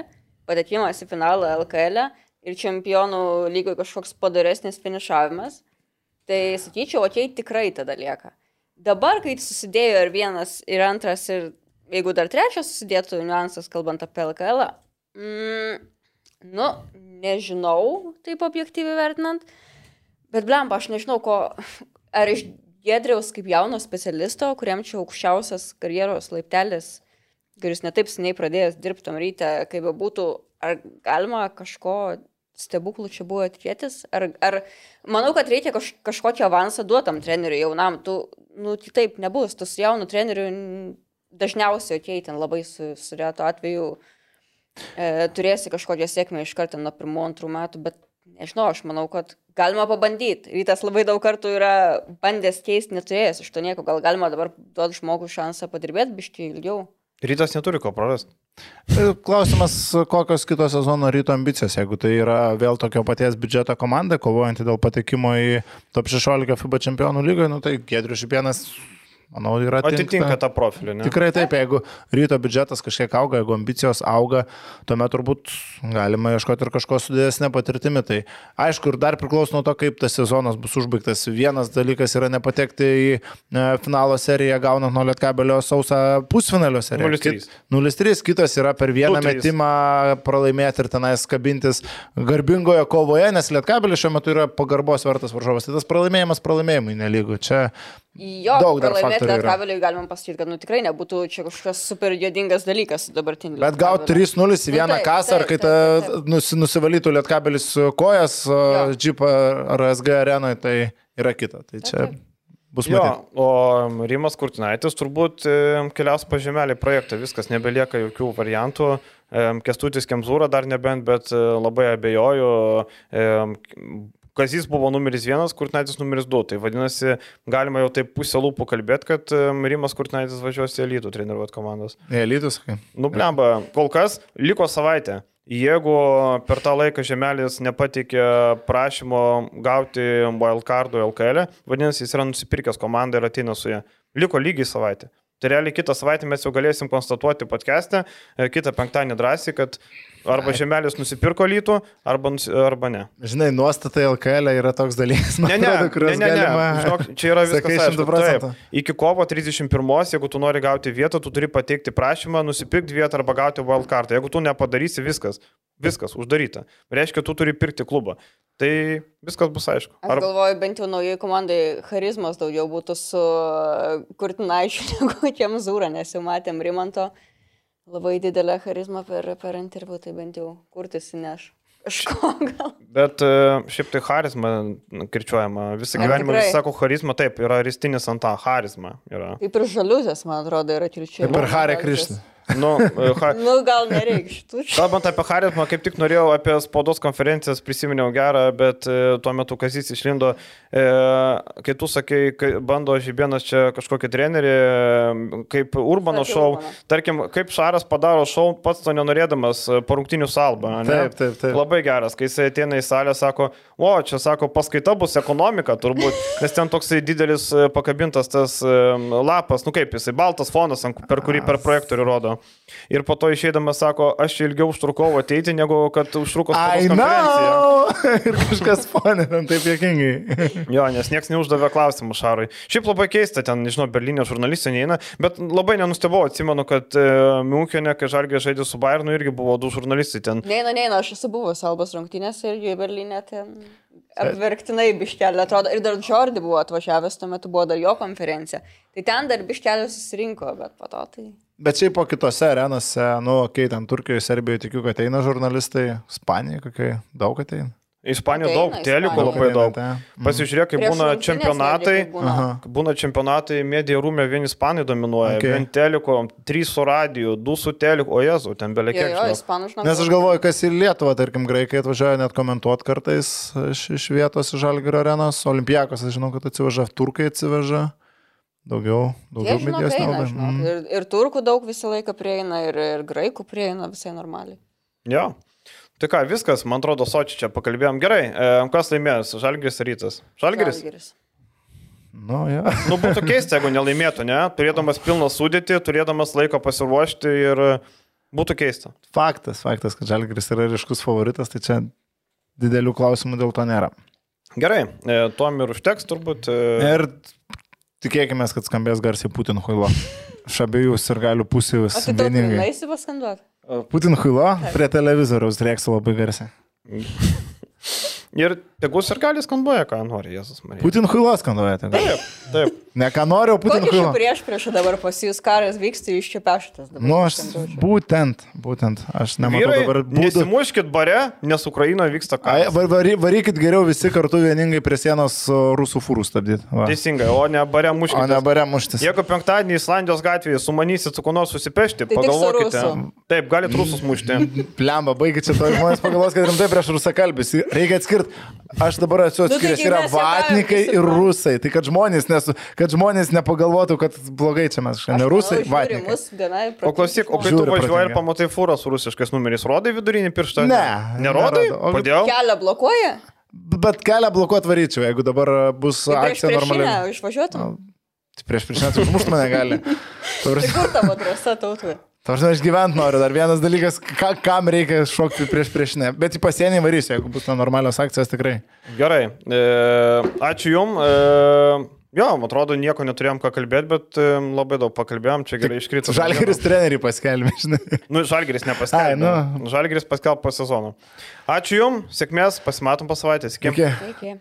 patekimas į finalą LKL, ir čempionų lygoje kažkoks padaresnis finišavimas, tai sakyčiau, okei, tikrai tada lieka. Dabar, kai susidėjo ir vienas, ir antras, ir jeigu dar trečias susidėtų niuansas, kalbant apie LKL, mm, nu, nežinau, taip objektyviai vertinant, bet blemba, aš nežinau, ko, ar iš Gedriaus kaip jauno specialisto, kuriam čia aukščiausias karjeros laiptelis, kuris netaip seniai pradėjęs dirbti tam ryte, kaip bebūtų, ar galima kažko stebuklų čia buvo tikėtis? Ar, ar manau, kad reikia kaž, kažkokį avansą duotam treneriui jaunam, tu, nu, kitaip nebus, tu su jaunu treneriu dažniausiai, okei, okay, ten labai su, su reto atveju e, turėsi kažkokią sėkmę iš karto nuo pirmų, antrų metų, bet nežinau, aš manau, kad galima pabandyti. Rytas labai daug kartų yra bandęs keisti, neturėjęs iš to nieko, gal galima dabar duoti žmogui šansą padirbėti biškai ilgiau. Rytas neturi ko prarasti. E, klausimas, kokios kitos sezono ryto ambicijos, jeigu tai yra vėl tokio paties biudžeto komanda, kovojanti dėl patekimo į top 16 FIBA čempionų lygoje, nu, tai Gedrius Šipienas manau, yra Atitinka tą profilį, ne? Tikrai taip, jeigu ryto biudžetas kažkiek auga, jeigu ambicijos auga, tuomet turbūt galima ieškoti ir kažko sudėsnė patirtimi. Tai aišku, ir dar priklauso nuo to, kaip tas sezonas bus užbaigtas. Vienas dalykas yra nepatekti į e, finalo seriją, gaunant nuo Lietkabelio sausą pusfinalio seriją. 0-3. 0-3, kitas yra per vieną 2-3. metimą pralaimėti ir tenais kabintis garbingoje kovoje, nes Lietkabelis šiuo metu yra pagarbos vertas varžovas. Tai tas pralaimėjimas pralaimėjimui nelygų. Čia Jo, Daug dar yra. Lietkabeliui galima pasakyti, kad nu, tikrai nebūtų čia kažkokas super jodingas dalykas dabartinis. Bet gauti 3-0 į vieną Nu, taip, kasą, ar taip, kai taip, taip, ta nusi, nusivalytų lietkabelis kojas džipą ar SG arenoje, tai yra kita. Tai čia taip. bus Jo, matyti. o Rimas Kurtinaitis turbūt keliaus pažemelį projektą, viskas nebelieka jokių variantų. Kestutis Kemzūra dar nebent, bet e, labai abejoju. E, Kazys buvo numeris vienas, Kurtinaitis numeris du. Tai vadinasi, galima jau taip pusę lūpų kalbėti, kad e, Rimas Kurtinaitis važiuos į Lytų treniruoti komandos. Elitus, kai. Nublemba, kol kas liko savaitė. Jeigu per tą laiką Žemelis nepatikė prašymo gauti wildcardų LKL, vadinasi, jis yra nusipirkęs komandą ir ateina su ją. Liko lygiai savaitė. Tai realiai kitą savaitę mes jau galėsim konstatuoti podcast'e, e, kitą penktadienį drąsiai, kad arba Žemelis nusipirko lytų, arba, arba ne. Žinai, nuostatai LKL yra toks dalykas, man Ne, ne, atrodo, ne, kuriuos ne, ne. galima. Žinok, čia yra viskas. aišku. 100%. Taip. Iki kovo 31, jeigu tu nori gauti vietą, tu turi pateikti prašymą, nusipirkti vietą arba gauti wildcard. Jeigu tu nepadarysi viskas, viskas uždaryta. Reiškia, tu turi pirkti klubą. Tai viskas bus aišku. Aš Arba, galvoju, bent jau naujai komandai charizmas daugiau būtų su Kurtinaičiu negu Kemzūra, nes jau matėm Rimanto labai didelę charizmą per, per interviu, tai bent jau kurtis įneš. Bet e, šiaip tai charizma kirčiuojama. Visą gyvenimą visi sako charizma, taip, yra ristinis ant tą charizma. Yra. Kaip ir žaliuzės, man atrodo, yra kirčiai. Kaip ir Harė Krišna. Nu, e, ha, Nu, gal čia. Kalbant apie charizmą, kaip tik norėjau apie spaudos konferencijas, prisiminiau gerą, bet e, tuo metu Kazys išlindo, e, kai tu sakai, kai bando Žibienas čia kažkokį trenerį, e, kaip Urbano Sakė šou, Urbano. tarkim, kaip Šaras padaro šou, pats to nenorėdamas, e, po rungtinių salbą. ne? Taip, taip, taip. Labai geras, kai jis ateina į salę, sako, o, čia sako, paskaita bus ekonomika turbūt, nes ten toksai didelis pakabintas tas lapas, nu kaip jisai, baltas fonas, per kurį per projektorių rodo. Ir po to išeidamas sako, aš ilgiau užtrukau ateiti, negu kad užtruko konferencija. Ir kažkas ten taip jokingai. Jo, nes niekas neuždavė klausimų Šarui. Šiaip labai keista, ten, nežinau, Berlyno žurnalistai neina, bet labai nenustebau, atsimenu, kad e, Miunchene, kai Žalgė žaidė su Bayernu, irgi buvo du žurnalistai ten. Neina, neina, aš esu buvęs Albos rungtynėse ir jų į Berlyne ten apverktinai biškelė atrodo. Ir dar Jordi buvo atvažiavęs, tuo metu buvo dar jo konferencija. Tai ten dar biškelė susirinko, bet po to tai... Bet šiaip po kitose arenose, nu, kai ten Turkijoje, Serbijoje tikiu, kad eina žurnalistai, Ispanijoje kokie daug ateina. Ispanijoje Ateina daug telikų labai daug. Ateina, tai. Pasižiūrėk, kai būna čempionatai. būna. Būna čempionatai, medija rūmė, vieni ispanai dominuoja, Okay. okay. vien teliko, trys su radiju, du su teliku, o jezu, ten ispanų žinau. Nes aš galvoju, kas į Lietuvą, tarkim, graikai atvažiuoja net komentuoti kartais iš, iš vietos iš Žalgirio arenos, Olimpijakos, aš žinau, kad atsiveža, turkai atsiveža, daugiau, daugiau medijos žinok. Mm. Ir, ir turkų daug visą laiką prieina, ir, ir graikų prieina visai normaliai. Jo. Tai ką, viskas, man atrodo, sočiai čia pakalbėjom. Gerai, e, kas laimės? Žalgiris ar rytas? Žalgiris? Žalgiris. Nu, jo. Nu, būtų keista, jeigu nelaimėtų, ne? Turėdamas pilną sudėtį, turėdamas laiko pasiruošti ir e, būtų keista. Faktas, faktas, kad Žalgiris yra ryškus favoritas, tai čia didelių klausimų dėl to nėra. Gerai, e, tuom ir užteks turbūt. E, Ir tikėkime, kad skambės garsiai Putin Huilo. Iš abiejų ir galių pusių O tai tu vieningai. naisi paskanduoti? Putin Huilo prie televizoriaus rėksiu labai garsiai. ir tegus ir gali skanduoja, ką nori, Jėzus Marija. Putin Huilo skanduoja. tai. Taip, taip. Ne ką noriu, o Putin čia Huilo. prieš priešą dabar pas jūs karas vyksta, jūs čia pešatės dabar. Nu, aš skanduočiau. būtent, būtent, aš nematau Vyrai, dabar būdų. nesimuškit bare, nes Ukrainoje vyksta Ai, karas. var- vary- Varykit geriau visi kartu vieningai prie sienos su rusų fūrų stabdyti. Va. Teisingai, o ne bare O muškit. ne bare muštis. Jeigu penktadienį Islandijos gatvėje sumanysit su kuo nors susipešti, Tai pagalvokite. Taip, galite rusus mušti. Plemba, baigit čia to žmonės pagalvos, kad rimtai prieš rusakalbis. Reikia atskirti. Aš dabar esu Nu, tai atskiręs. Yra vatnikai ir rusai. Tai kad žmonės, nesu, kad žmonės nepagalvotų, kad blogai čia mes šiandien. Ne rusai, vatnikai. O klausyk, o kai tu važiuoji ir pamatai fūrą su rusiškais numeriais, rodai vidurinį pirštą? Ne, Nerodai? nerodo. O- Kodėl? Kelią blokuoja? Bet kelią blokuoti varyčiau, jeigu dabar bus Tai akcija normaliai. išvažiuotum? prieš prieš net užmušti mane gali. Tai kur tavo drąsa tautvė? Tavars aš gyventi noriu. Dar vienas dalykas, ka, kam reikia šokti prieš prieš ne. Bet į pasienį varysiu, jeigu bus na normalios akcijos tikrai. Gerai. E, ačiū Jums. E, jo, man atrodo, nieko neturėjom ką kalbėti, bet e, labai daug pakalbėjom. Čia gerai iškrito. Žalgeris trenerių paskelbė, žinai. Nu, Žalgeris nepaskelbė. Ai, nu. Žalgeris paskelbė po sezono. Ačiū Jums, sėkmės, pasimatom po savaitės. Iki. Iki. Sveiki.